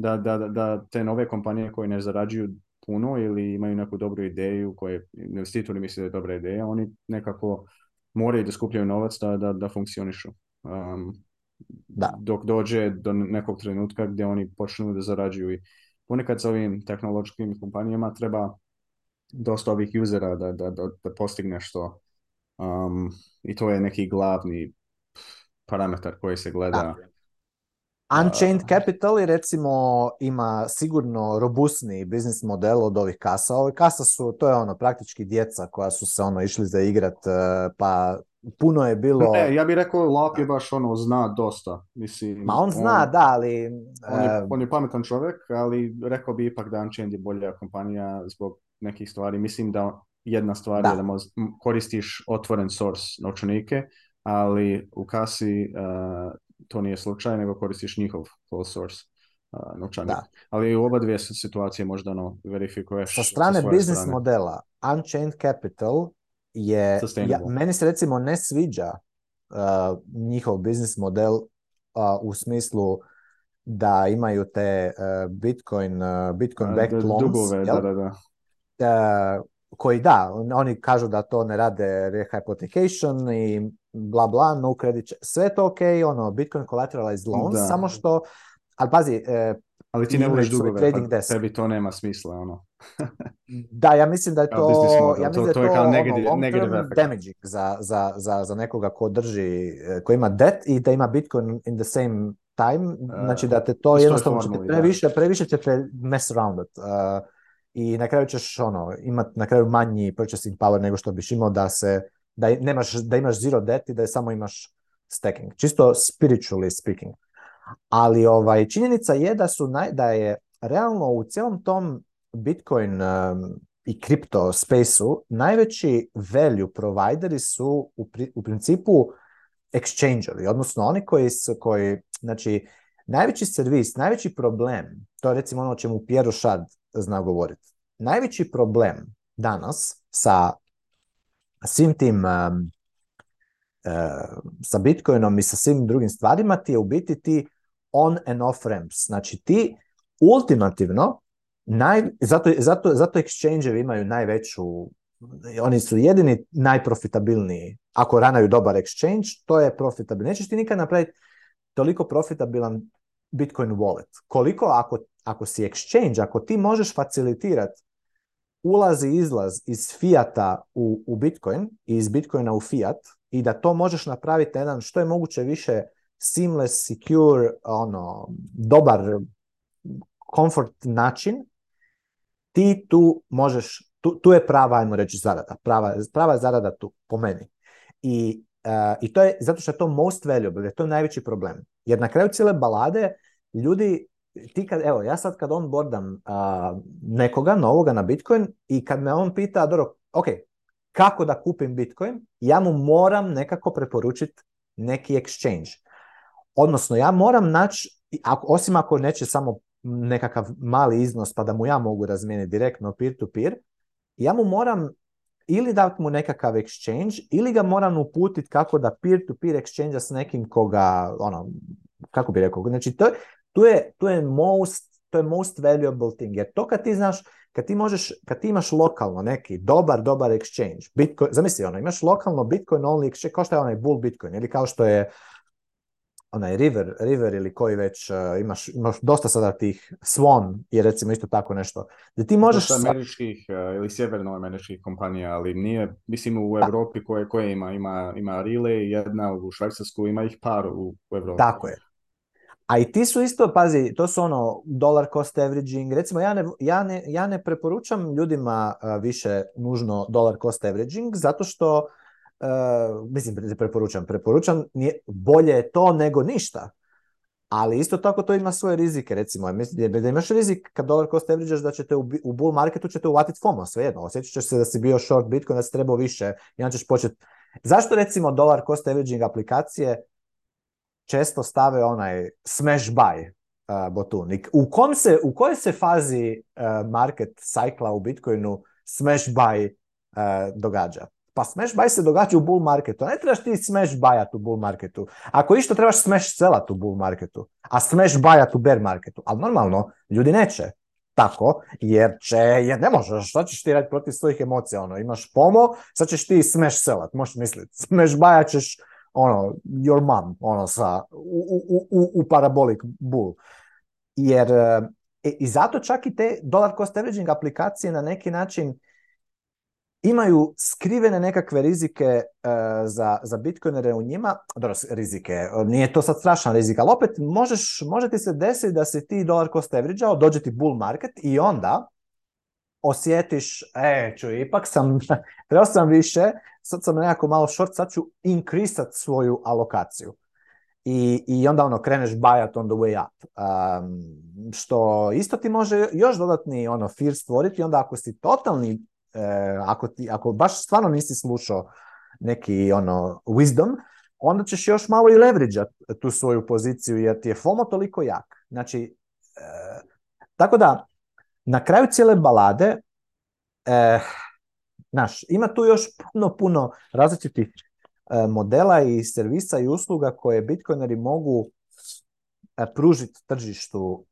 da, da, da, te nove kompanije koje ne zarađuju puno ili imaju neku dobru ideju koju investitori misle da je dobra ideja, oni nekako moraju da skupljaju novac da, da, funkcionišu. da. Dok dođe do nekog trenutka gdje oni počnu da zarađuju i ponekad sa ovim tehnološkim kompanijama treba dosta ovih usera da, da, da, postigne što i to je neki glavni parametar koji se gleda. Unchained Capital je recimo ima sigurno robustni biznis model od ovih kasa. Ove kasa su, to je ono, praktički djeca koja su se ono išli igrat, e, pa puno je bilo... Ne, ja bih rekao Lap je baš ono, zna dosta. Mislim, Ma on zna, da, ali... E, on je, pametan čovjek, ali rekao bi ipak da Unchained je bolja kompanija zbog nekih stvari. Mislim da jedna stvar je da koristiš otvoren source novčanike, ali u kasi e, to nije slučaj, nego koristiš njihov full source uh, Da. Ali u oba dvije situacije možda ono verifikuješ. Sa strane sa biznis modela, Unchained Capital je, ja, meni se recimo ne sviđa njihov biznis model u smislu da imaju te Bitcoin, Bitcoin backed loans. da, da, koji da, oni kažu da to ne rade rehypothecation i bla bla, no credit, sve to ok, ono, Bitcoin collateralized loans, da. samo što, ali pazi, e, ali ti ne možeš dugove, pa tebi to nema smisla, ono. da, ja mislim da je to, ja mislim da to, je kao ono, negative, damaging za, za, za, za nekoga ko drži, e, ko ima debt i da ima Bitcoin in the same time, e, znači da te to uh, jednostavno, te previše, previše će mess around i na kraju ćeš ono, imati na kraju manji purchasing power nego što biš imao da se, da, nemaš, da imaš zero debt i da je samo imaš stacking. Čisto spiritually speaking. Ali ovaj, činjenica je da, su naj, da je realno u celom tom Bitcoin um, i kripto spaceu najveći value provideri su u, pri, u principu exchangeri, odnosno oni koji, koji znači, Najveći servis, najveći problem, to je recimo ono o čemu Piero Šad zna govoriti, najveći problem danas sa svim tim e, sa Bitcoinom i sa svim drugim stvarima ti je u biti ti on and off ramps. Znači ti ultimativno zato, zato, zato exchange imaju najveću oni su jedini najprofitabilniji. Ako ranaju dobar exchange, to je profitabilno. Nećeš ti nikad napraviti toliko profitabilan Bitcoin wallet. Koliko ako, ako si exchange, ako ti možeš facilitirati ulaz i izlaz iz fiata u, u Bitcoin i iz Bitcoina u fiat i da to možeš napraviti na jedan što je moguće više seamless, secure, ono, dobar, comfort način, ti tu možeš, tu, tu je prava, ajmo reći, zarada. Prava, prava zarada tu, po meni. I, e, I to je zato što je to most valuable, to je najveći problem. Jer na kraju cijele balade ljudi, ti kad, evo, ja sad kad on bordam nekoga novoga na Bitcoin i kad me on pita, dobro, ok, kako da kupim Bitcoin, ja mu moram nekako preporučiti neki exchange. Odnosno, ja moram naći, osim ako neće samo nekakav mali iznos pa da mu ja mogu razmijeniti direktno peer-to-peer, ja mu moram ili dati mu nekakav exchange, ili ga moram uputiti kako da peer-to-peer exchange s nekim koga, ono, kako bi rekao, znači to, tu, je, tu je most, to je most valuable thing, jer to kad ti znaš, kad ti, možeš, kad ti imaš lokalno neki dobar, dobar exchange, Bitcoin, zamisli ono, imaš lokalno Bitcoin only exchange, kao što je onaj bull Bitcoin, ili kao što je onaj River, River ili koji već e, imaš, imaš dosta sada tih Swan je recimo isto tako nešto. Da ti možeš sa američkih uh, ili američkih kompanija, ali nije mislim u Europi koje koje ima ima ima Relay, jedna u Švajcarsku, ima ih par u, u Europi. Tako je. A i ti su isto, pazi, to su ono dollar cost averaging, recimo ja ne, ja ne, ja ne preporučam ljudima e, više nužno dollar cost averaging zato što Eh, mislim, preporučam, preporučam, nije, bolje je to nego ništa. Ali isto tako to ima svoje rizike, recimo, mislim, da imaš rizik kad dolar cost averageš da ćete u, u bull marketu ćete uvatiti FOMO, svejedno, osjećat ćeš se da si bio short Bitcoin, da si trebao više, i ćeš počet Zašto recimo dolar cost averaging aplikacije često stave onaj smash buy uh, eh, botunik? U, kom se, u kojoj se fazi eh, market cykla u Bitcoinu smash buy događa? Pa smash buy se događa u bull marketu. Ne trebaš ti smash buyat u bull marketu. Ako išto trebaš smash sellat u bull marketu, a smash buyat u bear marketu. Ali normalno, ljudi neće tako, jer će, jer ne možeš, šta ćeš ti raditi protiv svojih emocija, ono, imaš pomo, sad ćeš ti smash sellat, možeš misliti, smash baja ćeš, ono, your mom, ono, sa, u, u, u, parabolic bull. Jer, e, i zato čak i te dollar cost averaging aplikacije na neki način imaju skrivene nekakve rizike e, za, za bitcoinere u njima, dobro, rizike, nije to sad strašan rizik, ali opet možeš, može ti se desiti da si ti dolar cost average dođe ti bull market i onda osjetiš, e, ću ipak sam, trebao sam više, sad sam nekako malo short, sad ću inkrisat svoju alokaciju. I, I onda ono, kreneš bajat on the way up. što isto ti može još dodatni ono, fear stvoriti, onda ako si totalni E, ako, ako baš stvarno nisi slušao neki ono wisdom, onda ćeš još malo i leverage tu svoju poziciju jer ti je FOMO toliko jak. Znači, e, tako da, na kraju cijele balade, e, naš, ima tu još puno, puno različitih modela i servisa i usluga koje bitcoineri mogu pružiti tržištu.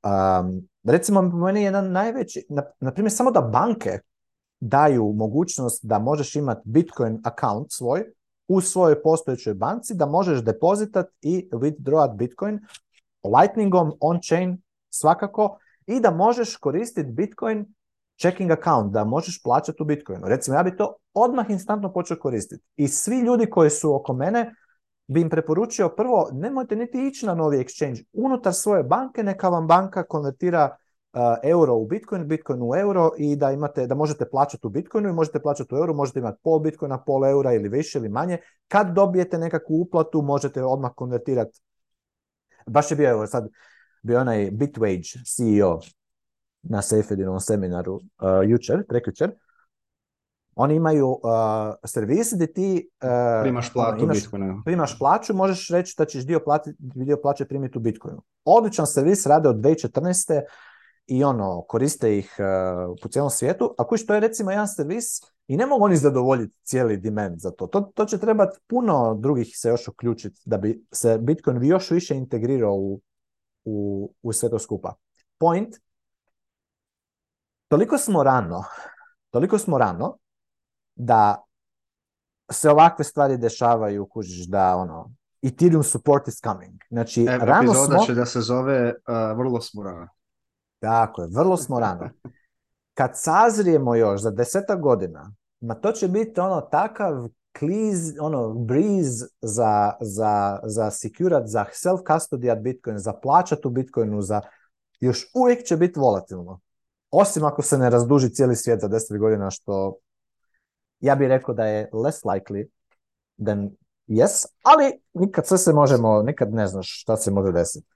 recimo, meni je najveći, na, na primjer, samo da banke daju mogućnost da možeš imati Bitcoin account svoj u svojoj postojećoj banci, da možeš depozitat i withdrawat Bitcoin Lightningom, on-chain svakako i da možeš koristiti Bitcoin checking account, da možeš plaćati u Bitcoinu. Recimo, ja bi to odmah instantno počeo koristiti. I svi ljudi koji su oko mene bi im preporučio prvo, nemojte niti ići na novi exchange. Unutar svoje banke neka vam banka konvertira euro u Bitcoin, Bitcoin u euro i da imate, da možete plaćati u Bitcoinu i možete plaćati u euro, možete imati pol Bitcoina, pol eura ili više ili manje. Kad dobijete nekakvu uplatu, možete odmah konvertirati. Baš je bio, evo sad, bio onaj Bitwage CEO na Seyfedinovom seminaru uh, jučer, prekjučer. Oni imaju uh, servis gdje ti primaš, ono, platu imaš, primaš plaću, možeš reći da ćeš dio, plati, dio plaće primiti u Bitcoinu. Odličan servis rade od 2014 i ono, koriste ih uh, po cijelom svijetu, a što je recimo jedan servis i ne mogu oni zadovoljiti cijeli demand za to. To, to će trebati puno drugih se još uključiti da bi se Bitcoin još više integrirao u, u, u sve to skupa. Point, toliko smo rano, toliko smo rano da se ovakve stvari dešavaju, kužiš da ono, Ethereum support is coming. Znači, rano epizoda će da se zove e, vrlo smo rano. Tako je, vrlo smo rano. Kad sazrijemo još za desetak godina, ma to će biti ono takav kliz, ono breeze za, za, za securat, za self custody Bitcoin, za plaćat u Bitcoinu, za još uvijek će biti volatilno. Osim ako se ne razduži cijeli svijet za deset godina, što ja bih rekao da je less likely than yes, ali nikad sve se možemo, nikad ne znaš šta se može desiti.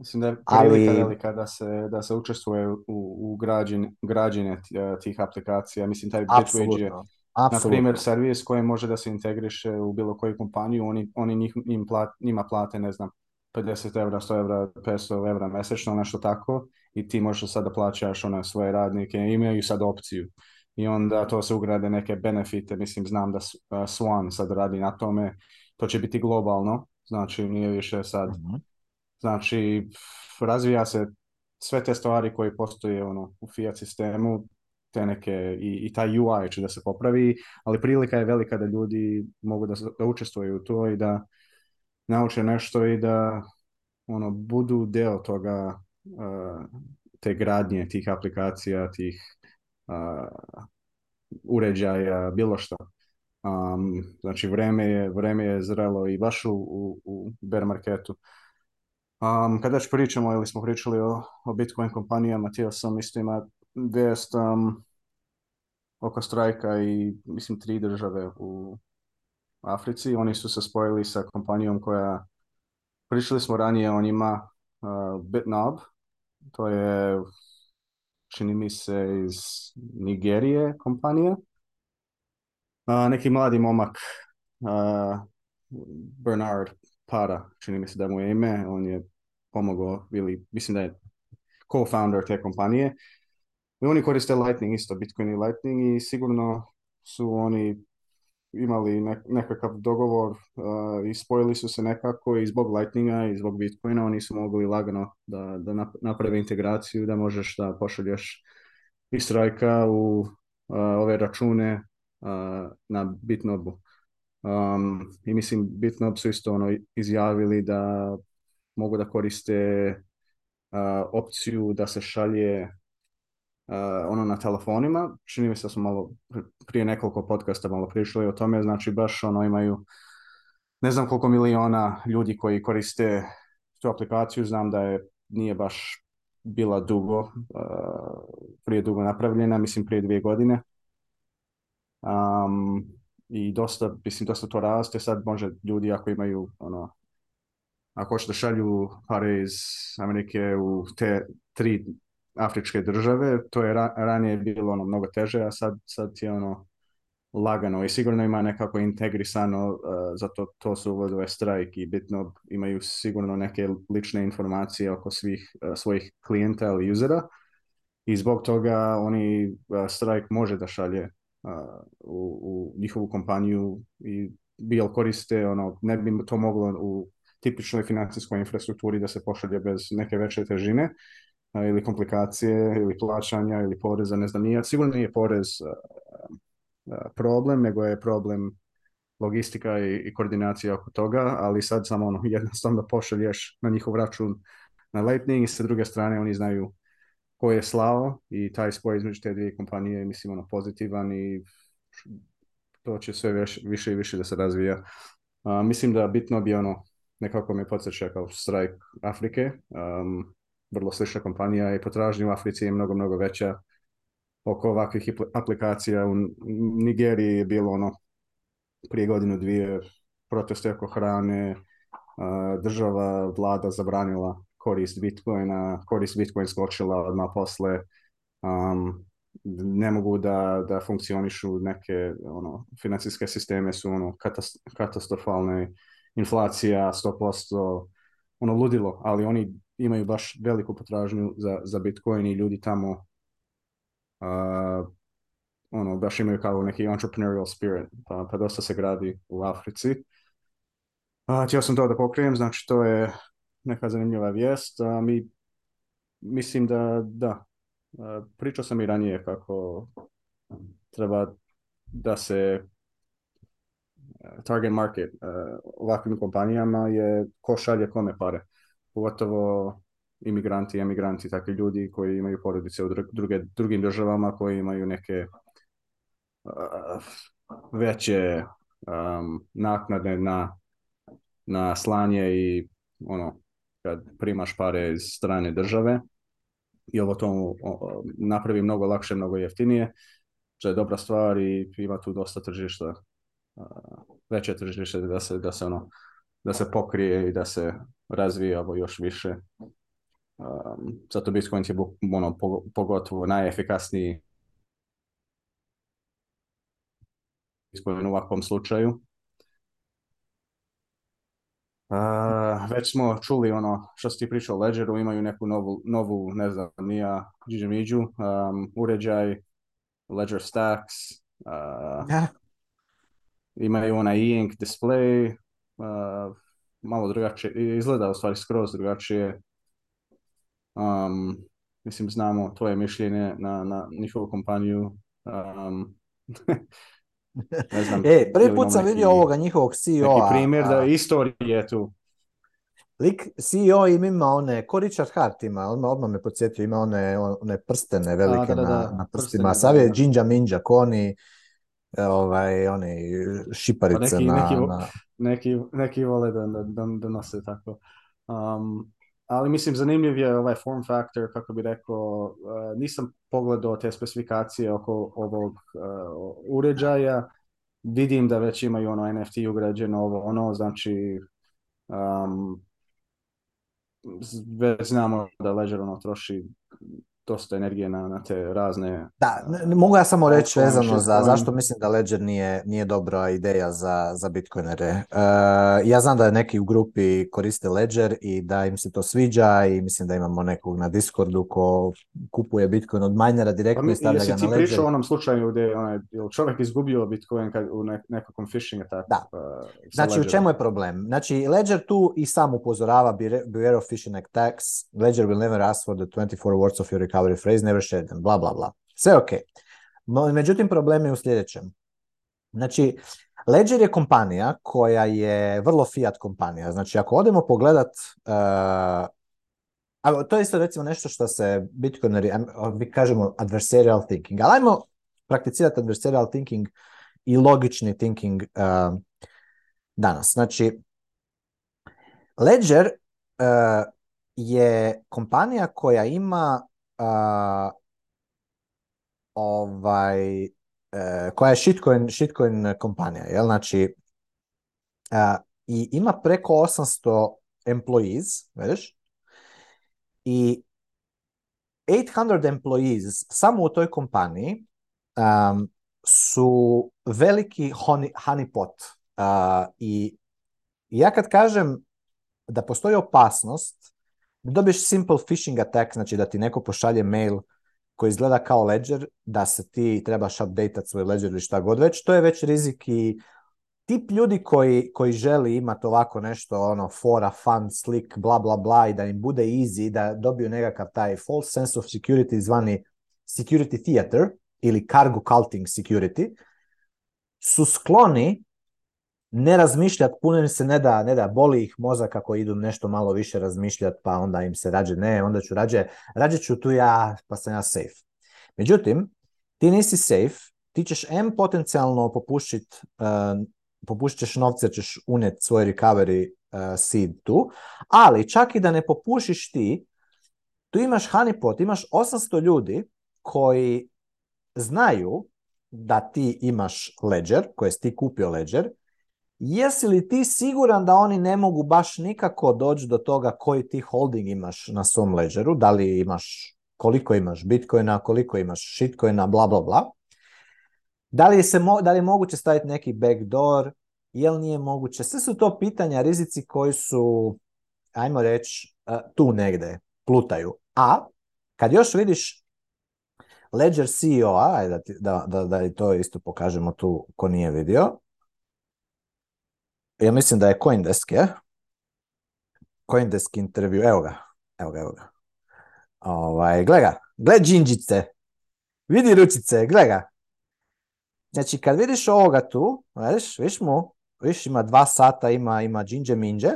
Mislim da je velika da se, da se učestvuje u, u građen, građenje tih aplikacija. Mislim, taj Gateway je, na primjer, servis koji može da se integriše u bilo koju kompaniju. Oni, oni njima plate, ne znam, 50 evra, 100 evra, 500 evra mjesečno, nešto tako. I ti možeš sad da plaćaš one svoje radnike. Imaju sad opciju. I onda to se ugrade neke benefite. Mislim, znam da e, Swan sad radi na tome. To će biti globalno. Znači, nije više sad... Mhm. Znači, razvija se sve te stvari koje postoje ono, u fiat sistemu, te neke, i, i taj UI će da se popravi, ali prilika je velika da ljudi mogu da, da učestvuju u to i da nauče nešto i da ono budu deo toga te gradnje, tih aplikacija, tih uređaja, bilo što. znači vreme je, vreme je zrelo i baš u, u, u bear marketu. Um, kada ću pričamo ili smo pričali o, o Bitcoin kompanijama, htio sam isto ima vijest oko strajka i mislim tri države u Africi. Oni su se spojili sa kompanijom koja pričali smo ranije o njima Bitnob. To je čini mi se iz Nigerije kompanija. Uh, neki mladi momak Bernard para, čini mi se da mu je ime, on je pomogao, ili mislim da je co-founder te kompanije. I oni koriste Lightning isto, Bitcoin i Lightning i sigurno su oni imali nekakav dogovor uh, i spojili su se nekako i zbog Lightninga i zbog Bitcoina oni su mogli lagano da, da naprave integraciju, da možeš da pošalješ istrajka u eh, ove račune eh, na Bitnobu. Um, I mislim, bitno su isto ono, izjavili da mogu da koriste uh, opciju da se šalje uh, ono na telefonima. Čini mi se da smo malo prije nekoliko podcasta malo prišli o tome, znači baš ono imaju ne znam koliko miliona ljudi koji koriste tu aplikaciju, znam da je nije baš bila dugo, uh, prije dugo napravljena, mislim prije dvije godine. Um, i dosta, mislim, dosta to raste. Sad može ljudi ako imaju, ono, ako hoće da šalju pare iz Amerike u te tri afričke države, to je ranije bilo ono mnogo teže, a sad, sad je ono lagano i sigurno ima nekako integrisano, uh, zato to su uvodove strajk i bitno imaju sigurno neke lične informacije oko svih uh, svojih klijenta ili usera i zbog toga oni uh, može da šalje u, u njihovu kompaniju i bil koriste, ono, ne bi to moglo u tipičnoj financijskoj infrastrukturi da se pošalje bez neke veće težine ili komplikacije ili plaćanja ili poreza, ne znam, nije, sigurno nije porez problem, nego je problem logistika i, koordinacija oko toga, ali sad samo ono, jednostavno pošalješ na njihov račun na Lightning i sa druge strane oni znaju koje je slao i taj spoj između te dvije kompanije je mislim ono pozitivan i to će sve više i više da se razvija. A, mislim da bitno bi ono nekako me podsjeća kao Strike Afrike, um, vrlo slična kompanija i potražnja u Africi je mnogo, mnogo veća oko ovakvih aplikacija. U Nigeriji je bilo ono prije godinu dvije proteste oko hrane, država, vlada zabranila korist Bitcoina, korist Bitcoin skočila odmah posle, um, ne mogu da, da funkcionišu neke ono, financijske sisteme su ono, katastrofalne, inflacija 100%, ono ludilo, ali oni imaju baš veliku potražnju za, za Bitcoin i ljudi tamo uh, ono, baš imaju kao neki entrepreneurial spirit, pa, pa dosta se gradi u Africi. htio sam to da pokrijem, znači to je neka zanimljiva vijest. A mi, mislim da, da, e, pričao sam i ranije kako treba da se e, target market e, ovakvim kompanijama je ko šalje kome pare. Pogotovo imigranti, i emigranti, takvi ljudi koji imaju porodice u druge, drugim državama, koji imaju neke veće um, naknade na, na slanje i ono kad primaš pare iz strane države i ovo to napravi mnogo lakše, mnogo jeftinije, što je dobra stvar i ima tu dosta tržišta, veće tržište da se, da se ono da se pokrije i da se razvije ovo još više. Um, zato Bitcoin je ono, pogotovo najefikasniji u ovakvom slučaju Uh, već smo čuli ono što si ti pričao o Ledgeru, imaju neku novu, novu ne znam, nija um, uređaj, Ledger Stacks, imaju onaj e-ink display, malo drugačije, izgleda u stvari skroz drugačije. Um, mislim, znamo tvoje mišljenje na, na njihovu kompaniju. Um, e, prvi put sam vidio ovoga njihovog CEO-a. Neki primjer da je tu. Lik CEO ima one, ko Richard Hart ima, odmah, me podsjetio, ima one, one prstene velike na, na, prstima. je Džinđa Minđa, ko oni, e, ovaj, šiparice pa neki, na, neki, vole da, nose tako. Um, ali mislim zanimljiv je ovaj form factor, kako bi rekao, e, nisam pogledao te specifikacije oko ovog e, uređaja, vidim da već imaju ono NFT ugrađeno, ovo ono, znači znamo da Ledger ono troši dosta energije na, na te razne... Da, mogu ja samo reći vezano za zašto mislim da Ledger nije, nije dobra ideja za, za bitcoinere. E, ja znam da neki u grupi koriste Ledger i da im se to sviđa i mislim da imamo nekog na Discordu ko kupuje bitcoin od minera pa direktno pa, i stavlja ga na Ledger. Jesi ti onom slučaju gdje onaj, čovjek izgubio bitcoin kad, u ne, nekakvom phishing attack? Da. Pa, znači u čemu je problem? Znači Ledger tu i sam upozorava Bureau of Phishing Attacks, Ledger will never ask for the 24 words of your kao never share them, bla, bla, bla. Sve ok. Međutim, problem je u sljedećem. Znači, Ledger je kompanija koja je vrlo fiat kompanija. Znači, ako odemo pogledat, eh, to je isto recimo nešto što se Bitcoineri, eh, mi kažemo adversarial thinking, ali ajmo prakticirati adversarial thinking i logični thinking eh, danas. Znači, Ledger je kompanija koja ima ovaj, e, koja je shitcoin, shitcoin kompanija, jel? Znači, e, i ima preko 800 employees, vidiš? I 800 employees samo u toj kompaniji um, su veliki honeypot. Uh, I ja kad kažem da postoji opasnost da Dobiješ simple phishing attack, znači da ti neko pošalje mail koji izgleda kao ledger, da se ti trebaš update svoj ledger ili šta god već, to je već rizik i tip ljudi koji, koji želi imati ovako nešto, ono, fora, fun, slick, bla, bla, bla, i da im bude easy, da dobiju nekakav taj false sense of security zvani security theater ili cargo culting security, su skloni ne razmišljati, puno im se ne da, ne da, boli ih mozak ako idu nešto malo više razmišljati, pa onda im se rađe ne, onda ću rađe, rađe ću tu ja, pa sam ja safe. Međutim, ti nisi safe, ti ćeš M potencijalno popušit, uh, eh, popušit ćeš novce, ćeš unet svoj recovery eh, seed tu, ali čak i da ne popušiš ti, tu imaš honeypot, imaš 800 ljudi koji znaju da ti imaš ledger, koje si ti kupio ledger, Jesi li ti siguran da oni ne mogu baš nikako doći do toga koji ti holding imaš na svom ledgeru, da li imaš koliko imaš bitcoina, koliko imaš shitcoina, bla bla bla. Da li, se da li je moguće staviti neki backdoor, jel nije moguće? Sve su to pitanja, rizici koji su, ajmo reći, e, tu negde, plutaju. A kad još vidiš Ledger CEO-a, da, da, da, da to isto pokažemo tu ko nije vidio, ja mislim da je Coindesk, je? Coindesk intervju, evo ga, evo ga, evo ga. Ovaj, gle ga, džinđice, vidi ručice, gle ga. Znači, kad vidiš ovoga tu, vidiš, viš mu, vidiš ima dva sata, ima, ima džinđe minđe.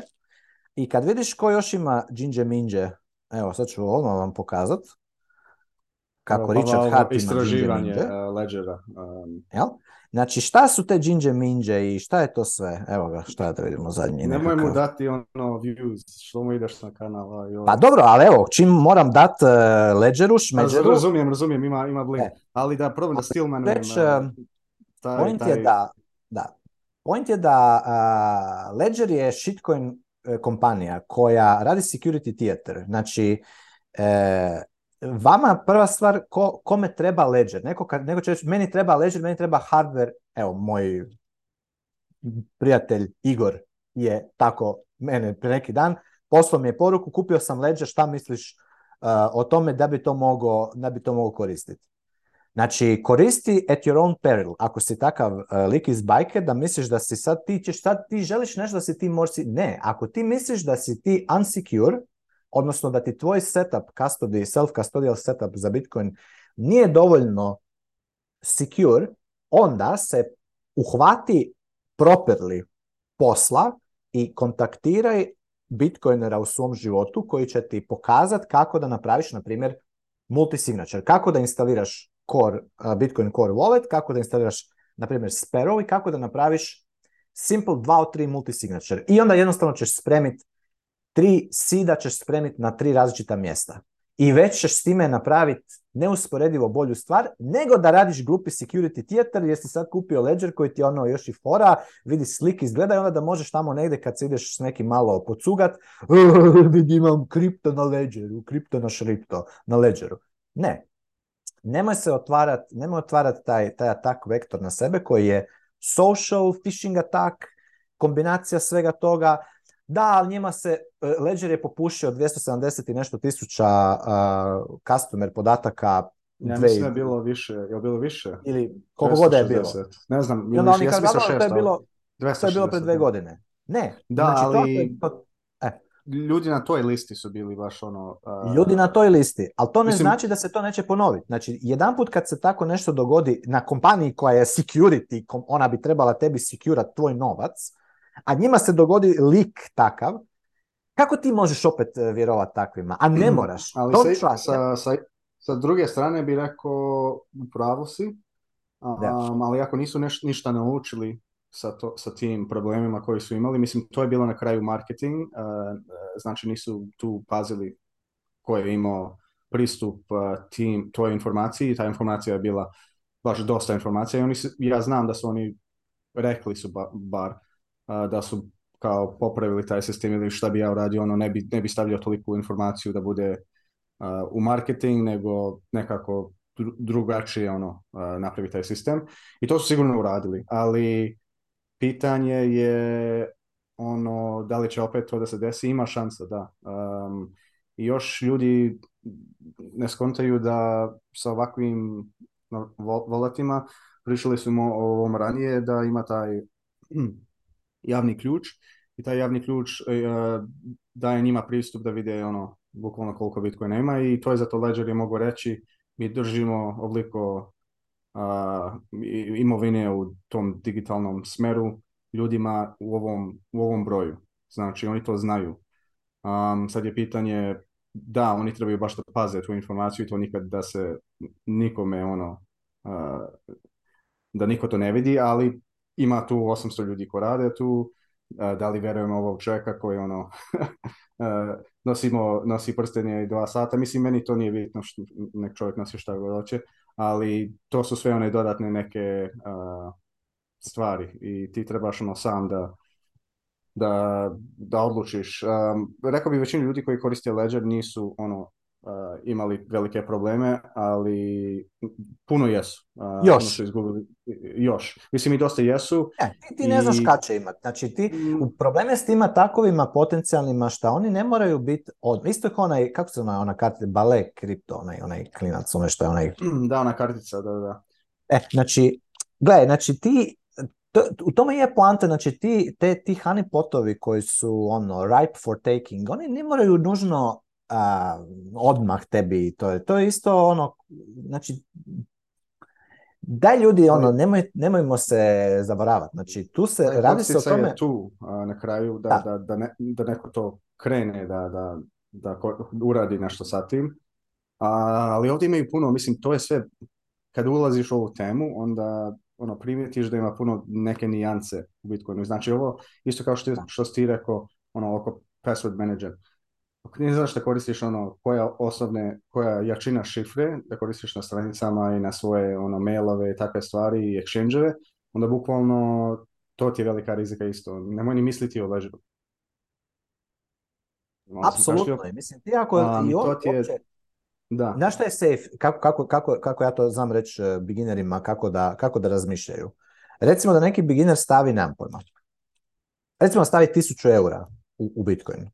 I kad vidiš ko još ima džinđe minđe, evo sad ću odmah ono vam pokazat kako pa Richard Hart Istraživanje e, Ledgera. Um, Jel? Znači, šta su te džinđe minđe i šta je to sve? Evo ga, šta da vidimo zadnji. Nemoj mu dati ono views, što mu ideš na kanal. pa dobro, ali evo, čim moram dat uh, Ledgeru, Šmeđeru... Razumijem, razumijem, ima, ima e. Ali da, problem da Reč, taj, point je da, da, point je da uh, Ledger je shitcoin kompanija koja radi security theater. Znači, vama prva stvar kome treba ledger. Neko, kad, neko će reći meni treba ledger, meni treba hardware. Evo, moj prijatelj Igor je tako mene pre neki dan poslao mi je poruku, kupio sam ledger, šta misliš uh, o tome da bi to mogao da bi to mogao koristiti. Znači, koristi at your own peril. Ako si takav uh, lik iz bajke da misliš da si sad ti ćeš sad ti želiš nešto da si ti morsi. Ne, ako ti misliš da si ti unsecure, odnosno da ti tvoj setup custody, self-custodial setup za Bitcoin nije dovoljno secure, onda se uhvati properly posla i kontaktiraj Bitcoinera u svom životu koji će ti pokazati kako da napraviš, na primjer, multisignature, kako da instaliraš core, Bitcoin Core Wallet, kako da instaliraš, na primjer, Sparrow i kako da napraviš simple 2 od 3 multisignature. I onda jednostavno ćeš spremiti tri sida ćeš spremiti na tri različita mjesta. I već ćeš s time napraviti neusporedivo bolju stvar, nego da radiš glupi security theater jer si sad kupio Ledger koji ti ono još i fora, vidi slik izgleda i onda da možeš tamo negdje kad se ideš s nekim malo pocugat, imam kripto na Ledgeru, kripto na šripto, na Ledgeru. Ne, nemoj se otvarati, nemoj otvarati taj, taj atak vektor na sebe koji je social phishing atak, kombinacija svega toga, da, ali njima se, e, Ledger je popušio 270 i nešto tisuća e, customer podataka ja mislim da je bilo više, je bilo više? Ili koliko god je bilo. Ne znam, ja sam to je bilo, to bilo pred dve godine. Ne, da, znači, ali... To, e. Ljudi na toj listi su bili baš ono... Ljudi na toj listi, ali to ne znači da se to neće ponoviti. Znači, jedan put kad se tako nešto dogodi na kompaniji koja je security, ona bi trebala tebi securat tvoj novac, a njima se dogodi lik takav, kako ti možeš opet e, vjerovati takvima? A ne mm, moraš. Ali sa, sa, sa, sa, druge strane bi rekao, u pravu si, um, ali ako nisu neš, ništa naučili sa, to, sa tim problemima koji su imali, mislim, to je bilo na kraju marketing, e, e, znači nisu tu pazili ko je imao pristup tim, toj informaciji, ta informacija je bila baš dosta informacija i oni, ja znam da su oni rekli su ba, bar da su kao popravili taj sistem ili šta bi ja uradio, ono ne bi, ne bi stavljao toliku informaciju da bude u marketing, nego nekako drugačije ono napravi taj sistem. I to su sigurno uradili, ali pitanje je ono da li će opet to da se desi, ima šansa, da. I još ljudi ne skontaju da sa ovakvim volatima prišli smo ovom ranije da ima taj javni ključ i taj javni ključ e, e, daje njima pristup da vide ono bukvalno koliko Bitcoina ima i to je zato Ledger je mogu reći mi držimo obliko imovine u tom digitalnom smeru ljudima u ovom, u ovom broju. Znači oni to znaju. Um, sad je pitanje da, oni trebaju baš da paze tu informaciju i to nikad da se nikome ono da niko to ne vidi, ali ima tu 800 ljudi ko rade tu, da li vjerujemo ovog čovjeka koji ono nosimo, nosi prstenje i dva sata, mislim meni to nije bitno, što, nek čovjek nosi šta god hoće, ali to su sve one dodatne neke stvari i ti trebaš ono sam da da, odlučiš. rekao bi većinu ljudi koji koriste Ledger nisu ono imali velike probleme, ali puno jesu. Još. Ono izgubili, još. Mislim i dosta jesu. Ne, ti, ne i... znaš kada će imati. Znači ti, mm. probleme s tima takovima potencijalnima šta oni ne moraju biti od... Isto kao onaj, kako se ona, ona kartica, bale, kripto, onaj, onaj klinac, onaj što je onaj... Mm, da, ona kartica, da, da. E, znači, gledaj, znači ti u tome je poanta, znači ti, te, ti honeypotovi koji su ono ripe for taking, oni ne moraju nužno a, odmah tebi to je. To isto ono, znači, daj ljudi, ono, nemoj, nemojmo se zavaravati. Znači, tu se radi se o tome... tu na kraju da, da. da, ne, da neko to krene, da, da, da uradi nešto sa tim. A, ali ovdje imaju puno, mislim, to je sve, kad ulaziš u ovu temu, onda ono, primjetiš da ima puno neke nijance u Bitcoinu. Znači, ovo isto kao što, što si ti rekao, ono, oko password manager ne znaš da koristiš ono, koja osobne, koja jačina šifre, da koristiš na stranicama i na svoje ono, mailove i takve stvari i exchange onda bukvalno to ti je velika rizika isto. Nemoj ni misliti o ležbu. Ono, Apsolutno, mislim je... Opće... Da. šta je safe, kako, kako, kako, kako ja to znam reći e, beginnerima, kako da, kako da razmišljaju? Recimo da neki beginner stavi, nemam pojma, recimo stavi 1000 eura u, u Bitcoin.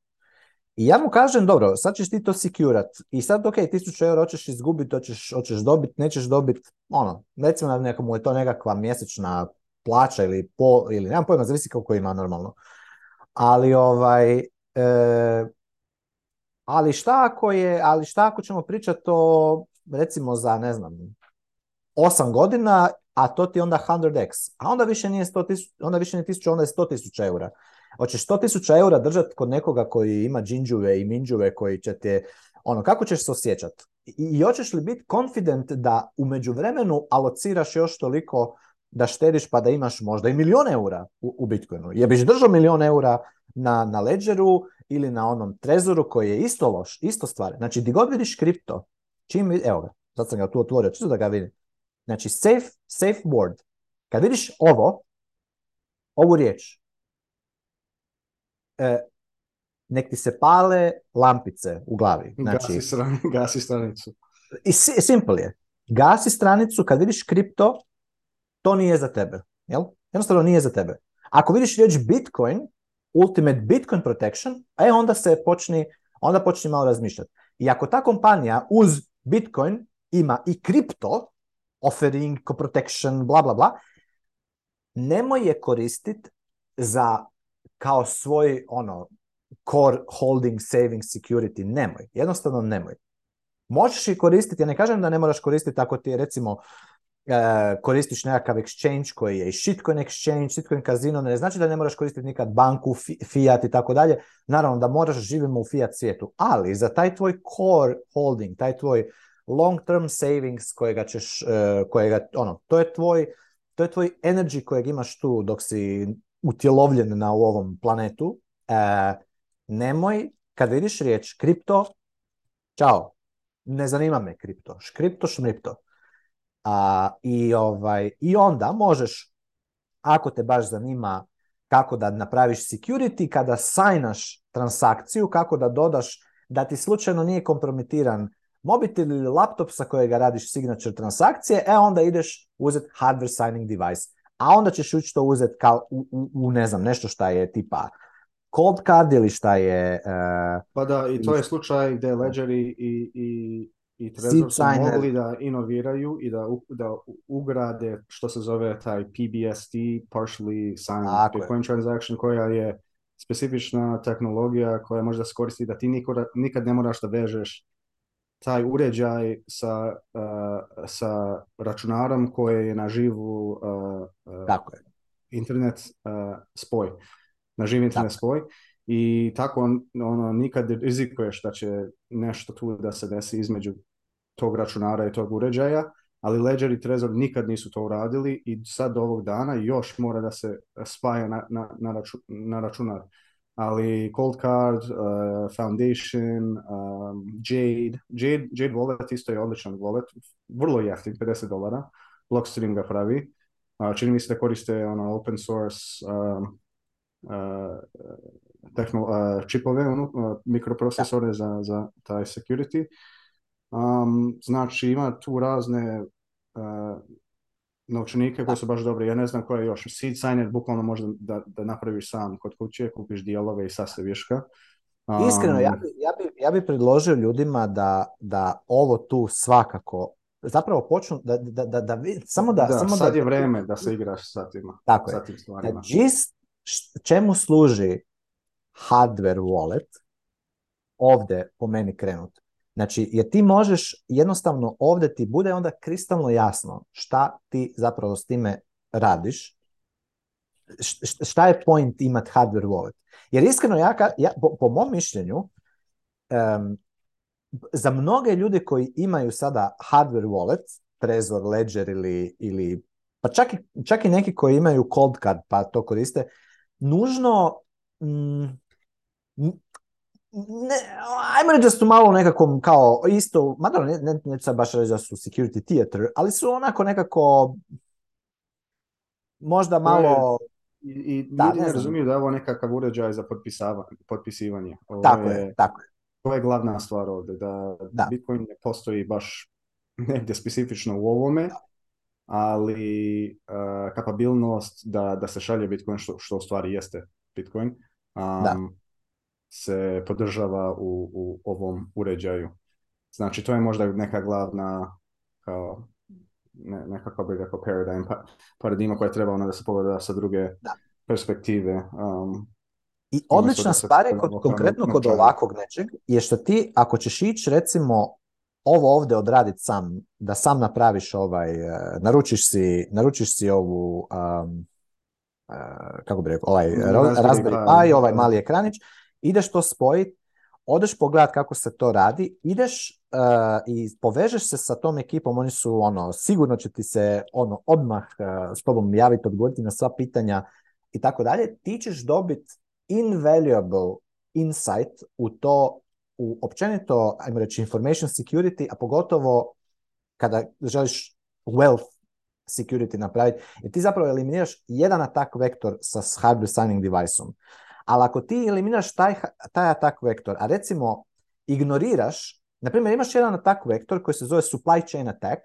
I ja mu kažem, dobro, sad ćeš ti to sekurat i sad, ok, 1000 euro hoćeš izgubiti, hoćeš, hoćeš dobiti, nećeš dobiti, ono, recimo da nekomu je to nekakva mjesečna plaća ili po, ili nemam pojma, zavisi kako ima normalno. Ali ovaj, e, ali šta ako je, ali šta ako ćemo pričati o, recimo za, ne znam, 8 godina, a to ti onda 100x, a onda više nije 100 tisuća, onda više nije 1000, onda je 100 tisuća eura. Hoćeš 100.000 eura držati kod nekoga koji ima džinđuve i minđuve koji će te... Ono, kako ćeš se osjećati? I, I hoćeš li biti confident da u međuvremenu alociraš još toliko da štediš pa da imaš možda i milion eura u, u Bitcoinu? Je biš držao milion eura na, na Ledgeru ili na onom Trezoru koji je isto loš, isto stvar. Znači, di god vidiš kripto, čim, evo ga, sad sam ga tu otvorio, čisto da ga vidim. Znači, safe, safe word. Kad vidiš ovo, ovu riječ, E, nek ti se pale lampice u glavi. Znači, gasi, gasi stranicu. I simple je. Gasi stranicu, kad vidiš kripto, to nije za tebe. Jel? Jednostavno nije za tebe. Ako vidiš riječ Bitcoin, Ultimate Bitcoin Protection, e onda se počni, onda počni malo razmišljati. I ako ta kompanija uz Bitcoin ima i kripto, offering, protection, bla, bla, bla, nemoj je koristiti za kao svoj ono core holding saving security. Nemoj. Jednostavno nemoj. Možeš i koristiti, ja ne kažem da ne moraš koristiti ako ti je recimo e, koristiš nekakav exchange koji je i shitcoin exchange, shitcoin kazino, ne znači da ne moraš koristiti nikad banku, fiat i tako dalje. Naravno da moraš, živimo u fiat svijetu, ali za taj tvoj core holding, taj tvoj long term savings kojega ćeš, e, kojega, ono, to je tvoj, to je tvoj energy kojeg imaš tu dok si utjelovljen na ovom planetu, e, nemoj, kad vidiš riječ kripto, čao, ne zanima me kripto, škripto, šmripto. A, i, ovaj, I onda možeš, ako te baš zanima kako da napraviš security, kada sajnaš transakciju, kako da dodaš da ti slučajno nije kompromitiran mobitel ili laptop sa kojega radiš signature transakcije, e onda ideš uzeti hardware signing device a onda ćeš ući to uzeti kao u, u, u, ne znam, nešto šta je tipa cold card ili šta je... E, pa da, i to je slučaj gdje Ledger i, i, i Trezor su mogli da inoviraju i da, da ugrade što se zove taj PBSD, partially signed Bitcoin transaction, koja je specifična tehnologija koja može da se koristi da ti nikora, nikad ne moraš da vežeš taj uređaj sa, e, sa računarom koje je na živu e, e, internet spoj. Na internet spoj. I tako on, ono, nikad rizikuješ da će nešto tu da se desi između tog računara i tog uređaja, ali Ledger i Trezor nikad nisu to uradili i sad do ovog dana još mora da se spaja na, na, na računar ali Cold Card, uh, Foundation, um, Jade. Jade, Jade Wallet isto je odličan wallet, vrlo jeftin, 50 dolara. Blockstream ga pravi. Uh, čini mi se da koriste ono, open source um, uh, tehnolo, uh, čipove, ono, uh, mikroprocesore za, za taj security. Um, znači ima tu razne novčanike koji su baš dobri. Ja ne znam koja je još. Seed signer bukvalno možda da, da napraviš sam kod kuće, kupiš dijelove i viška. Um... Iskreno, ja bi, ja, bi, ja predložio ljudima da, da ovo tu svakako zapravo počnu da, da, da, da samo da... da samo sad da, je vreme da se igraš sa tim, tako Gist, čemu služi hardware wallet ovdje po meni krenut? Znači, jer ti možeš jednostavno ovdje ti bude onda kristalno jasno šta ti zapravo s time radiš, šta je point imat hardware wallet. Jer iskreno, ja, ja po, mom mišljenju, za mnoge ljude koji imaju sada hardware wallet, Trezor, Ledger ili, ili pa čak i, čak i neki koji imaju cold card pa to koriste, nužno mm, ne, ajmo reći da su malo nekakvom kao isto, mada ne, ne, neću sad baš reći da su security theater, ali su onako nekako možda malo... I, i ne, razumiju da je ovo nekakav uređaj za potpisivanje. Ovo tako je, je, tako je. To je glavna stvar ovdje, da, Bitcoin ne postoji baš negdje specifično u ovome, ali e, kapabilnost da, da se šalje Bitcoin, što, što u stvari jeste Bitcoin, um, se podržava u, u ovom uređaju. Znači, to je možda neka glavna kao ne, nekako bi rekao paradigm, pa, paradigma koja treba onda da se pogleda sa druge da. perspektive. Um, I odlična stvar je kod, konkretno kod ovakvog nečeg je što ti ako ćeš ići recimo ovo ovdje odraditi sam, da sam napraviš ovaj, eh, naručiš si, naručiš si ovu, um, eh, kako bi rekao, ovaj Raspberry ovaj mali ekranić, ideš to spojiti, odeš pogledat kako se to radi, ideš eh, i povežeš se sa tom ekipom, oni su ono, sigurno će ti se ono, odmah uh, s tobom javiti, odgovoriti na sva pitanja i tako dalje, ti ćeš dobiti invaluable insight u to, u općenito, ajmo reći, information security, a pogotovo kada želiš wealth security napraviti, jer ti zapravo eliminiraš jedan atak vektor sa hardware signing device-om. Ali ako ti eliminaš taj, taj atak vektor, a recimo ignoriraš, na primjer imaš jedan atak vektor koji se zove supply chain attack,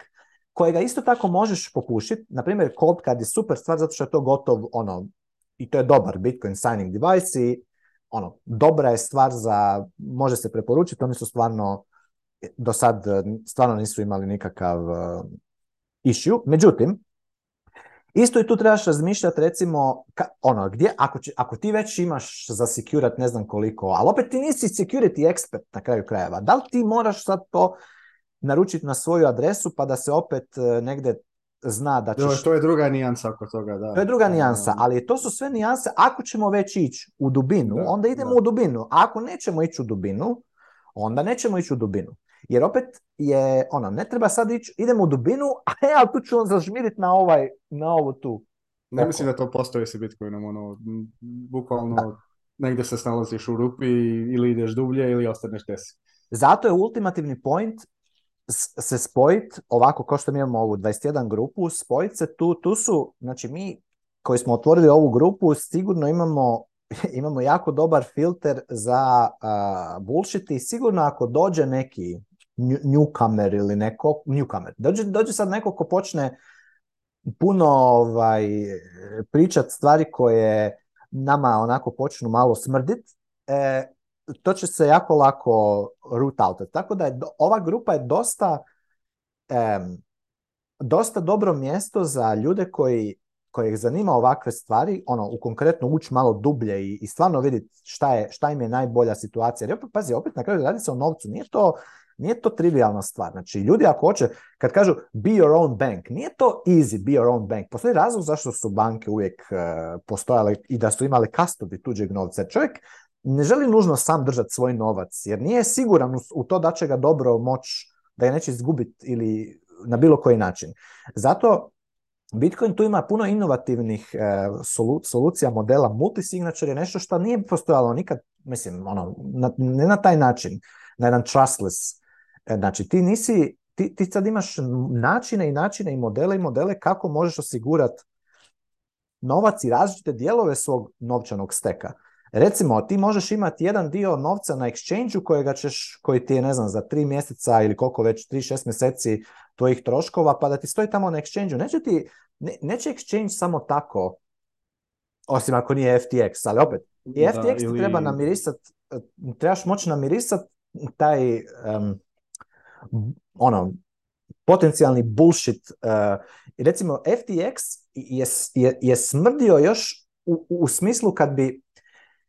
kojega isto tako možeš popušiti, na primjer card je super stvar zato što je to gotov, ono, i to je dobar Bitcoin signing device ono, dobra je stvar za, može se preporučiti, oni su stvarno, do sad stvarno nisu imali nikakav uh, issue. Međutim, Isto i tu trebaš razmišljati recimo, ono, gdje, ako, ako ti već imaš za security ne znam koliko, ali opet ti nisi security expert na kraju krajeva, da li ti moraš sad to naručiti na svoju adresu pa da se opet e, negdje zna da ćeš... To je druga nijansa oko toga, da. To je druga nijansa, ali to su sve nijanse. Ako ćemo već ići u dubinu, onda idemo u dubinu. A ako nećemo ići u dubinu, onda nećemo ići u dubinu. Jer opet je, ono, ne treba sad ići, idemo u dubinu, a ja tu ću on zažmirit na ovaj, na ovu tu. Ne mislim da to postoji se Bitcoinom, ono, bukvalno da. negdje se snalaziš u rupi ili ideš dublje ili ostaneš desi. Zato je ultimativni point se spojit, ovako kao što mi imamo ovu 21 grupu, spojit se tu, tu su, znači mi koji smo otvorili ovu grupu, sigurno imamo imamo jako dobar filter za uh, i sigurno ako dođe neki newcomer ili neko, newcomer. Dođe, dođe sad neko ko počne puno ovaj, pričat stvari koje nama onako počnu malo smrdit, e, to će se jako lako root out. Tako da je, ova grupa je dosta, dosta dobro mjesto za ljude koji ih zanima ovakve stvari, ono, u konkretno ući malo dublje i, i stvarno vidjeti šta, je, šta im je najbolja situacija. Jer pazi, opet na kraju radi se o novcu. Nije to nije to trivialna stvar. Znači, ljudi ako hoće, kad kažu be your own bank, nije to easy, be your own bank. Postoji razlog zašto su banke uvijek e, postojale i da su imale kastobi tuđeg novca. Čovjek ne želi nužno sam držati svoj novac, jer nije siguran u to da će ga dobro moć, da ga neće izgubiti ili na bilo koji način. Zato Bitcoin tu ima puno inovativnih e, solucija modela multisignature je nešto što nije postojalo nikad, mislim, ono, na, ne na taj način, na jedan trustless E, znači, ti nisi, ti, ti sad imaš načine i načine i modele i modele kako možeš osigurati novac i različite dijelove svog novčanog steka. Recimo, ti možeš imati jedan dio novca na exchangeu kojega ćeš, koji ti je, ne znam, za tri mjeseca ili koliko već, tri, šest mjeseci tvojih troškova, pa da ti stoji tamo na exchangeu. Neće ti, ne, neće exchange samo tako, osim ako nije FTX, ali opet, i FTX da, ti treba namirisati, e, trebaš moći namirisati taj ono, potencijalni bullshit. E, recimo, FTX je, je, je smrdio još u, smislu kad bi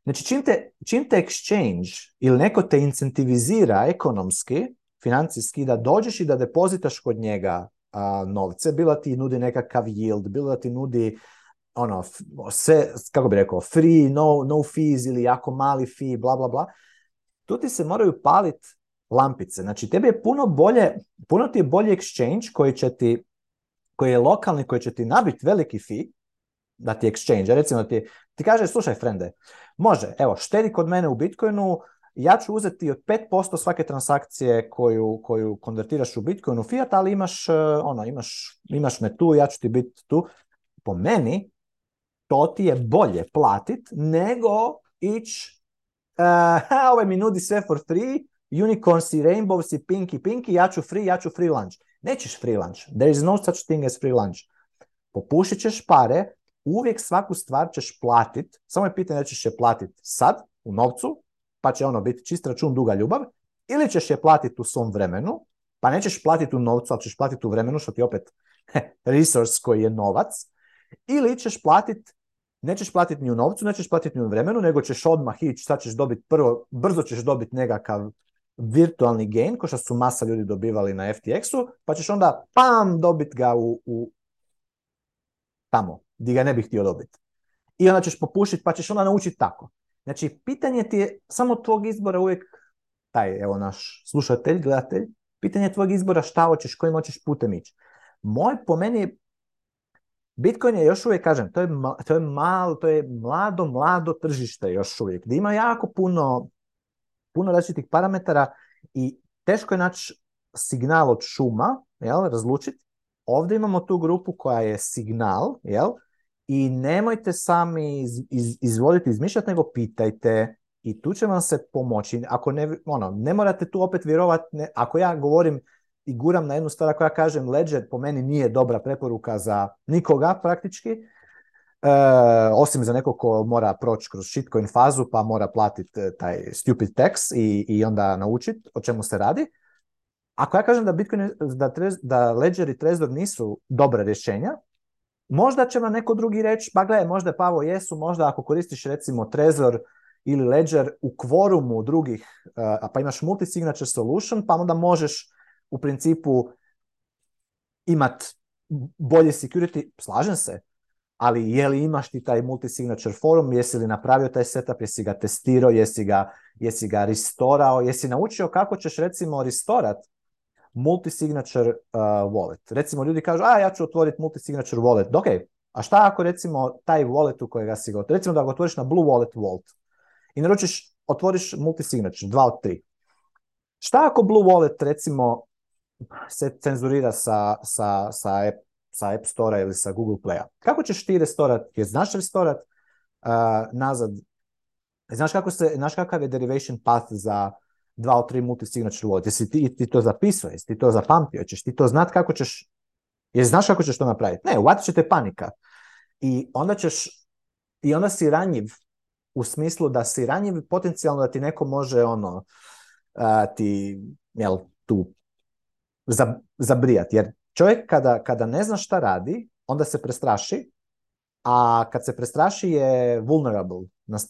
Znači, čim te, čim te exchange ili neko te incentivizira ekonomski, financijski, da dođeš i da depozitaš kod njega uh, novce, bilo ti nudi nekakav yield, bilo da ti nudi ono, sve, kako bi rekao, free, no, no fees ili jako mali fee, bla, bla, bla, tu ti se moraju paliti lampice. Znači, tebi je puno bolje, puno ti je bolji exchange koji će ti, koji je lokalni, koji će ti nabiti veliki fee, da ti exchange, recimo ti, ti kaže, slušaj frende, može, evo, štedi kod mene u Bitcoinu, ja ću uzeti od 5% svake transakcije koju, koju konvertiraš u Bitcoin u fiat, ali imaš, e, ono, imaš, imaš me tu, ja ću ti biti tu. Po meni, to ti je bolje platit nego ići e, uh, ovaj mi nudi sve for free, unicorns i rainbows i pinky pinky, ja ću free, ja ću free lunch. Nećeš free lunch. There is no such thing as free lunch. Popušit ćeš pare, uvijek svaku stvar ćeš platit, samo je pitanje da ćeš je platit sad, u novcu, pa će ono biti čist račun duga ljubav, ili ćeš je platiti u svom vremenu, pa nećeš platiti u novcu, ali ćeš platiti u vremenu, što ti opet resource koji je novac, ili ćeš platiti nećeš platiti ni u novcu, nećeš platiti ni u vremenu, nego ćeš odmah ići, sad ćeš dobiti prvo, brzo ćeš dobiti nekakav virtualni gain, ko što su masa ljudi dobivali na FTX-u, pa ćeš onda pam dobit ga u, u tamo, gdje ga ne bih htio dobiti. I onda ćeš popušiti, pa ćeš onda naučiti tako. Znači, pitanje ti je samo tvog izbora uvijek, taj evo naš slušatelj, gledatelj, pitanje tvog izbora šta hoćeš, kojim hoćeš putem ići. Moj, po meni, Bitcoin je još uvijek, kažem, to je, to je malo, to je mlado, mlado tržište još uvijek, gdje ima jako puno puno različitih parametara i teško je naći signal od šuma, jel, razlučiti. Ovdje imamo tu grupu koja je signal, jel, i nemojte sami iz, izvoditi, izmišljati, nego pitajte i tu će vam se pomoći. Ako ne, ono, ne morate tu opet vjerovati, ne, ako ja govorim i guram na jednu stvar, ako ja kažem Ledger po meni nije dobra preporuka za nikoga praktički, E, osim za nekog ko mora proći kroz shitcoin fazu pa mora platiti e, taj stupid tax i, i onda naučiti o čemu se radi. Ako ja kažem da, Bitcoin, da, trez, Ledger i Trezor nisu dobra rješenja, možda će vam neko drugi reći, pa gledaj, možda Pavo jesu, možda ako koristiš recimo Trezor ili Ledger u kvorumu drugih, e, a pa imaš multisignature solution, pa onda možeš u principu imat bolji security, slažem se, ali je li imaš ti taj multisignature forum, jesi li napravio taj setup, jesi ga testirao, jesi ga, jesi ga restorao, jesi naučio kako ćeš recimo restorat multisignature uh, wallet. Recimo ljudi kažu, a ja ću otvoriti multisignature wallet. Ok, a šta ako recimo taj wallet u kojega si ga recimo da ga otvoriš na Blue Wallet Vault i naručiš, otvoriš multisignature, dva od tri. Šta ako Blue Wallet recimo se cenzurira sa, sa, sa sa App Store-a ili sa Google Play-a. Kako ćeš ti restorat, je znaš restorat uh, nazad, znaš, kako se, znaš kakav je derivation path za dva od tri multisignature load, jesi ti, ti to zapisao, jesi ti to zapamtio, ćeš ti to znat kako ćeš, jesi znaš kako ćeš to napraviti? Ne, uvati će te panika. I onda ćeš, i onda si ranjiv u smislu da si ranjiv potencijalno da ti neko može ono, ti, jel, tu zabrijati, jer Čovjek kada, kada ne zna šta radi, onda se prestraši, a kad se prestraši je vulnerable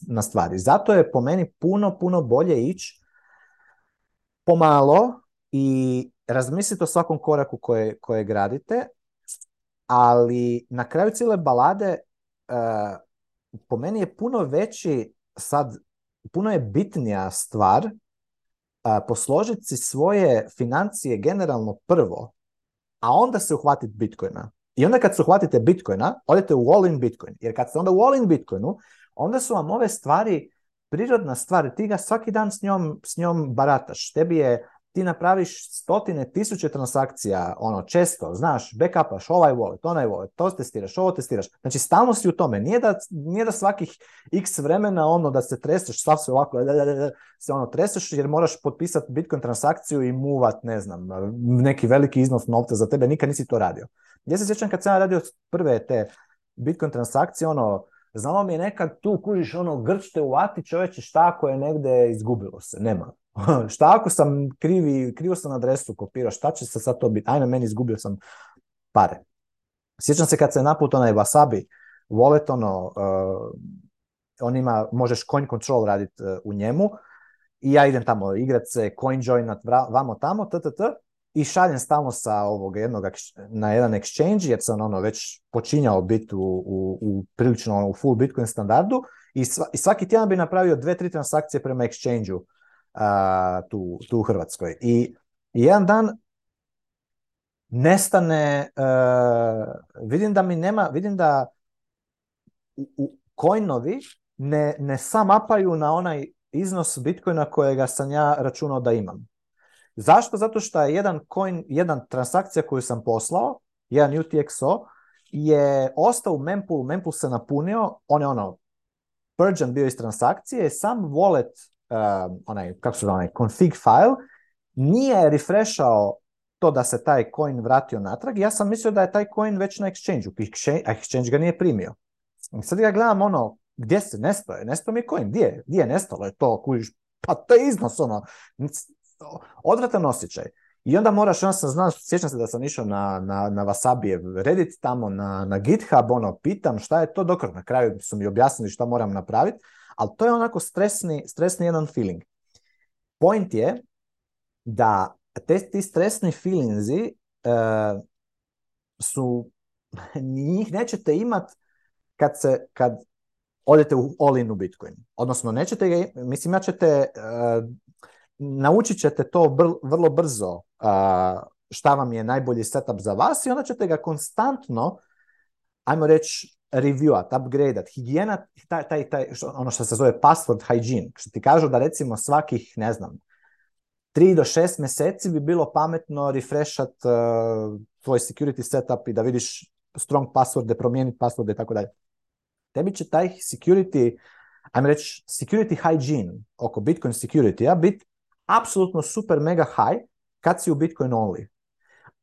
na, stvari. Zato je po meni puno, puno bolje ići pomalo i razmisliti o svakom koraku koje, koje gradite, ali na kraju cijele balade e, po meni je puno veći sad, puno je bitnija stvar e, posložiti svoje financije generalno prvo a onda se uhvatite Bitcoina. I onda kad se uhvatite Bitcoina, odete u all-in Bitcoin. Jer kad ste onda u all-in Bitcoinu, onda su vam ove stvari prirodna stvar. Ti ga svaki dan s njom, s njom barataš. Tebi je ti napraviš stotine, tisuće transakcija, ono, često, znaš, backupaš ovaj wallet, onaj wallet, to testiraš, ovo testiraš. Znači, stalno si u tome. Nije da, nije da svakih x vremena, ono, da se treseš, sav se ovako, se ono, treseš, jer moraš potpisati Bitcoin transakciju i muvat, ne znam, neki veliki iznos novca za tebe, nikad nisi to radio. Ja se sjećam kad sam radio prve te Bitcoin transakcije, ono, znalo mi je nekad tu, kužiš, ono, grčte uvati čoveče šta ako je negde izgubilo se, nema šta ako sam krivi, krivo sam adresu kopirao, šta će se sad to biti? Ajme, meni izgubio sam pare. Sjećam se kad se naput onaj Wasabi wallet, ono, eh, on ima, možeš coin control raditi eh, u njemu, i ja idem tamo igrat se, coin joinat, vamo tamo, t, i šaljem stalno sa ovog jednog, na jedan exchange, jer sam ono već počinjao bit u, u, prilično ono, u full Bitcoin standardu, i, svaki tjedan bi napravio dve, tri transakcije prema exchange a, tu, tu u Hrvatskoj. I, jedan dan nestane, e, vidim da mi nema, vidim da u, ne, ne samapaju na onaj iznos bitcoina kojega sam ja računao da imam. Zašto? Zato što je jedan coin, jedan transakcija koju sam poslao, jedan UTXO, je ostao u mempool, mempool se napunio, on je ono purgeon bio iz transakcije, sam wallet Um, onaj, kako se zove, onaj config file, nije refreshao to da se taj coin vratio natrag. Ja sam mislio da je taj coin već na exchange-u, exchange ga nije primio. sad ga gledam ono, gdje se nestao je, nestao mi je coin, gdje, gdje je nestalo je to, kužiš, pa to je iznos ono, odvratan osjećaj. I onda moraš, onda sam znao, sjećam se da sam išao na, na, na Wasabijev Reddit, tamo na, na GitHub, ono, pitam šta je to, dok na kraju su mi objasnili šta moram napraviti ali to je onako stresni, stresni jedan feeling. Point je da te, ti stresni feelingzi e, su, njih nećete imat kad, se, kad odete u all-in u Bitcoin. Odnosno, nećete ga, mislim, ja ćete, e, naučit ćete to vrlo brzo šta vam je najbolji setup za vas i onda ćete ga konstantno, ajmo reći, reviewat, upgradeat, higijena, taj, taj, taj, ono što se zove password hygiene, što ti kažu da recimo svakih, ne znam, 3 do 6 mjeseci bi bilo pametno refreshat uh, tvoj security setup i da vidiš strong passworde, promijeniti passworde i tako dalje. Tebi će taj security, ajme reći security hygiene oko Bitcoin security-a biti apsolutno super mega high kad si u Bitcoin only.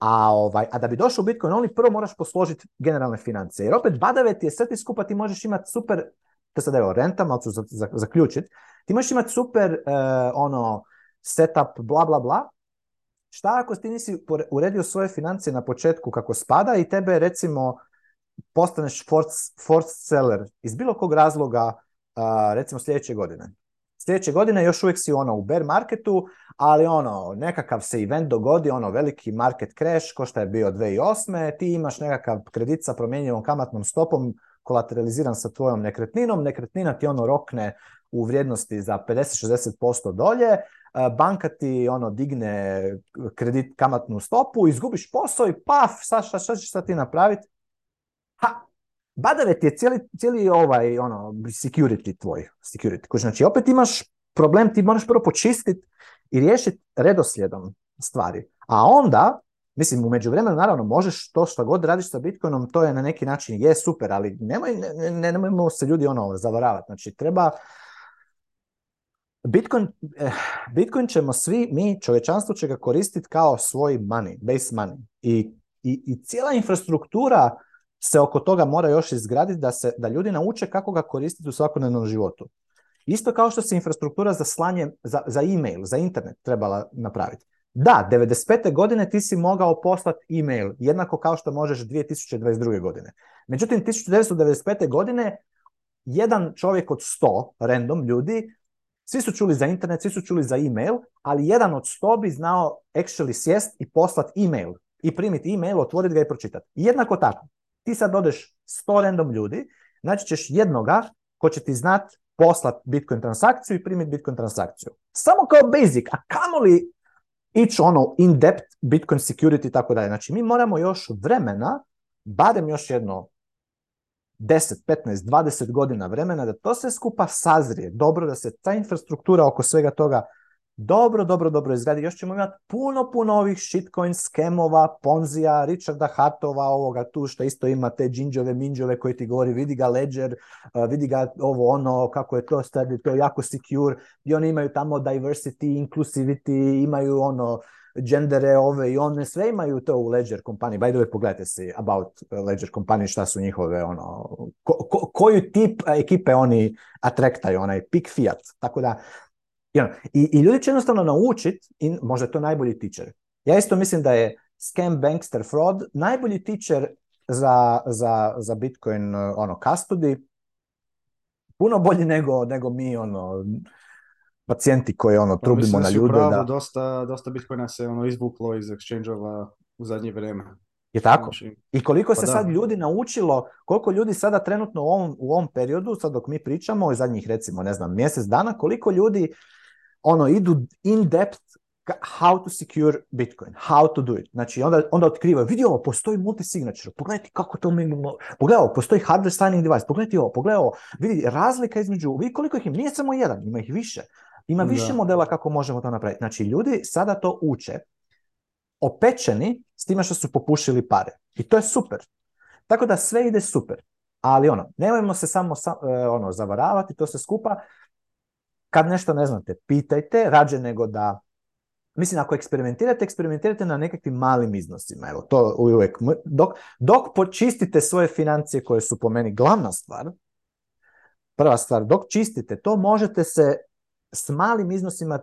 A, ovaj, a da bi došao u Bitcoin oni prvo moraš posložiti generalne financije. Jer opet badave ti je sve ti skupa, ti možeš imati super, to sad evo renta, ali ću zaključiti, ti možeš imati super eh, ono setup, bla, bla, bla. Šta ako ti nisi uredio svoje financije na početku kako spada i tebe recimo postaneš force, seller iz bilo kog razloga, eh, recimo sljedeće godine sljedeće godine još uvijek si ono u bear marketu, ali ono, nekakav se event dogodi, ono veliki market crash, ko je bio 2008. Ti imaš nekakav kredit sa promjenjivom kamatnom stopom, kolateraliziran sa tvojom nekretninom, nekretnina ti ono rokne u vrijednosti za 50-60% dolje, banka ti ono digne kredit kamatnu stopu, izgubiš posao i paf, šta, ćeš sad ti napraviti? Ha, Badavet je cijeli, cijeli ovaj, ono, security tvoj, security. znači, opet imaš problem, ti moraš prvo počistiti i riješiti redoslijedom stvari. A onda, mislim, u međuvremenu, naravno, možeš to što god radiš sa Bitcoinom, to je na neki način, je super, ali ne, ne, nemojmo se ljudi ono zavaravati. Znači, treba, Bitcoin, eh, Bitcoin ćemo svi, mi, čovječanstvo će ga koristiti kao svoj money, base money. I, i, i cijela infrastruktura se oko toga mora još izgraditi da, se, da ljudi nauče kako ga koristiti u svakodnevnom životu. Isto kao što se infrastruktura za slanje, za, za e-mail, za internet trebala napraviti. Da, 95. godine ti si mogao poslati e-mail, jednako kao što možeš 2022. godine. Međutim, 1995. godine jedan čovjek od 100 random ljudi, svi su čuli za internet, svi su čuli za e-mail, ali jedan od 100 bi znao actually sjest i poslati e-mail i primiti e-mail, otvoriti ga i pročitati. Jednako tako, ti sad odeš 100 random ljudi, znači ćeš jednoga ko će ti znat poslat Bitcoin transakciju i primit Bitcoin transakciju. Samo kao basic, a kamoli ići ono in depth Bitcoin security i tako dalje. Znači mi moramo još vremena, barem još jedno 10, 15, 20 godina vremena da to sve skupa sazrije. Dobro da se ta infrastruktura oko svega toga dobro, dobro, dobro izgradi. Još ćemo imati puno, puno ovih shitcoin skemova, ponzija, Richarda Hatova, ovoga tu što isto ima te džinđove, minđove koji ti govori vidi ga ledger, eh, vidi ga ovo ono, kako je to, stvari, to jako secure. I oni imaju tamo diversity, inclusivity, imaju ono, gendere ove i one, sve imaju to u Ledger kompaniji. By the way, pogledajte si about Ledger kompaniji šta su njihove, ono, koju tip ekipe oni atrektaju, onaj fiat. Tako da, ono, I, I ljudi će jednostavno naučit, i možda je to najbolji teacher. Ja isto mislim da je scam, bankster, fraud najbolji tičer za, za, za Bitcoin ono, custody. Puno bolji nego, nego mi ono, pacijenti koji ono, pa trubimo na ljude. da... dosta, dosta Bitcoina se ono, izvuklo iz exchange u zadnje vrijeme. Je tako? Znači, I koliko pa se sad ljudi naučilo, koliko ljudi sada trenutno u ovom, periodu, sad dok mi pričamo, zadnjih recimo, ne znam, mjesec dana, koliko ljudi ono, idu in depth how to secure Bitcoin, how to do it. Znači, onda, onda otkrivaju, vidi ovo, postoji multisignature, pogledajte kako to mi... Pogledaj ovo, postoji hardware signing device, pogledajte ovo, pogledaj ovo, vidi razlika između, vidi koliko ih ima, nije samo jedan, ima ih više. Ima više modela kako možemo to napraviti. Znači, ljudi sada to uče, opečeni s time što su popušili pare. I to je super. Tako da sve ide super. Ali ono, nemojmo se samo e, ono, zavaravati, to se skupa. Kad nešto ne znate, pitajte, rađe nego da... Mislim, ako eksperimentirate, eksperimentirate na nekakvim malim iznosima. Evo, to uvijek... Dok, dok počistite svoje financije koje su po meni glavna stvar, prva stvar, dok čistite to, možete se s malim iznosima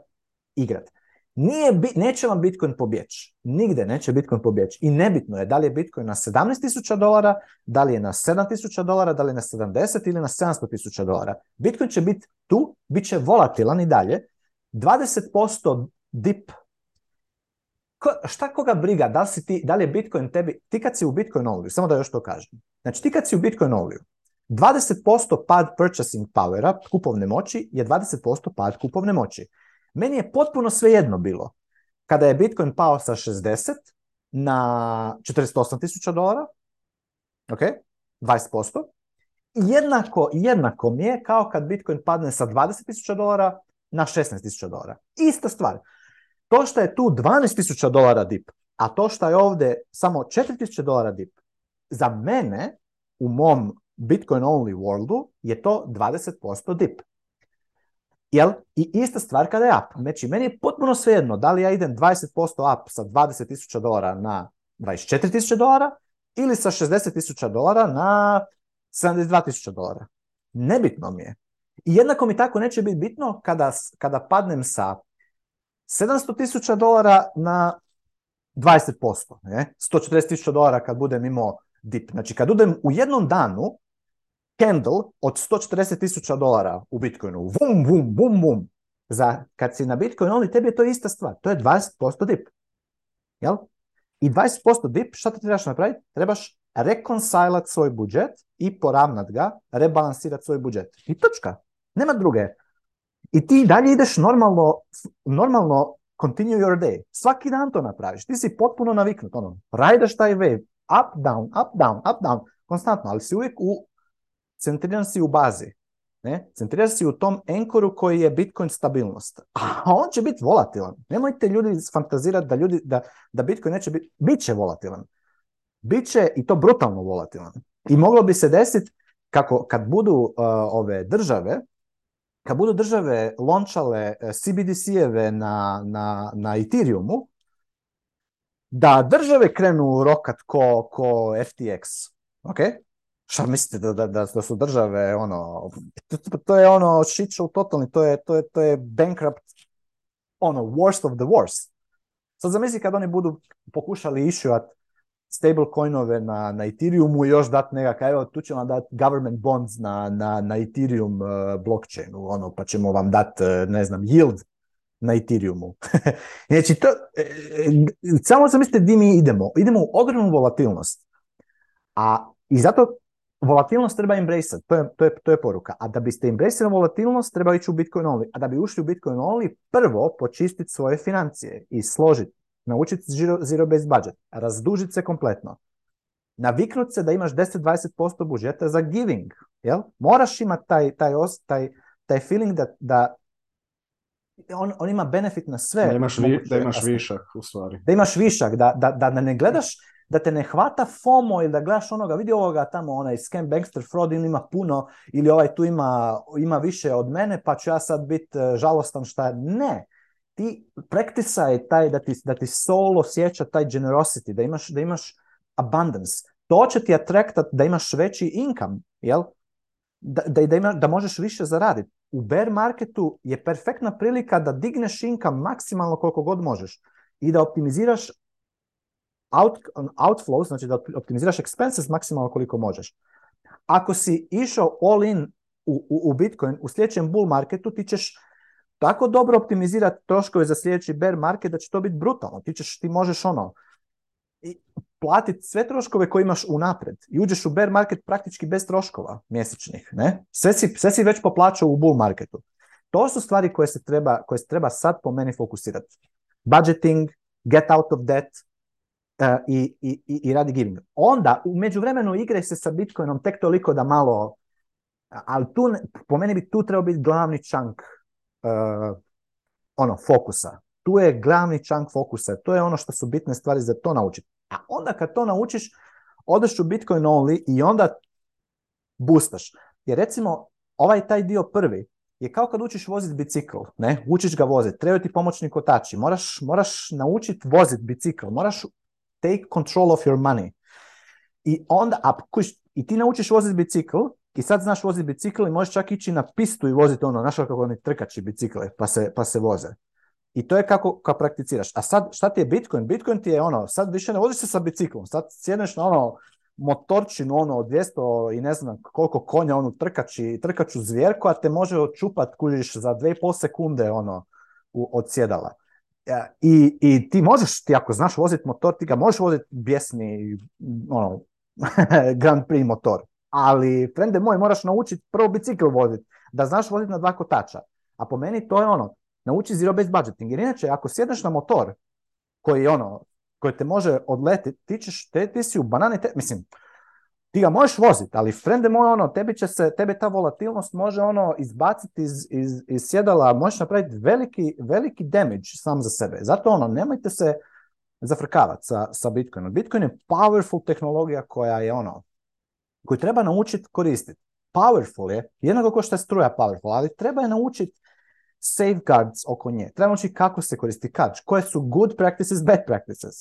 igrati. Nije, neće vam Bitcoin pobjeći. Nigde neće Bitcoin pobjeći. I nebitno je da li je Bitcoin na 17.000 dolara, da li je na 7.000 dolara, da li je na 70 ili na 700.000 dolara. Bitcoin će biti tu, bit će volatilan i dalje. 20% dip. Ko, šta koga briga? Da li, si ti, da li je Bitcoin tebi... Ti kad si u Bitcoin oliju, samo da još to kažem. Znači ti kad si u Bitcoin oliju, 20% pad purchasing powera, kupovne moći, je 20% pad kupovne moći. Meni je potpuno svejedno bilo. Kada je Bitcoin pao sa 60 na 48 tisuća dolara, ok, 20%, jednako, jednako mi je kao kad Bitcoin padne sa 20 tisuća dolara na 16 tisuća dolara. Ista stvar. To što je tu 12 tisuća dolara dip, a to što je ovdje samo 4000 dolara dip, za mene u mom Bitcoin only worldu je to 20% dip. Jel? I ista stvar kada je up. Znači, meni je potpuno svejedno da li ja idem 20% up sa 20.000 dolara na 24.000 dolara ili sa 60.000 dolara na 72.000 dolara. Nebitno mi je. I jednako mi tako neće biti bitno kada, kada padnem sa 700.000 dolara na 20%. 140.000 dolara kad budem imao dip. Znači kad udem u jednom danu candle od 140 tisuća dolara u Bitcoinu. Vum, vum, vum, vum. Za, kad si na Bitcoinu, oni tebi je to ista stvar. To je 20% dip. Jel? I 20% dip, šta ti trebaš napraviti? Trebaš rekonsajlat svoj budžet i poravnat ga, rebalansirat svoj budžet. I točka. Nema druge. I ti dalje ideš normalno, normalno continue your day. Svaki dan to napraviš. Ti si potpuno naviknut. Ono, rajdeš taj wave. Up, down, up, down, up, down. Konstantno, ali si uvijek u centriran si u bazi. Ne? Centriran si u tom enkoru koji je Bitcoin stabilnost. A on će biti volatilan. Nemojte ljudi fantazirati da, ljudi, da, da Bitcoin neće biti... Biće volatilan. Biće i to brutalno volatilan. I moglo bi se desiti kako kad budu e, ove države, kad budu države lončale e, CBDC-eve na, na, na Ethereumu, da države krenu rokat ko, ko FTX. Okay? Šta mislite da, da, da su države ono, to, to je ono shit show totalni, to je, to je, to je bankrupt, ono, worst of the worst. Sad zamisli kad oni budu pokušali stable stablecoinove na, na Ethereumu i još dat nekakav, evo tu ćemo vam dat government bonds na, na, na Ethereum uh, blockchainu, ono, pa ćemo vam dat, uh, ne znam, yield na Ethereumu. znači, to, e, e, samo zamislite di mi idemo. Idemo u ogromnu volatilnost. A i zato Volatilnost treba embraceati, to je, to, je, to je poruka. A da biste embraceali volatilnost, treba ići u Bitcoin only. A da bi ušli u Bitcoin only, prvo počistiti svoje financije i složiti, naučiti zero, zero based budget, razdužiti se kompletno. Naviknuti se da imaš 10-20% budžeta za giving. Jel? Moraš imati taj, taj, taj, feeling da, da on, ima benefit na sve. Da imaš, da imaš višak u stvari. Da imaš višak, da, da, da ne gledaš da te ne hvata FOMO ili da gledaš onoga, vidi ovoga tamo, onaj scam, bankster, fraud, ili ima puno, ili ovaj tu ima, ima više od mene, pa ću ja sad biti e, žalostan šta je. Ne, ti je taj da ti, da ti soul osjeća taj generosity, da imaš, da imaš abundance. To će ti atraktat da imaš veći income, jel? Da, da, da, ima, da možeš više zaraditi. U bear marketu je perfektna prilika da digneš income maksimalno koliko god možeš i da optimiziraš out, outflows, znači da optimiziraš expenses maksimalno koliko možeš. Ako si išao all in u, u, u Bitcoin, u sljedećem bull marketu ti ćeš tako dobro optimizirati troškove za sljedeći bear market da će to biti brutalno. Ti, ćeš, ti možeš ono, i platiti sve troškove koje imaš unapred i uđeš u bear market praktički bez troškova mjesečnih. Ne? Sve, si, sve već poplaćao u bull marketu. To su stvari koje se treba, koje se treba sad po meni fokusirati. Budgeting, get out of debt, E, i, i, i radi giving. Onda, u međuvremenu igre se sa Bitcoinom tek toliko da malo, ali tu, po meni bi tu trebao biti glavni čank e, ono, fokusa. Tu je glavni čank fokusa. To je ono što su bitne stvari za to naučiti. A onda kad to naučiš, odeš u Bitcoin only i onda bustaš. Jer recimo, ovaj taj dio prvi, je kao kad učiš voziti bicikl, ne? Učiš ga voziti, trebaju ti pomoćni kotači, moraš, moraš naučiti voziti bicikl, moraš take control of your money. I onda, a i ti naučiš voziti bicikl, i sad znaš voziti bicikl i možeš čak ići na pistu i voziti ono, znaš kako oni trkači bicikle, pa se, pa se voze. I to je kako, kako prakticiraš. A sad, šta ti je Bitcoin? Bitcoin ti je ono, sad više ne voziš se sa biciklom, sad sjedneš na ono motorčinu, ono, 200 i ne znam koliko konja, ono trkači, trkaču zvjerku, a te može očupat, kužiš, za 2,5 sekunde, ono, u, od sjedala. E, I, I ti možeš, ti ako znaš voziti motor, ti ga možeš voziti bjesni ono, Grand Prix motor. Ali, frende moj, moraš naučiti prvo bicikl voziti, da znaš voziti na dva kotača. A po meni to je ono, nauči zero based budgeting. Jer inače, ako sjedneš na motor koji ono, koji te može odletiti, ti ćeš, te, ti si u banani, te, mislim, ti ga možeš voziti, ali frende moj, ono, tebi će se, tebe ta volatilnost može ono izbaciti iz, iz, iz sjedala, možeš napraviti veliki, veliki damage sam za sebe. Zato ono, nemojte se zafrkavati sa, sa Bitcoinom. Bitcoin je powerful tehnologija koja je ono, koju treba naučiti koristiti. Powerful je, jednako kao što je struja powerful, ali treba je naučiti safeguards oko nje. Treba naučiti kako se koristi kač, koje su good practices, bad practices.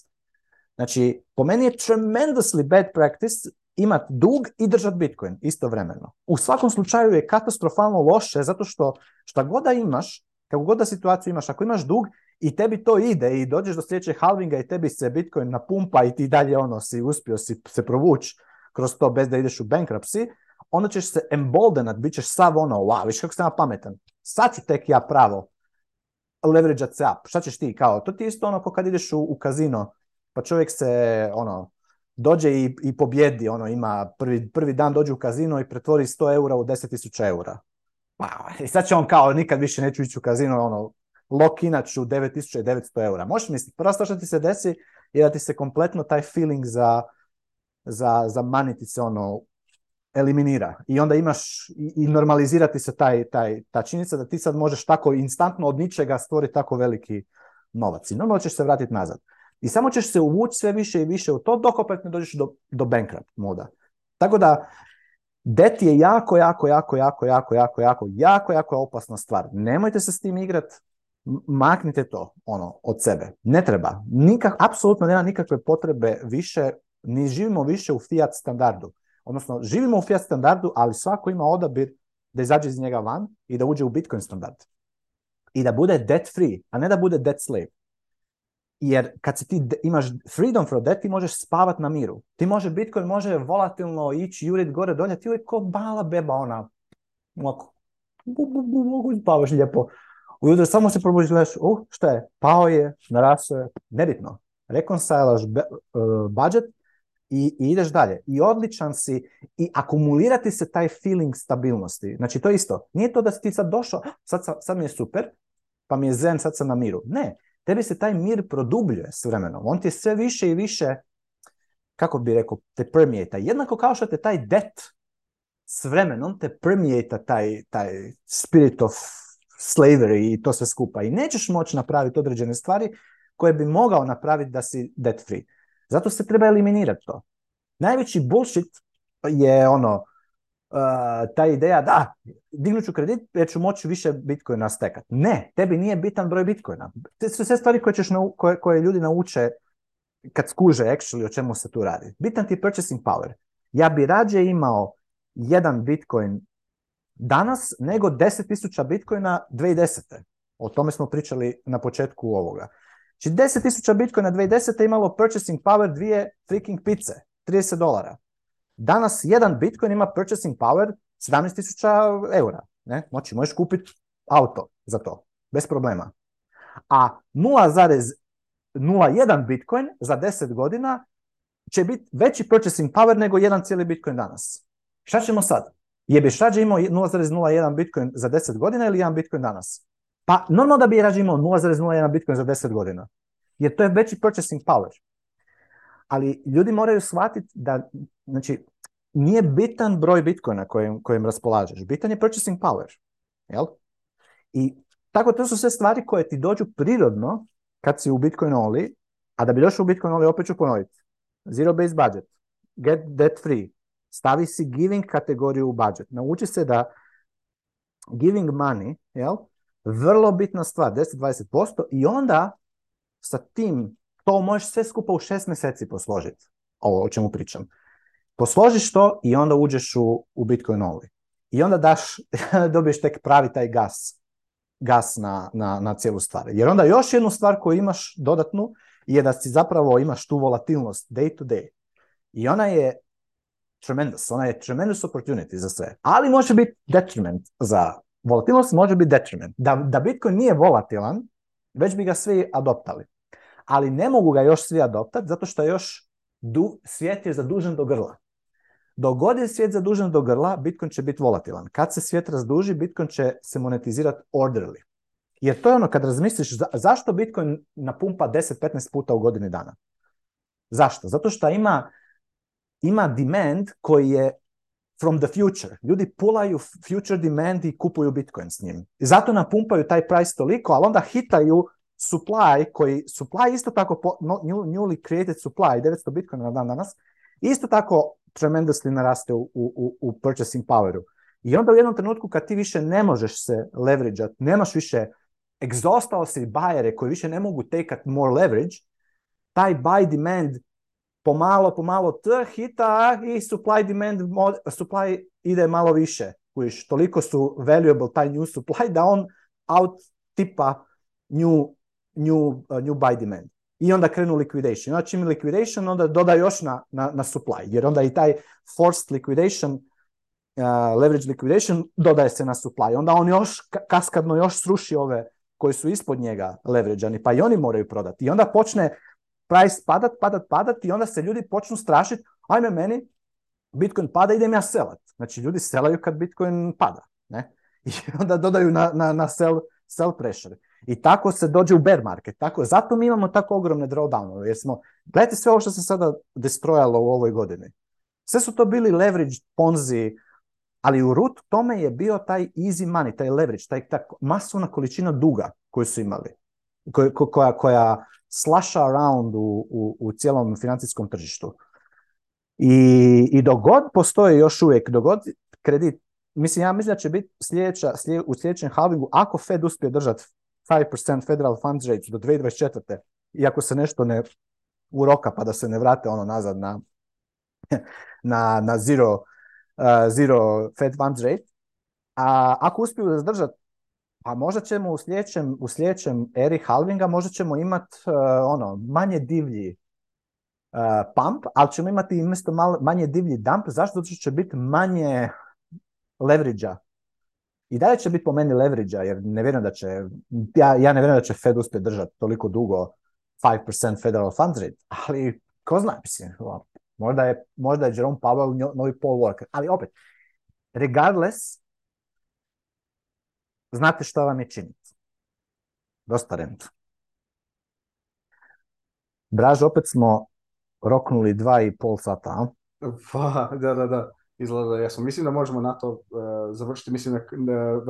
Znači, po meni je tremendously bad practice imati dug i držati Bitcoin istovremeno. U svakom slučaju je katastrofalno loše zato što šta god da imaš, kako god da situaciju imaš, ako imaš dug i tebi to ide i dođeš do sljedećeg halvinga i tebi se Bitcoin napumpa i ti dalje ono si uspio si se provući kroz to bez da ideš u bankruptcy, onda ćeš se emboldenat, bit ćeš sav ono, wow, viš kako sam ja pametan, sad ću tek ja pravo leverage se up, šta ćeš ti kao, to ti isto ono ko kad ideš u kazino, pa čovjek se ono, dođe i, i pobjedi, ono ima prvi, prvi dan dođe u kazino i pretvori 100 eura u 10.000 eura. Pa, I sad će on kao, nikad više neću ići u kazino, ono, lokina u 9900 eura. Možeš misliti, prva što ti se desi je da ti se kompletno taj feeling za, za, za money ti se ono eliminira. I onda imaš i, normalizirati se taj, taj, ta činjenica da ti sad možeš tako instantno od ničega stvoriti tako veliki novac. I normalno ćeš se vratiti nazad. I samo ćeš se uvući sve više i više u to dok opet ne dođeš do, do bankrupt moda. Tako da, debt je jako, jako, jako, jako, jako, jako, jako, jako, jako opasna stvar. Nemojte se s tim igrati, maknite to ono od sebe. Ne treba. Nikak, apsolutno nema nikakve potrebe više, ni živimo više u fiat standardu. Odnosno, živimo u fiat standardu, ali svako ima odabir da izađe iz njega van i da uđe u Bitcoin standard. I da bude debt free, a ne da bude debt slave jer kad se ti imaš freedom from that, ti možeš spavat na miru. Ti može, Bitcoin može volatilno ići, jurit gore dolje, ti uvijek ko bala beba ona. mogu spavaš lijepo. Ujutro samo se probudiš, gledaš, uh, šta je, pao je, naraso je, nebitno. Reconcilaš budget e, i, ideš dalje. I odličan si, i akumulirati se taj feeling stabilnosti. Znači to isto. Nije to da si ti sad došao, ah, sad, sad mi je super, pa mi je zen, sad sam na miru. Ne, tebi se taj mir produbljuje s vremenom. On ti je sve više i više, kako bi rekao, te permijeta. Jednako kao što te taj det s vremenom te premijeta taj, taj spirit of slavery i to sve skupa. I nećeš moći napraviti određene stvari koje bi mogao napraviti da si debt free. Zato se treba eliminirati to. Najveći bullshit je ono, ta ideja da, dignut ću kredit jer ću moći više bitcoina stekat. Ne, tebi nije bitan broj bitcoina. Te su sve stvari koje, ćeš koje, ljudi nauče kad skuže actually o čemu se tu radi. Bitan ti je purchasing power. Ja bi rađe imao jedan bitcoin danas nego 10.000 bitcoina 2010. O tome smo pričali na početku ovoga. Znači 10.000 bitcoina 2010. imalo purchasing power dvije freaking pice, 30 dolara. Danas jedan Bitcoin ima purchasing power 17.000 eura. Ne? Znači, možeš kupiti auto za to, bez problema. A 0,01 Bitcoin za 10 godina će biti veći purchasing power nego jedan cijeli Bitcoin danas. Šta ćemo sad? Je bi Šađe imao 0,01 Bitcoin za 10 godina ili jedan Bitcoin danas? Pa normalno da bi Rađe imao 0,01 Bitcoin za 10 godina. Jer to je veći purchasing power ali ljudi moraju shvatiti da, znači, nije bitan broj bitcoina kojim, kojim raspolažeš, bitan je purchasing power, jel? I tako to su sve stvari koje ti dođu prirodno kad si u Bitcoin oli, a da bi došao u Bitcoin only opet ću ponoviti. Zero base budget, get debt free, stavi si giving kategoriju u budget. Nauči se da giving money, jel, vrlo bitna stvar, 10-20% i onda sa tim to možeš sve skupa u šest mjeseci posložiti, ovo o čemu pričam. Posložiš to i onda uđeš u, u Bitcoin only. I onda daš, dobiješ tek pravi taj gas, gas na, na, na cijelu stvar. Jer onda još jednu stvar koju imaš dodatnu je da si zapravo imaš tu volatilnost day to day. I ona je tremendous, ona je tremendous opportunity za sve. Ali može biti detriment za volatilnost, može biti detriment. Da, da Bitcoin nije volatilan, već bi ga svi adoptali ali ne mogu ga još svi adoptat, zato što još du, svijet je zadužen do grla. Dok god je svijet zadužen do grla, Bitcoin će biti volatilan. Kad se svijet razduži, Bitcoin će se monetizirati orderly. Jer to je ono kad razmisliš zašto Bitcoin napumpa 10-15 puta u godini dana. Zašto? Zato što ima, ima demand koji je from the future. Ljudi pulaju future demand i kupuju Bitcoin s njim. I zato napumpaju taj price toliko, ali onda hitaju supply, koji supply isto tako, po, newly created supply, 900 bitcoina na dan danas, isto tako tremendously naraste u, u, u purchasing poweru. I onda u jednom trenutku kad ti više ne možeš se leverageat, nemaš više, egzostao si bajere koji više ne mogu tekat more leverage, taj buy demand pomalo, pomalo t hita i supply demand, mod, supply ide malo više. Kujiš, toliko su valuable taj new supply da on out tipa new new, uh, new buy demand. I onda krenu liquidation. Znači mi liquidation, onda doda još na, na, na supply, jer onda i taj forced liquidation Uh, leverage liquidation dodaje se na supply. Onda on još kaskadno još sruši ove koji su ispod njega leverageani, pa i oni moraju prodati. I onda počne price padat, padat, padat i onda se ljudi počnu strašiti, ajme meni, Bitcoin pada, idem ja selat. Znači ljudi selaju kad Bitcoin pada. Ne? I onda dodaju na, na, na sell, sell pressure. I tako se dođe u bear market. Tako, zato mi imamo tako ogromne drawdownove. Jer smo, gledajte sve ovo što se sada destrojalo u ovoj godini. Sve su to bili leverage, ponzi, ali u root tome je bio taj easy money, taj leverage, taj, ta masovna količina duga koju su imali, koja, koja, koja around u, u, u cijelom financijskom tržištu. I, I dogod postoje još uvijek, dogod kredit, mislim, ja mislim da će biti sljedeća, u sljedećem halvingu, ako Fed uspije držati 5% federal funds rate do 2024. iako se nešto ne uroka pa da se ne vrate ono nazad na, na, na zero, uh, zero Fed funds rate, a ako uspiju da zadržati pa možda ćemo u sljedećem, u sljedećem eri halvinga možda ćemo imati uh, ono manje divlji uh, pump, ali ćemo imati umjesto manje divlji dump. Zašto? Zato će biti manje leverage i dalje će biti po meni leverage jer ne vjerujem da će, ja, ja ne vjerujem da će Fed uspjeti držati toliko dugo 5% federal funds rate, ali ko zna, mislim, ono, možda je, možda je Jerome Powell novi Paul Walker, ali opet, regardless, znate što vam je činiti. Dosta rent. Braž, opet smo roknuli dva i pol sata, Pa, da, da, da izgleda Mislim da možemo na to e, završiti. Mislim da,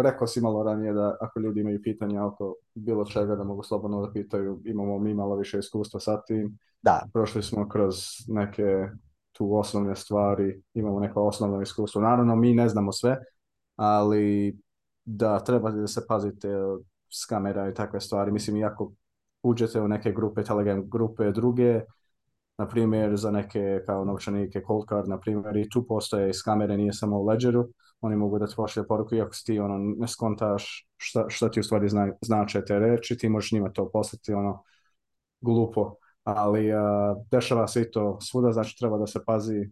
rekao si malo ranije da ako ljudi imaju pitanja oko bilo čega da mogu slobodno da pitaju. Imamo mi malo više iskustva sa tim. Da. Prošli smo kroz neke tu osnovne stvari, imamo neko osnovno iskustvo. Naravno, mi ne znamo sve, ali da trebate da se pazite s kamera i takve stvari. Mislim, i ako uđete u neke grupe, Telegram grupe druge, na primjer za neke kao novčanike cold card, na primjer i tu postoje iz kamere, nije samo u ledgeru, oni mogu da ti pošle poruku iako si ti ono, ne skontaš šta, šta ti u stvari zna, znače te reči, ti možeš njima to poslati ono glupo, ali dešava se i to svuda, znači treba da se pazi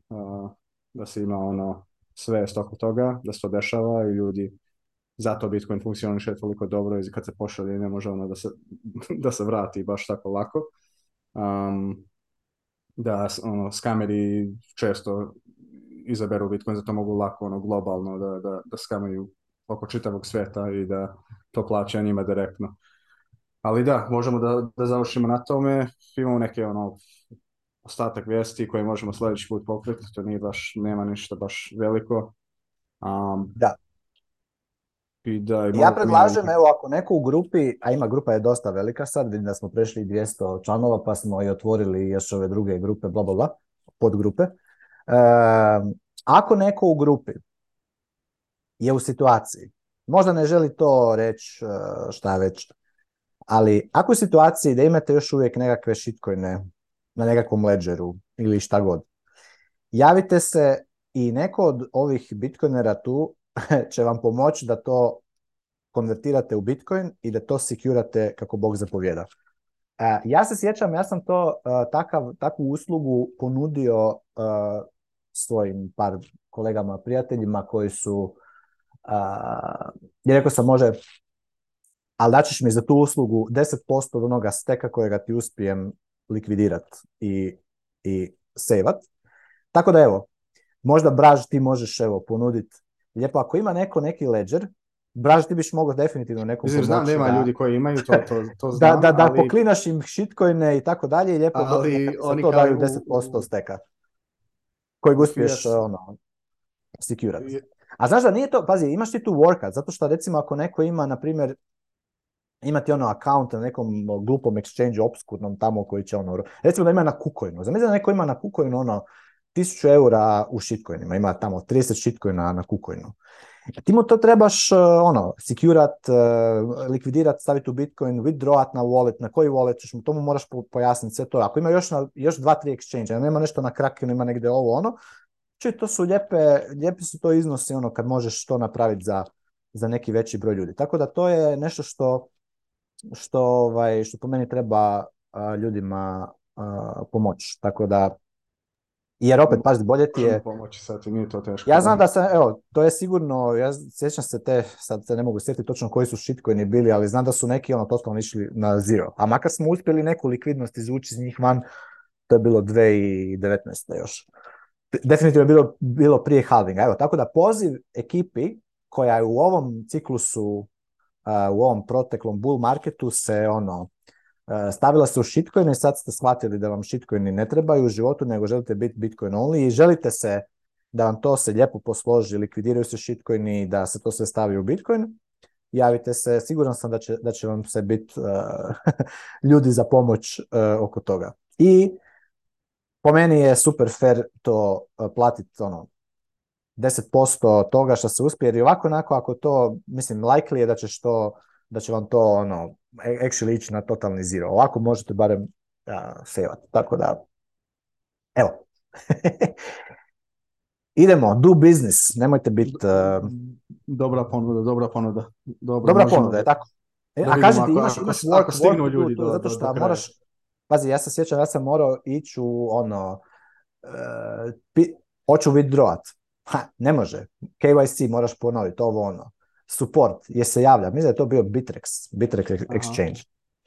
da se ima ono sve oko toga, da se to dešava i ljudi zato Bitcoin funkcioniše toliko dobro i kad se pošalje ne može ono da se, da se vrati baš tako lako. Um, da ono, skameri često izaberu Bitcoin, zato mogu lako ono, globalno da, da, da skameju oko čitavog svijeta i da to plaća njima direktno. Ali da, možemo da, da završimo na tome. Imamo neke ono, ostatak vijesti koje možemo sljedeći put pokriti, to nije baš, nema ništa baš veliko. Um, da, da, ja predlažem, evo, ako neko u grupi, a ima grupa je dosta velika sad, vidim da smo prešli 200 članova, pa smo i otvorili još ove druge grupe, bla, bla, bla, podgrupe. ako neko u grupi je u situaciji, možda ne želi to reći e, šta već, ali ako u situaciji da imate još uvijek nekakve shitcoine na nekakvom ledgeru ili šta god, javite se i neko od ovih bitcoinera tu će vam pomoći da to konvertirate u Bitcoin i da to sekurate kako Bog zapovjeda. E, ja se sjećam, ja sam to e, takav, takvu uslugu ponudio e, svojim par kolegama, prijateljima koji su i rekao sam može ali daćeš mi za tu uslugu 10% od onoga steka kojega ti uspijem likvidirat i, i sejvat. Tako da evo, možda Braž ti možeš evo ponuditi Lijepo, ako ima neko neki ledger, Braž ti biš mogao definitivno nekom Mislim, znam da ljudi koji imaju to, to, to znam, da, da, da poklinaš im shitcoine i tako dalje i lijepo ali oni to daju 10% steka koji uspiješ ono, A znaš da nije to, pazi, imaš ti tu workout, zato što recimo ako neko ima, na primjer, imati ono account na nekom glupom exchange obskurnom tamo koji će ono, recimo da ima na kukojnu, znam da neko ima na kukojnu ono 1000 eura u shitcoinima, ima tamo 30 shitcoina na kucoinu. Ti mu to trebaš e, ono, securat, e, likvidirat, staviti u Bitcoin, withdrawat na wallet, na koji wallet ćeš mu, to mu moraš pojasniti sve to. Ako ima još, na, još dva, tri exchange, nema nešto na Krakenu, ima negdje ovo ono, či to su lijepe, lijepi su to iznosi ono kad možeš to napraviti za, za neki veći broj ljudi. Tako da to je nešto što, što, ovaj, što po meni treba ljudima Pomoć, pomoći. Tako da jer opet, pazi bolje ti je... to teško. Ja znam da sam, evo, to je sigurno, ja sjećam se te, sad se ne mogu sjetiti točno koji su shitcoini bili, ali znam da su neki ono totalno išli na zero. A makar smo uspjeli neku likvidnost izvući iz njih van, to je bilo 2019. još. Definitivno je bilo, bilo prije halvinga. Evo, tako da poziv ekipi koja je u ovom ciklusu, u ovom proteklom bull marketu se ono, E, stavila se u shitcoin i sad ste shvatili da vam shitcoini ne trebaju u životu, nego želite biti bitcoin only i želite se da vam to se lijepo posloži, likvidiraju se shitcoini i da se to sve stavi u bitcoin. Javite se, siguran sam da će, da će vam se biti e, ljudi za pomoć e, oko toga. I po meni je super fair to uh, platiti ono, 10% toga što se uspije, jer i ovako onako ako to, mislim, likely je da ćeš to da će vam to ono, actually ići na totalni zero. Ovako možete barem uh, Tako da, evo. Idemo, do business, nemojte biti... Dobra ponuda, dobra ponuda. Dobra, dobra ponuda, je tako. E, a kažete, imaš, imaš ako, work, ljudi do, zato što moraš... Pazi, ja se sjećam, ja sam morao ići u ono... Uh, pi, hoću withdrawat. Ha, ne može. KYC moraš ponoviti, ovo ono support je se javlja. Mislim da je to bio Bitrex, Bitrex Exchange.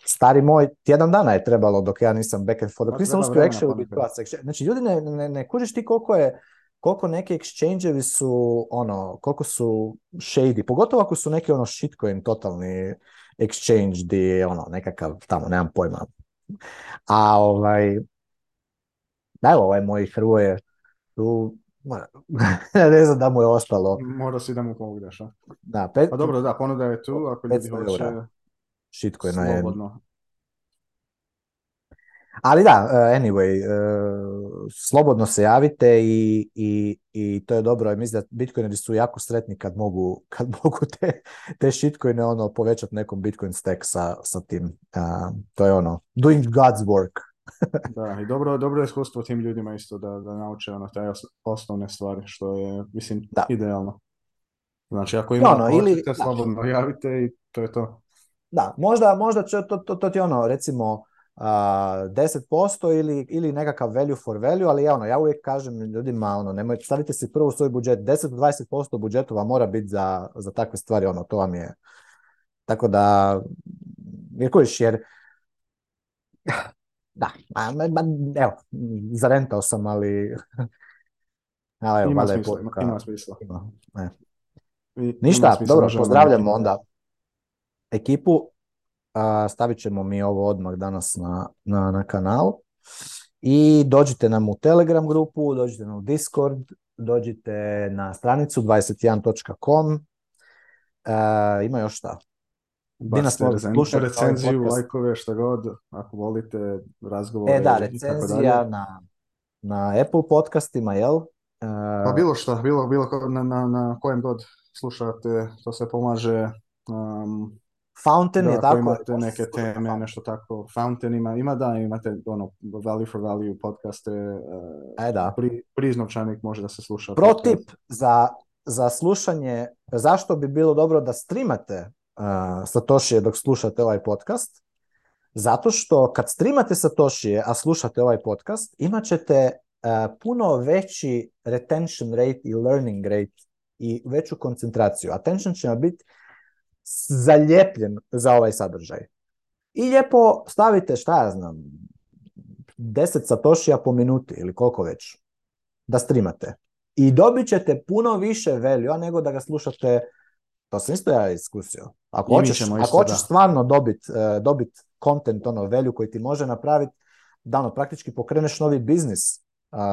Stari moj, tjedan dana je trebalo dok ja nisam back and forth, dok nisam uspio actually Znači, ljudi ne, ne, ne kužiš ti koliko je, koliko neki exchange su, ono, koliko su shady, pogotovo ako su neki ono shitcoin totalni exchange di ono nekakav tamo, nemam pojma. A ovaj, da evo ovaj moj Hrvoje tu Ma, ne znam da mu je ostalo. Mora si da mu pomogneš, a? Da, pet... Pa dobro, da, ponuda je tu, ako ljudi hoće... Šitko je slobodno. Ali da, e, anyway, e, slobodno se javite i, i, i to je dobro. Mislim da bitcoineri su jako sretni kad mogu, kad mogu te, te shitcoine ono, povećati nekom bitcoin stack sa, sa tim. to je ono, doing God's work. da, i dobro, dobro je iskustvo tim ljudima isto da, da nauče ono, te osnovne stvari, što je, mislim, da. idealno. Znači, ako ima ono, ili, slobodno javite i to je to. Da, možda, možda će to, to, ti ono, recimo, 10% ili, ili nekakav value for value, ali ja, ono, ja uvijek kažem ljudima, ono, nemoj, stavite si prvo svoj budžet, 10-20% budžetova mora biti za, za takve stvari, ono, to vam je, tako da, jer jer da, evo, zarentao sam, ali... ima smisla, ima e. smisla. Ništa, dobro, pozdravljamo onda ekipu. A, stavit ćemo mi ovo odmah danas na, na, na kanal. I dođite nam u Telegram grupu, dođite nam u Discord, dođite na stranicu 21.com. E, ima još šta? Bacite recenziju, recenziju lajkove, šta god, ako volite razgovore. E da, recenzija na, na Apple podcastima, jel? E, pa bilo šta, bilo, bilo na, na, na kojem god slušate, to se pomaže. Um, Fountain da, je tako. neke teme, nešto tako. Fountain ima, ima da, imate ono, value for value podcaste. Uh, da. E, pri, priznovčanik može da se sluša. Protip tip, za, za slušanje, zašto bi bilo dobro da streamate Satošije dok slušate ovaj podcast, zato što kad streamate Satošije, a slušate ovaj podcast, imat ćete puno veći retention rate i learning rate i veću koncentraciju. Attention će biti zaljepljen za ovaj sadržaj. I lijepo stavite, šta ja znam, 10 Satošija po minuti ili koliko već, da streamate. I dobit ćete puno više value nego da ga slušate to sam isto ja iskusio. Ako hoćeš, ako hoćeš stvarno dobit, e, dobit content, ono, velju koji ti može napraviti, da ono, praktički pokreneš novi biznis e,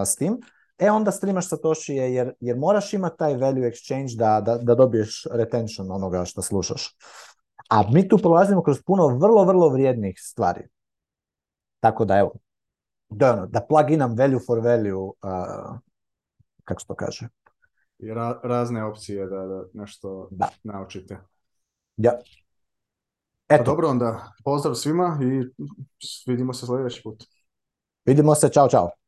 s tim, e onda streamaš Satoshije jer, jer moraš imati taj value exchange da, da, da dobiješ retention onoga što slušaš. A mi tu prolazimo kroz puno vrlo, vrlo vrijednih stvari. Tako da evo, da, ono, da pluginam value for value, e, kako se to kaže, ra, razne opcije da, da nešto naučite. Ja. Pa dobro onda, pozdrav svima i vidimo se sljedeći put. Vidimo se, čao, čao.